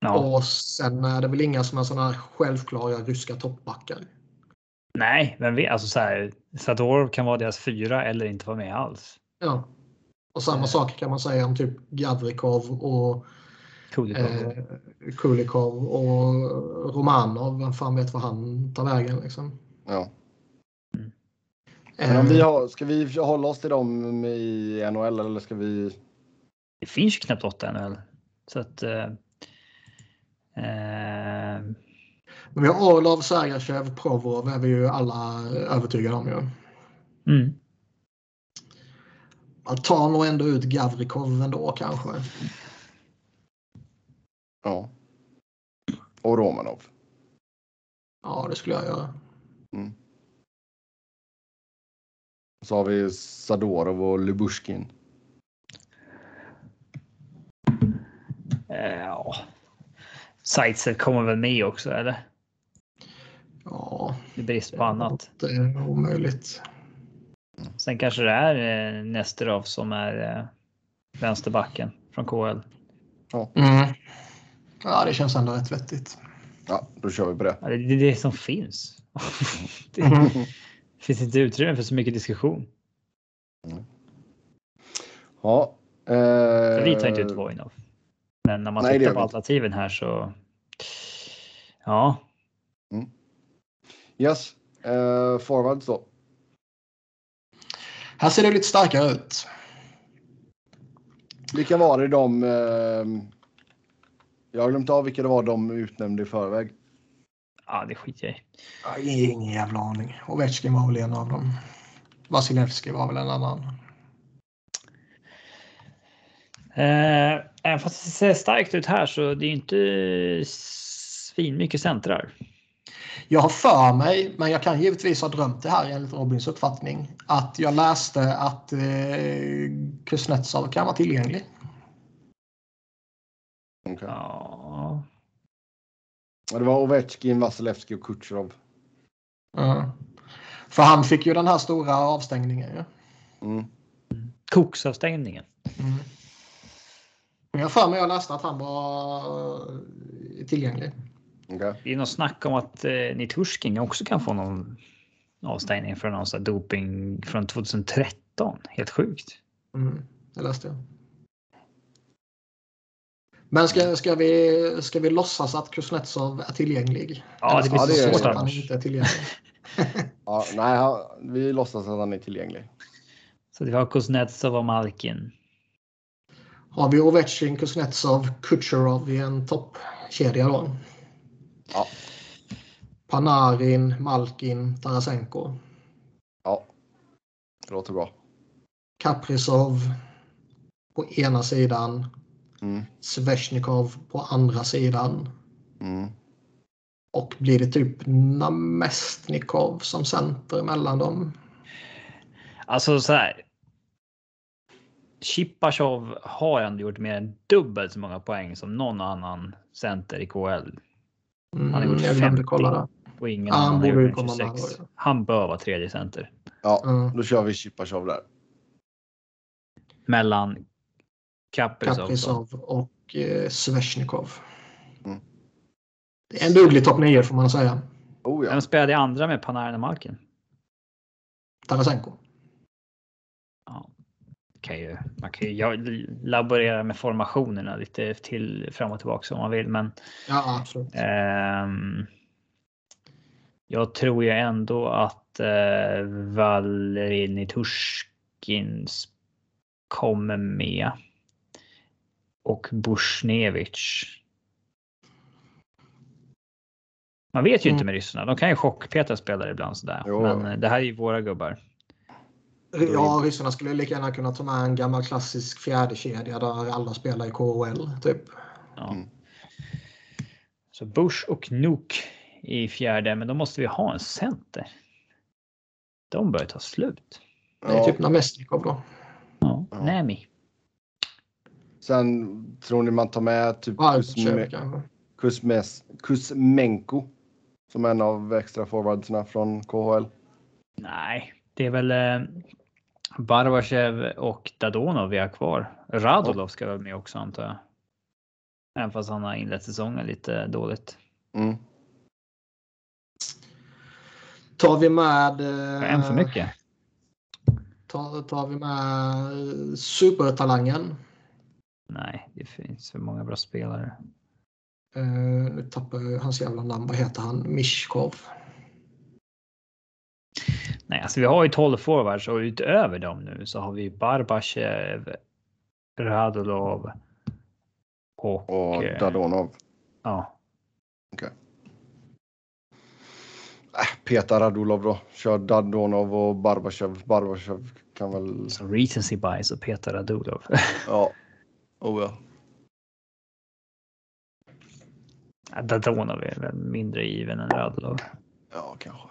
Ja. Och sen är det väl inga som är sådana här självklara ryska toppbackar. Nej, men vi, alltså så här, Sadorov kan vara deras fyra eller inte vara med alls. Ja. Och samma sak kan man säga om typ Gavrikov och Kulikov. Eh, Kulikov och Romanov. Vem fan vet vad han tar vägen liksom. Ja. Mm. Men om vi har, ska vi hålla oss till dem i NHL eller ska vi? Det finns ju knappt åtta NHL. Så att. Eh, eh, men vi har Orlov, Sergachev, Provorov är vi ju alla övertygade om ju. Mm. Man tar nog ändå ut Gavrikov ändå kanske. Ja. Och Romanov. Ja, det skulle jag göra. Mm. Så har vi Sadorov och Lubushkin. Ja. Zaitsev kommer väl med också eller? Ja. I brist på annat. Det är omöjligt. Sen kanske det är eh, Nesterov som är eh, vänsterbacken från KL. Ja. Mm. ja, det känns ändå rätt vettigt. Ja, då kör vi på det. Ja, det är det som finns. det finns inte utrymme för så mycket diskussion. Mm. Ja. Eh... Vi tar inte ut Vojnov. Men när man Nej, tittar på alternativen här så. Ja. Yes, uh, forwards då. Här ser det lite starkare ut. Vilka var det de... Uh, jag har glömt av vilka det var de utnämnde i förväg. Ja, det skiter jag i. Ingen jävla aning. Ovechkin var väl en av dem. Vasilevski var väl en annan. Eh, även fast det ser starkt ut här så det är inte svin mycket centrar. Jag har för mig, men jag kan givetvis ha drömt det här enligt Robins uppfattning, att jag läste att eh, Kuznetsov kan vara tillgänglig. Okay. Ja. Det var Ovechkin, Vasilevski och Kutjerov. Mm. För han fick ju den här stora avstängningen. Ja. Mm. Koksavstängningen. Mm. Jag har för mig jag läste att han var eh, tillgänglig. Okay. Det är något snack om att eh, Nitushkin också kan få någon avstängning för någon sån doping från 2013. Helt sjukt. Mm, det läste jag. Men ska, ska, vi, ska vi låtsas att Kuznetsov är tillgänglig? Ja, det blir så svårt att han inte är tillgänglig. ja, nej, vi låtsas att han är tillgänglig. Så vi har Kuznetsov och Malkin. Har vi Ovechkin, Kuznetsov, Kucherov i en toppkedja då? Ja. Panarin, Malkin, Tarasenko. Ja, det låter bra. Kaprizov på ena sidan. Mm. Sveshnikov på andra sidan. Mm. Och blir det typ Namestnikov som center mellan dem? Alltså så här. Chipachov har ändå gjort mer än dubbelt så många poäng som någon annan center i KL. Mm, Han har gjort jag glömde 50. kolla. Och ingen han annan har gjort mer än komma med 26. då, Han bör vara tredje center. Ja, Mm. då kör vi Chipachov där. Mellan Kaprizov. Kaprizov och eh, Sveshnikov. Mm. Det är en duglig topp 9 får man säga. Oh ja. Vem spelade i andra med Panarin och Malkin? Tarasenko. Ja, kan ju, man kan ju jag laborera med formationerna lite till fram och tillbaka om man vill, men Ja, absolut. ehm, jag tror ju ändå att eh, Valeri Nitushkins kommer med. Och Bushnevich. Man vet ju inte Mm. med ryssarna. De kan ju chockpeta spelare ibland sådär. Jo. Men eh, det här är ju våra gubbar. Ja, ryssarna skulle lika gärna kunna ta med en gammal klassisk fjärdekedja där alla spelar i KHL. Typ. Ja. Mm. Så Bush och Nook i fjärde, men då måste vi ha en center. De börjar ta slut. Det är Ja. typ Namestnikov då. Ja, Ja. Nemi. Sen tror ni man tar med typ Varvköp Kuzme. Kuzmes, Kuzmenko som en av extra forwardsarna från KHL? Nej, det är väl eh, Barbachev och Dadonov vi har kvar. Radulov ska väl med också antar jag. Även fast han har inlett säsongen lite dåligt. Mm. Tar vi med... eh, En för mycket. Tar, tar vi med eh, supertalangen. Nej, det finns för många bra spelare. Uh, nu tappar jag hans jävla namn. Vad heter han? Mishkov. Nej, alltså vi har ju 12 forwards och utöver dem nu så har vi Barbachev, Radulov och, Och eh, Dadonov. ja, Äh, Peta Radulov då. Kör Dadonov och Barbachev. Barbachev kan väl... så recency bias och Peter Radulov. Ja. Oh. Ja, Dadonov är väl mindre given än Radulov. Ja, kanske.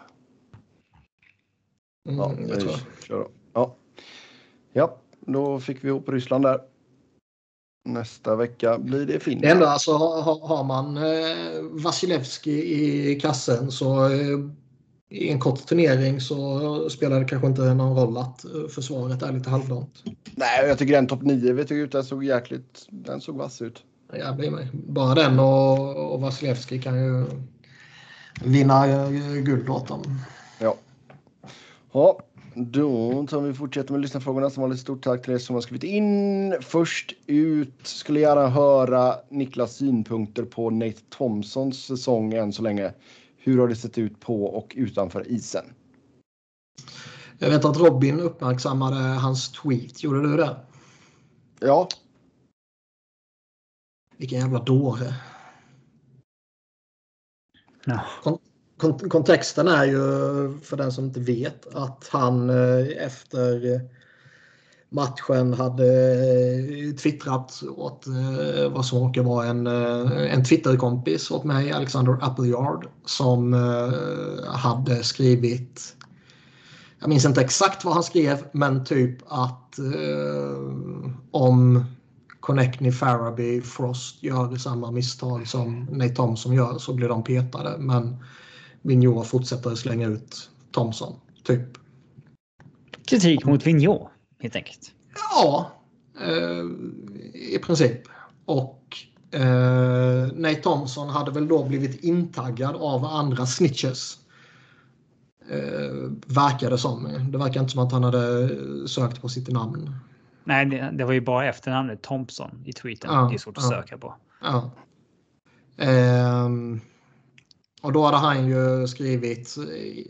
Mm, Ja, jag tror. vi kör då. Ja. ja, då fick vi ihop Ryssland där. Nästa vecka blir det Det Finland. enda alltså har, har- man eh, Vasilevski i kassen så eh, i en kort turnering så spelar det kanske inte någon roll att eh, försvaret är lite halvdant. Nej, jag tycker den topp 9 vi tog ut den såg jäkligt... Den såg vass ut. Jävlar mig. Bara den och, och Vasilevski kan ju vinna eh, guld åt dem. Ja. Då tar vi fortsätter med lyssnarfrågorna. Som vanligt stort tack till er som har skrivit in. Först ut skulle gärna höra Niklas synpunkter på Nate Thompsons säsong än så länge. Hur har det sett ut på och utanför isen? Jag vet att Robin uppmärksammade hans tweet. Gjorde du det? Ja, Vilken jävla dåre. Ja. Kont- kontexten är ju för den som inte vet att han eh, efter matchen hade eh, twittrat åt eh, vad som råkar vara en, en Twitterkompis åt mig, Alexander Appleyard, som hade skrivit jag minns inte exakt vad han skrev, men typ att eh, om Connectney, Faraby, Frost gör samma misstag som Nate Thompson gör så blir de petade. Men Vigneault fortsätter slänga ut Thompson. Typ. Kritik mot Vigneault helt enkelt. Ja, eh, i princip. Och eh, Nate Thompson hade väl då blivit intaggad av andra snitches. Eh, verkar det som. Det verkar inte som att han hade sökt på sitt namn. Nej, det, det var ju bara efternamnet Thompson i tweeten. Ja, det är svårt att ja. söka på. Ja. Ehm, och då hade han ju skrivit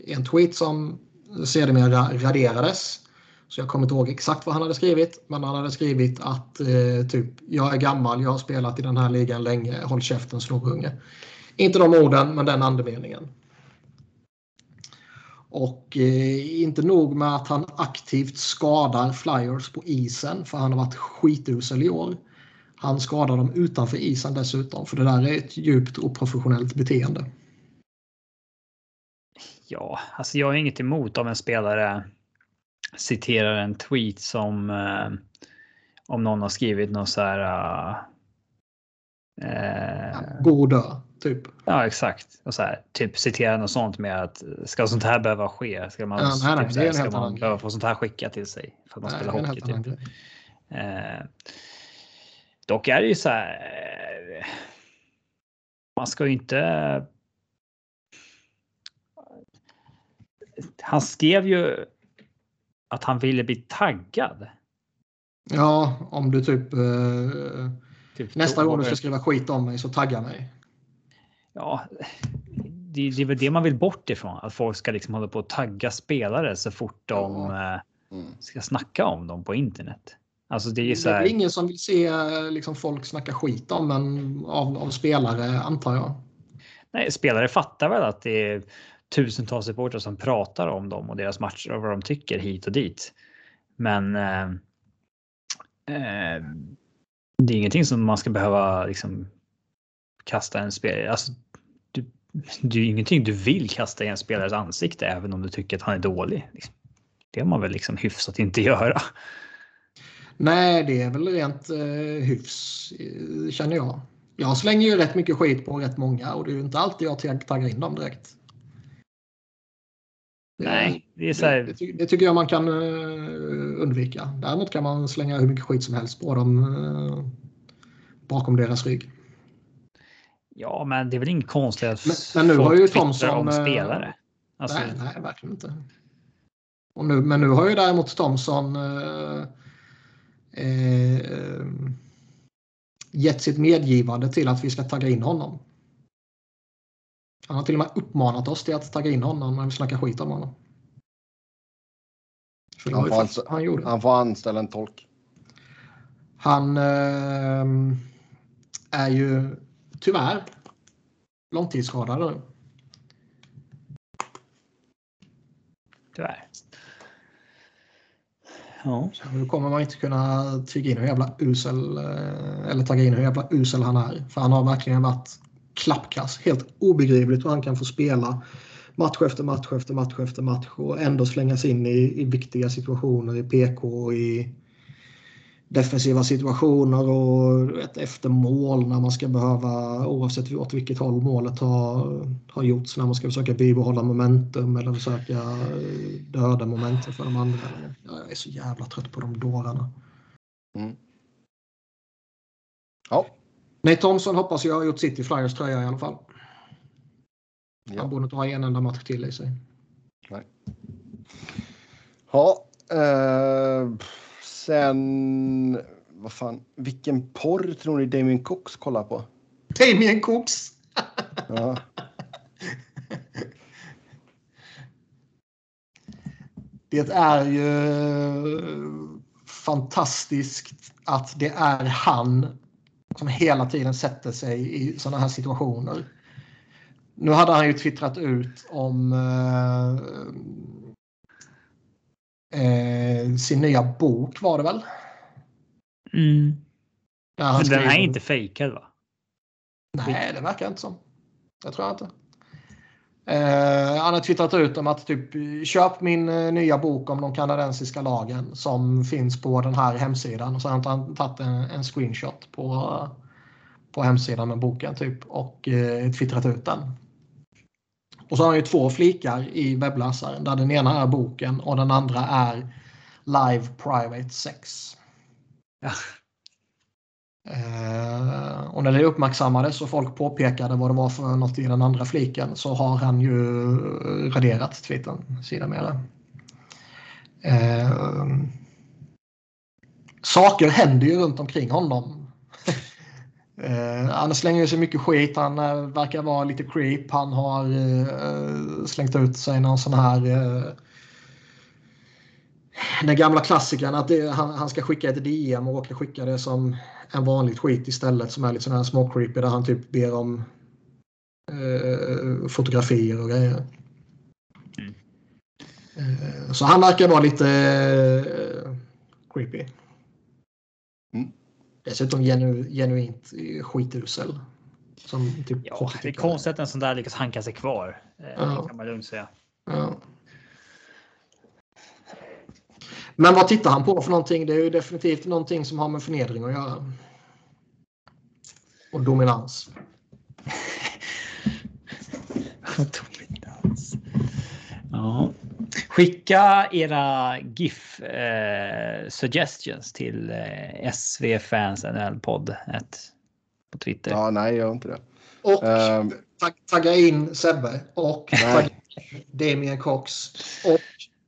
en tweet som sedermera raderades. Så jag kommer inte ihåg exakt vad han hade skrivit. Men han hade skrivit att eh, typ jag är gammal, jag har spelat i den här ligan länge, håll käften snorunge. Inte de orden, men den andemeningen. Och eh, inte nog med att han aktivt skadar Flyers på isen för han har varit skitusel i år. Han skadar dem utanför isen dessutom för det där är ett djupt oprofessionellt beteende. Ja, alltså jag har inget emot om en spelare citerar en tweet som eh, om någon har skrivit något så här. Uh, God dö, typ. Ja, exakt. Och så här, typ citera något sånt med att ska sånt här behöva ske? Ska man, ja, nej, nej, typ, här, ska man behöva få sånt här skickat till sig för att man nej, spelar hockey? Typ. Uh, dock är det ju så här. Man ska ju inte. Han skrev ju att han ville bli taggad. Ja, om du typ, eh, typ nästa gång du ska skriva skit om mig så tagga mig. Ja, det, det är väl det man vill bort ifrån. Att folk ska liksom hålla på att tagga spelare så fort de ja. Eh, mm. ska snacka om dem på internet. Alltså det är, så här... det är ingen som vill se liksom, folk snacka skit om en av, av spelare antar jag. Nej, spelare fattar väl att det är tusentals supportrar som pratar om dem och deras matcher och vad de tycker hit och dit. Men eh, eh, det är ingenting som man ska behöva liksom kasta en spelare. Alltså, du, det är ingenting du vill kasta i en spelares ansikte även om du tycker att han är dålig. Liksom. Det har man väl liksom hyfsat inte göra. Nej, det är väl rent eh, hyfs eh, känner jag. Jag slänger ju rätt mycket skit på rätt många och det är ju inte alltid jag taggar in dem direkt. Nej, det är så här... det, det, tycker jag man kan uh, undvika. Däremot kan man slänga hur mycket skit som helst på dem uh, bakom deras rygg. Ja, men det är väl inget konstigt att men, men nu har ju Thomson om spelare. Alltså... Nej, nej, verkligen inte. Nu, men nu har ju däremot Thomson uh, uh, gett sitt medgivande till att vi ska tagga in honom. Han har till och med uppmanat oss till att tagga in honom när vi snackar skit om honom. För han, får anställa, han, gjorde. han får anställa en tolk. Han eh, är ju tyvärr långtidsskadad nu. Tyvärr. Ja. Så nu kommer man inte kunna tyga in hur jävla usel eh, eller tagga in hur jävla usel han är. För han har verkligen varit klappkass. Helt obegripligt hur han kan få spela match efter match efter match efter match och ändå slängas in i, i viktiga situationer i PK och i defensiva situationer och ett efter mål när man ska behöva oavsett åt vilket håll målet har, har gjorts när man ska försöka bibehålla momentum eller försöka eh, döda momentum för de andra. Jag är så jävla trött på de dårarna. Mm. Ja, Nej, Thomson hoppas jag har gjort sitt i Flyers tröja i alla fall. Ja. Han borde inte ha en enda match till i sig. Nej. Ja, eh, sen vad fan, vilken porr tror ni Damien Cox kollar på? Damien Cox? ja. Det är ju fantastiskt att det är han som hela tiden sätter sig i sådana här situationer. Nu hade han ju twittrat ut om eh, eh, sin nya bok var det väl? Mm. Men den är inte fejkad va? Nej, det verkar inte som. Det tror jag inte. Eh, han har twittrat ut om att typ köp min eh, nya bok om de kanadensiska lagen som finns på den här hemsidan. Och så har han tagit en, en screenshot på, på hemsidan med boken typ och eh, twittrat ut den. Och så har han ju två flikar i webbläsaren där den ena är boken och den andra är Live Private Sex. Ja. Eh, och när det uppmärksammades och folk påpekade vad det var för något i den andra fliken så har han ju raderat tweeten sida med eh, saker händer ju runt omkring honom. eh, han slänger sig mycket skit. Han eh, verkar vara lite creep. Han har eh, slängt ut sig någon sån här eh, den gamla klassikern att det, han, han, ska skicka ett DM och råkar skicka det som en vanligt skit istället som är lite sån här små creepy där han typ ber om eh, fotografier och grejer. Mm. Eh, så han verkar vara lite eh, creepy. Mm. Dessutom genu, genuint skitusel. Som typ ja, det är konstigt att en sån där lyckas hanka sig kvar. Eh, ja. kan man lugnt säga. Ja. Men vad tittar han på för någonting? Det är ju definitivt någonting som har med förnedring att göra. Och dominans. dominans. Ja. Skicka era GIF eh, suggestions till eh, SV Fans NL podd på Twitter. Ja, nej, gör inte det. Och um, tagga in Sebbe och Damien Cox och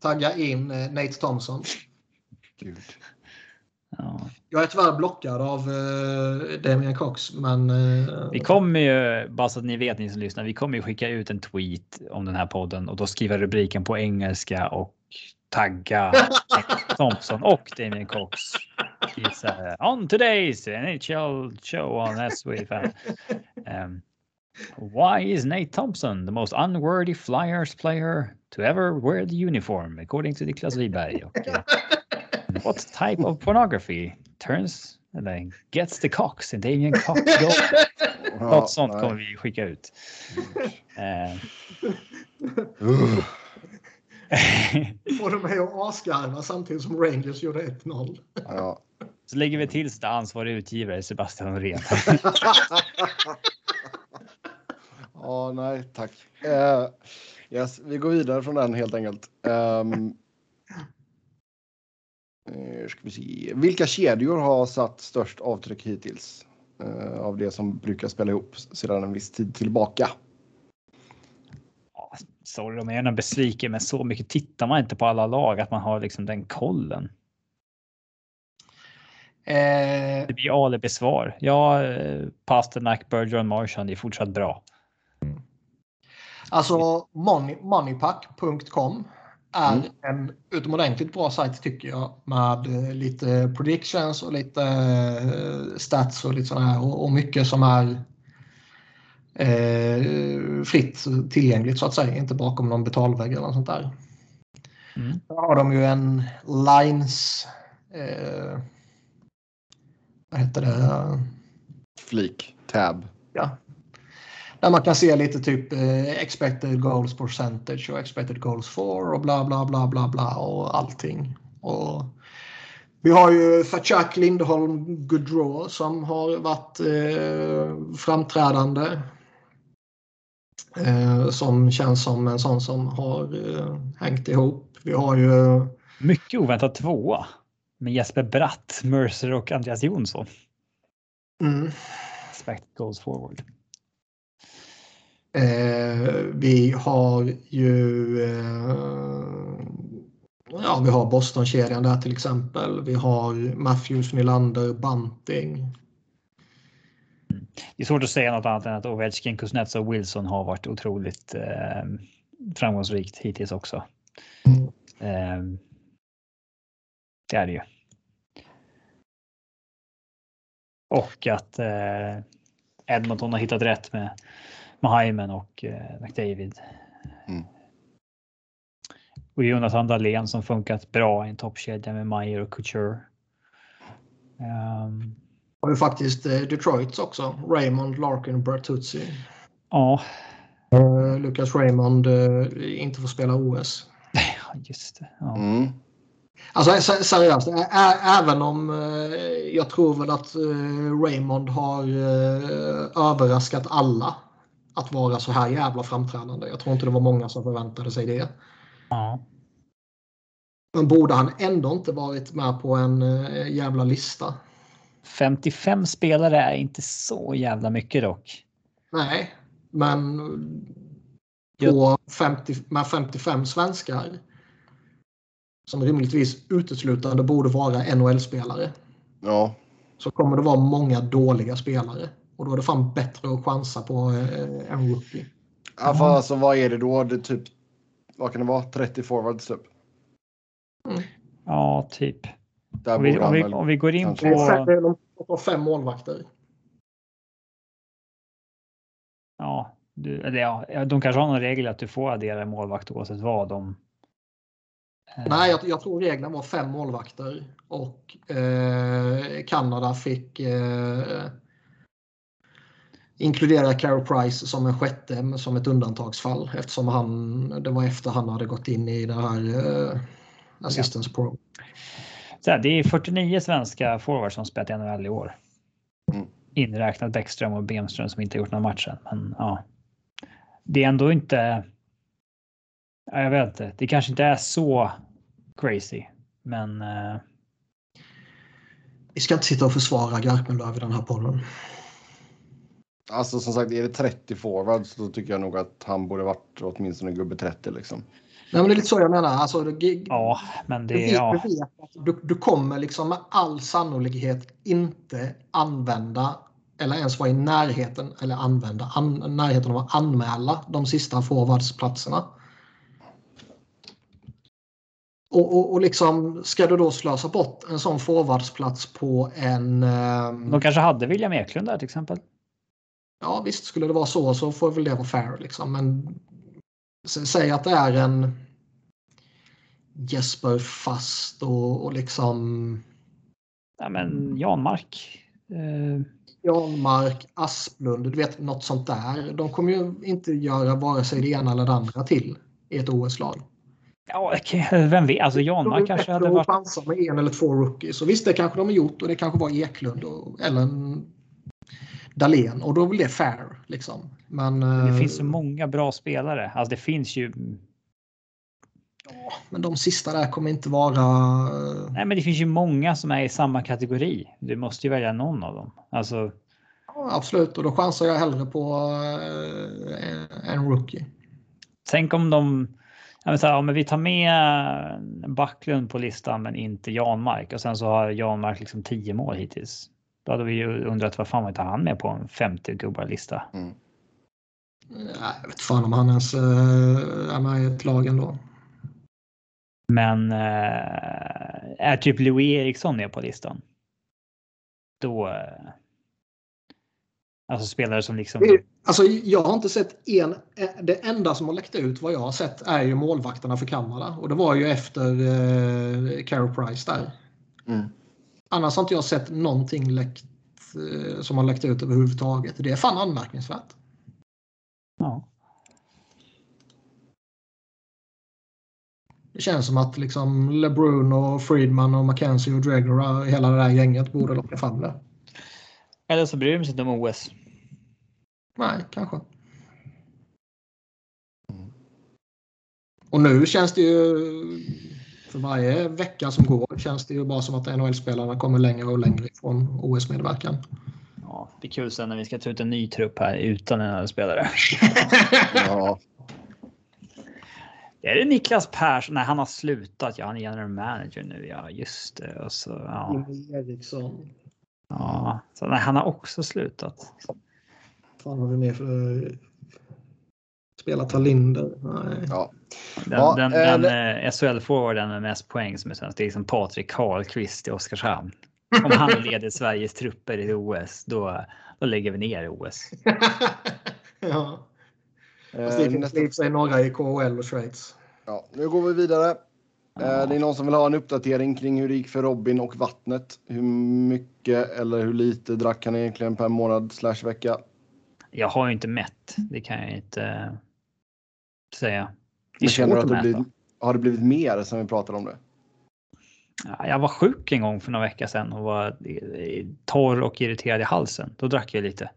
tagga in eh, Nate Thompson. Gud. Ja. Jag är tyvärr blockad av uh, Damien Cox, men... Uh, vi kommer ju, bara så att ni vet ni som lyssnar, vi kommer ju skicka ut en tweet om den här podden och då skriva rubriken på engelska och tagga Thompson och Damien Cox. Uh, on today's NHL show on SW. Um, why is Nate Thompson the most unworthy Flyers player to ever wear the uniform according to Niklas Wiberg? Och, what type of pornography turns eller gets the Cox in Damien Cox goal? Något sånt kommer vi skicka ut. Uh, Får de mig att asgarva samtidigt som Rangers gjorde 1-0. Ja. Så lägger vi till ansvarig utgivare Sebastian Norén. Ja, nej tack. Uh, yes, vi går vidare från den helt enkelt. Um, ska vi se. Vilka kedjor har satt störst avtryck hittills? Uh, av det som brukar spela ihop sedan en viss tid tillbaka. sorry om jag är besviken, men så mycket tittar man inte på alla lag att man har liksom den kollen. Eh... Det blir alibi-svar. Ja, Pasternak, Bergeron, Marchand är fortsatt bra. Alltså money, moneypack.com är mm. en utomordentligt bra sajt tycker jag med eh, lite predictions och lite eh, stats och lite sådana här och, och mycket som är eh, fritt tillgängligt så att säga, inte bakom någon betalvägg eller något sånt där. Mm. Där har de ju en lines eh, vad heter det? Flik, tab. Ja, där man kan se lite typ eh, expected goals percentage och expected goals for och bla bla bla bla bla och allting. Och vi har ju Fatchak Lindholm Goodrow som har varit eh, framträdande. Eh, som känns som en sån som har eh, hängt ihop. Vi har ju... Mycket oväntat tvåa med Jesper Bratt, Mercer och Andreas Jonsson. Mm. Expected goals forward. Eh, vi har ju eh, ja, vi har Boston-kedjan där till exempel. Vi har Matthews, Nylander, Bunting. Det är svårt att säga något annat än att Ovechkin, Kuznetsov och Wilson har varit otroligt eh, framgångsrikt hittills också. Mm. Eh, det är det ju. Och att eh, Edmonton har hittat rätt med med Hyman och eh, McDavid. Mm. Och Jonathan Dahlén som funkat bra i en toppkedja med Meyer och Couture. Um, har ju faktiskt eh, Detroits också. Raymond, Larkin och Bertuzzi. Ja. Uh, Lucas Raymond uh, inte får spela OS. Just det. Ja. Mm. Alltså seriöst, även om jag tror väl att Raymond har överraskat alla att vara så här jävla framträdande. Jag tror inte det var många som förväntade sig det. Ja. Men borde han ändå inte varit med på en äh, jävla lista? 55 spelare är inte så jävla mycket dock. Nej, men på 50, med 55 svenskar som rimligtvis uteslutande borde vara NHL-spelare. Ja. Så kommer det vara många dåliga spelare. Och då är det fan bättre att chansa på eh, en rookie. Ja, för alltså vad är det då? Det typ, vad kan det vara? 30 forwards typ? Mm. Ja, typ. Om vi, om, vi, om vi, går in på... De har fem målvakter. Ja, du, eller ja, de kanske har någon regel att du får addera målvakt oavsett vad. De, Nej, jag, jag tror reglerna var fem målvakter och eh, Kanada fick eh, inkludera Carey Price som en sjätte som ett undantagsfall eftersom han, det var efter han hade gått in i det här eh, assistance ja. pro. Så här, det är 49 svenska forwards som spelat i NHL i år. Mm. Inräknat Bäckström och Bemström som inte gjort några matcher. Men ja, det är ändå inte. Jag vet inte. Det kanske inte är så crazy, men. Uh... Vi ska inte sitta och försvara Garpenlöv i den här podden. Alltså som sagt, är det 30 forwards då tycker jag nog att han borde varit åtminstone gubbe 30 liksom. Nej, men det är lite så jag menar. Alltså, det, ja, men det... Du, vet, ja. du, vet, du, du kommer liksom med all sannolikhet inte använda eller ens vara i närheten eller använda an, närheten av att anmäla de sista forwardsplatserna. Och, och, och liksom, ska du då slösa bort en sån forwardsplats på en... Um... De kanske hade William Eklund där till exempel? Ja visst, skulle det vara så så får väl det vara fair. Liksom. Men säg att det är en Jesper Fast och, och liksom... Ja men Janmark. Eh... Janmark, Asplund, du vet något sånt där. De kommer ju inte göra vare sig det ena eller det andra till i ett OS-lag. Ja, vem vet? Alltså Janmark kanske hade varit... chansa med en eller två rookies. Och visst, det kanske de har gjort och det kanske var Eklund och, eller en Dahlén och då blir det fair. Liksom. Men, det finns så eh, många bra spelare. Alltså det finns ju. Ja, men de sista där kommer inte vara. Eh, Nej, men det finns ju många som är i samma kategori. Du måste ju välja någon av dem. Alltså. Ja, absolut, och då chansar jag hellre på eh, en rookie. Tänk om de. Ja, men så här, ja, men vi tar med Backlund på listan, men inte Janmark och sen så har Janmark liksom tio mål hittills. Då hade vi ju undrat vad fan var inte han med på en 50 gubbar lista? Mm. Jag vet fan om han ens äh, är med i ett lag ändå. Men äh, är typ Louis Eriksson med på listan? Då. Äh, alltså spelare som liksom. Alltså, jag har inte sett en. Det enda som har läckt ut vad jag har sett är ju målvakterna för Kanada och det var ju efter eh, Carey Price där. Mm. Annars har inte jag sett någonting läckt, eh, som har läckt ut överhuvudtaget. Det är fan anmärkningsvärt. Ja. Det känns som att liksom LeBrun och Friedman och McKenzie och Dregger hela det där gänget borde locka fram det. Eller så bryr de sig inte om OS. Nej, kanske. Och nu känns det ju för varje vecka som går känns det ju bara som att NHL-spelarna kommer längre och längre ifrån OS-medverkan. Ja, det är kul sen när vi ska ta ut en ny trupp här utan NHL-spelare. ja. Är det Niklas Persson? Nej, han har slutat. Ja, han är general manager nu. Ja, just det. Och så, ja. Eriksson. Ja, så nej, han har också slutat. Vad har vi mer för Spela Talinder? Nej. Ja. Den, ja, den, den äh, SHL-forwarden med mest poäng som är svensk, det är liksom Patrik Karlqvist i Oskarshamn. Om han leder Sveriges trupper i OS, då, då lägger vi ner OS. ja. Fast det finns i sig några i KHL och Schweiz. Ja, nu går vi vidare. Det är någon som vill ha en uppdatering kring hur det gick för Robin och vattnet. Hur mycket eller hur lite drack han egentligen per månad slash vecka? Jag har ju inte mätt. Det kan jag inte säga. Det känner du att det blir, har det blivit mer sen vi pratade om det? Jag var sjuk en gång för några veckor sedan och var torr och irriterad i halsen. Då drack jag lite.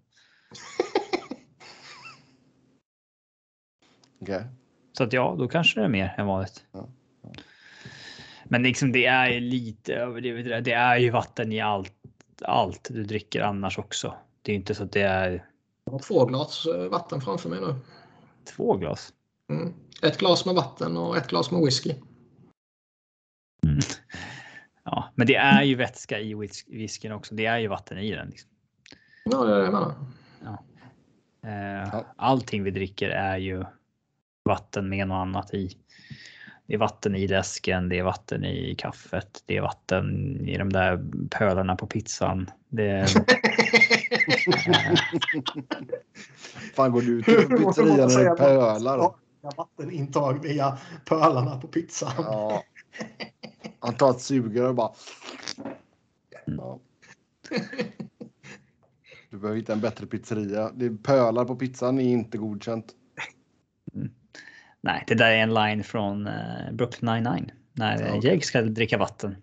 okay. Så att ja, då kanske det är mer än vanligt. Ja. Ja. Men liksom det är lite överdrivet. Det är ju vatten i allt, allt du dricker annars också. Det är inte så att det är. Jag har två glas eh, vatten framför mig nu. Två glas? Mm. Ett glas med vatten och ett glas med whisky. Mm. Ja, men det är ju vätska i whiskyn också. Det är ju vatten i den. Liksom. Ja, det är det jag menar. Ja. Eh, allting vi dricker är ju vatten med något annat i. Det är vatten i läsken, det är vatten i kaffet, det är vatten i de där pölarna på pizzan. Det är... Fan går du till pizzerian är pölar? Vattenintag via pölarna på pizzan. Ja. Han tar ett sugrör och bara... Ja. Du behöver hitta en bättre pizzeria. Det är pölar på pizzan är inte godkänt. Mm. Nej, det där är en line från uh, Brooklyn 99 när ja. Jake ska dricka vatten.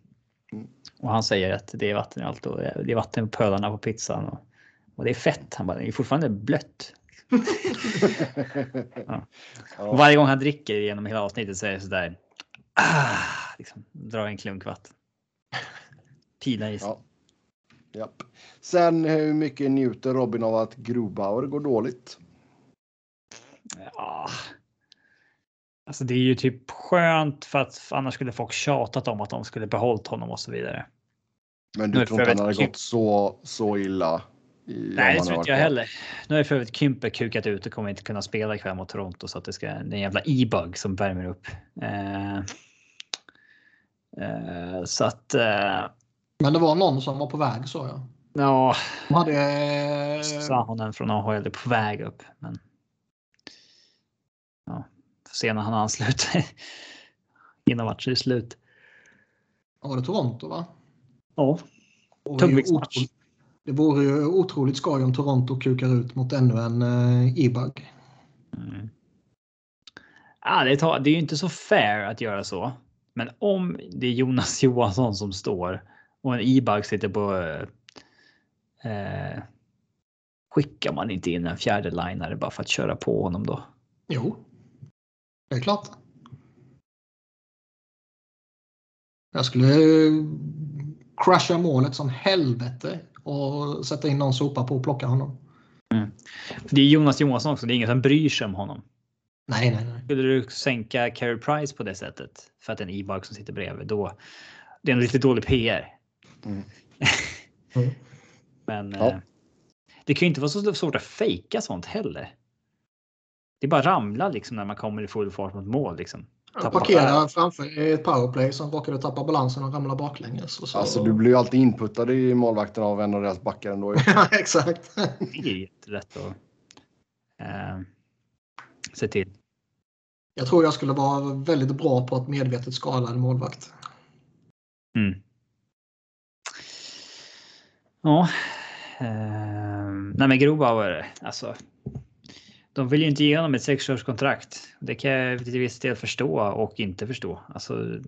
Mm. Och han säger att det är vatten i allt och det är vatten på pölarna på pizzan. Och, och det är fett. Han bara, det är fortfarande blött. Ja. Ja. Varje gång han dricker genom hela avsnittet så är det sådär. Ah, liksom, drar en klunk vatten. Pina i sig. Ja. Japp. Sen hur mycket njuter Robin av att Grobauer går dåligt? Ja. Alltså det är ju typ skönt för att annars skulle folk tjatat om att de skulle behållit honom och så vidare. Men du tror inte han hade gått så, så illa? Nej, det tror inte jag heller. Nu har för övrigt Kympe kukat ut och kommer inte kunna spela ikväll mot Toronto så att det ska det är en jävla e-bug som värmer upp. Eh, eh, så att. Eh, Men det var någon som var på väg så ja. Ja. De hade. Sahonen från AHL är på väg upp, men. Ja, får se när han ansluter. Innan matchen är slut. Ja, var det Toronto va? Ja. Tungviktsmatch. Det vore ju otroligt skoj om Toronto kukar ut mot ännu en e-bug. Mm. Ah, det, tar, det är ju inte så fair att göra så. Men om det är Jonas Johansson som står och en e-bug sitter på. Eh, skickar man inte in en fjärde linare bara för att köra på honom då? Jo, det är klart. Jag skulle crusha målet som helvete och sätta in någon sopa på och plocka honom. Mm. det är Jonas Johansson också. Det är ingen som bryr sig om honom. Nej, nej, nej. Skulle du sänka Carey Price på det sättet för att en e-bug som sitter bredvid då? Det är en lite dålig PR. Mm. mm. Men ja. eh, det kan ju inte vara så svårt att fejka sånt heller. Det är bara ramla liksom när man kommer i full fart mot mål liksom. Parkera framför ett powerplay som råkade tappa balansen och ramla baklänges. Och så... Alltså du blir ju alltid inputtad i målvakten av en av deras backar ändå. ja, exakt. det är jättelätt att uh, se till. Jag tror jag skulle vara väldigt bra på att medvetet skala en målvakt. Mm. Ja. Uh, nej men Grobauer, alltså de vill ju inte ge honom ett sexårskontrakt. Det kan jag till viss del förstå och inte förstå. Alltså,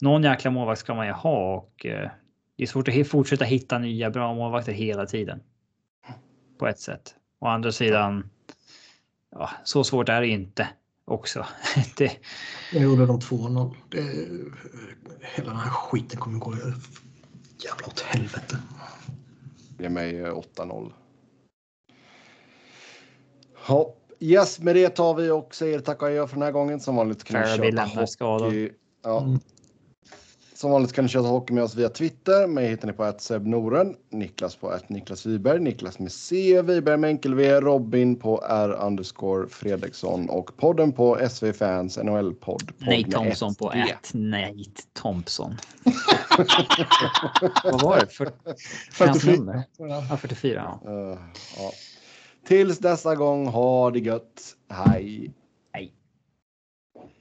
någon jäkla målvakt ska man ju ha och eh, det är svårt att fortsätta hitta nya bra målvakter hela tiden. På ett sätt. Å andra sidan. Ja, så svårt är det inte också. det... Jag gjorde de 2-0. Hela den här skiten kommer gå jävla åt helvete. Ge mig 8-0. Ja, yes, med det tar vi och säger tack och adjö för den här gången. Som vanligt kan ni köta hockey. Ja. Mm. Som vanligt kan ni köta hockey med oss via Twitter. Mig hittar ni på att Noren, Niklas på att Niklas Wiberg, Niklas med C, Wiberg med enkel V, Robin på R underscore Fredriksson och podden på SV Fans NHL-podd. Nej Thompson på ett Nej Thompson. Vad var det? För, 44. Ja, 44. Ja. Uh, ja. Tills dessa gång, ha det gött. Hej!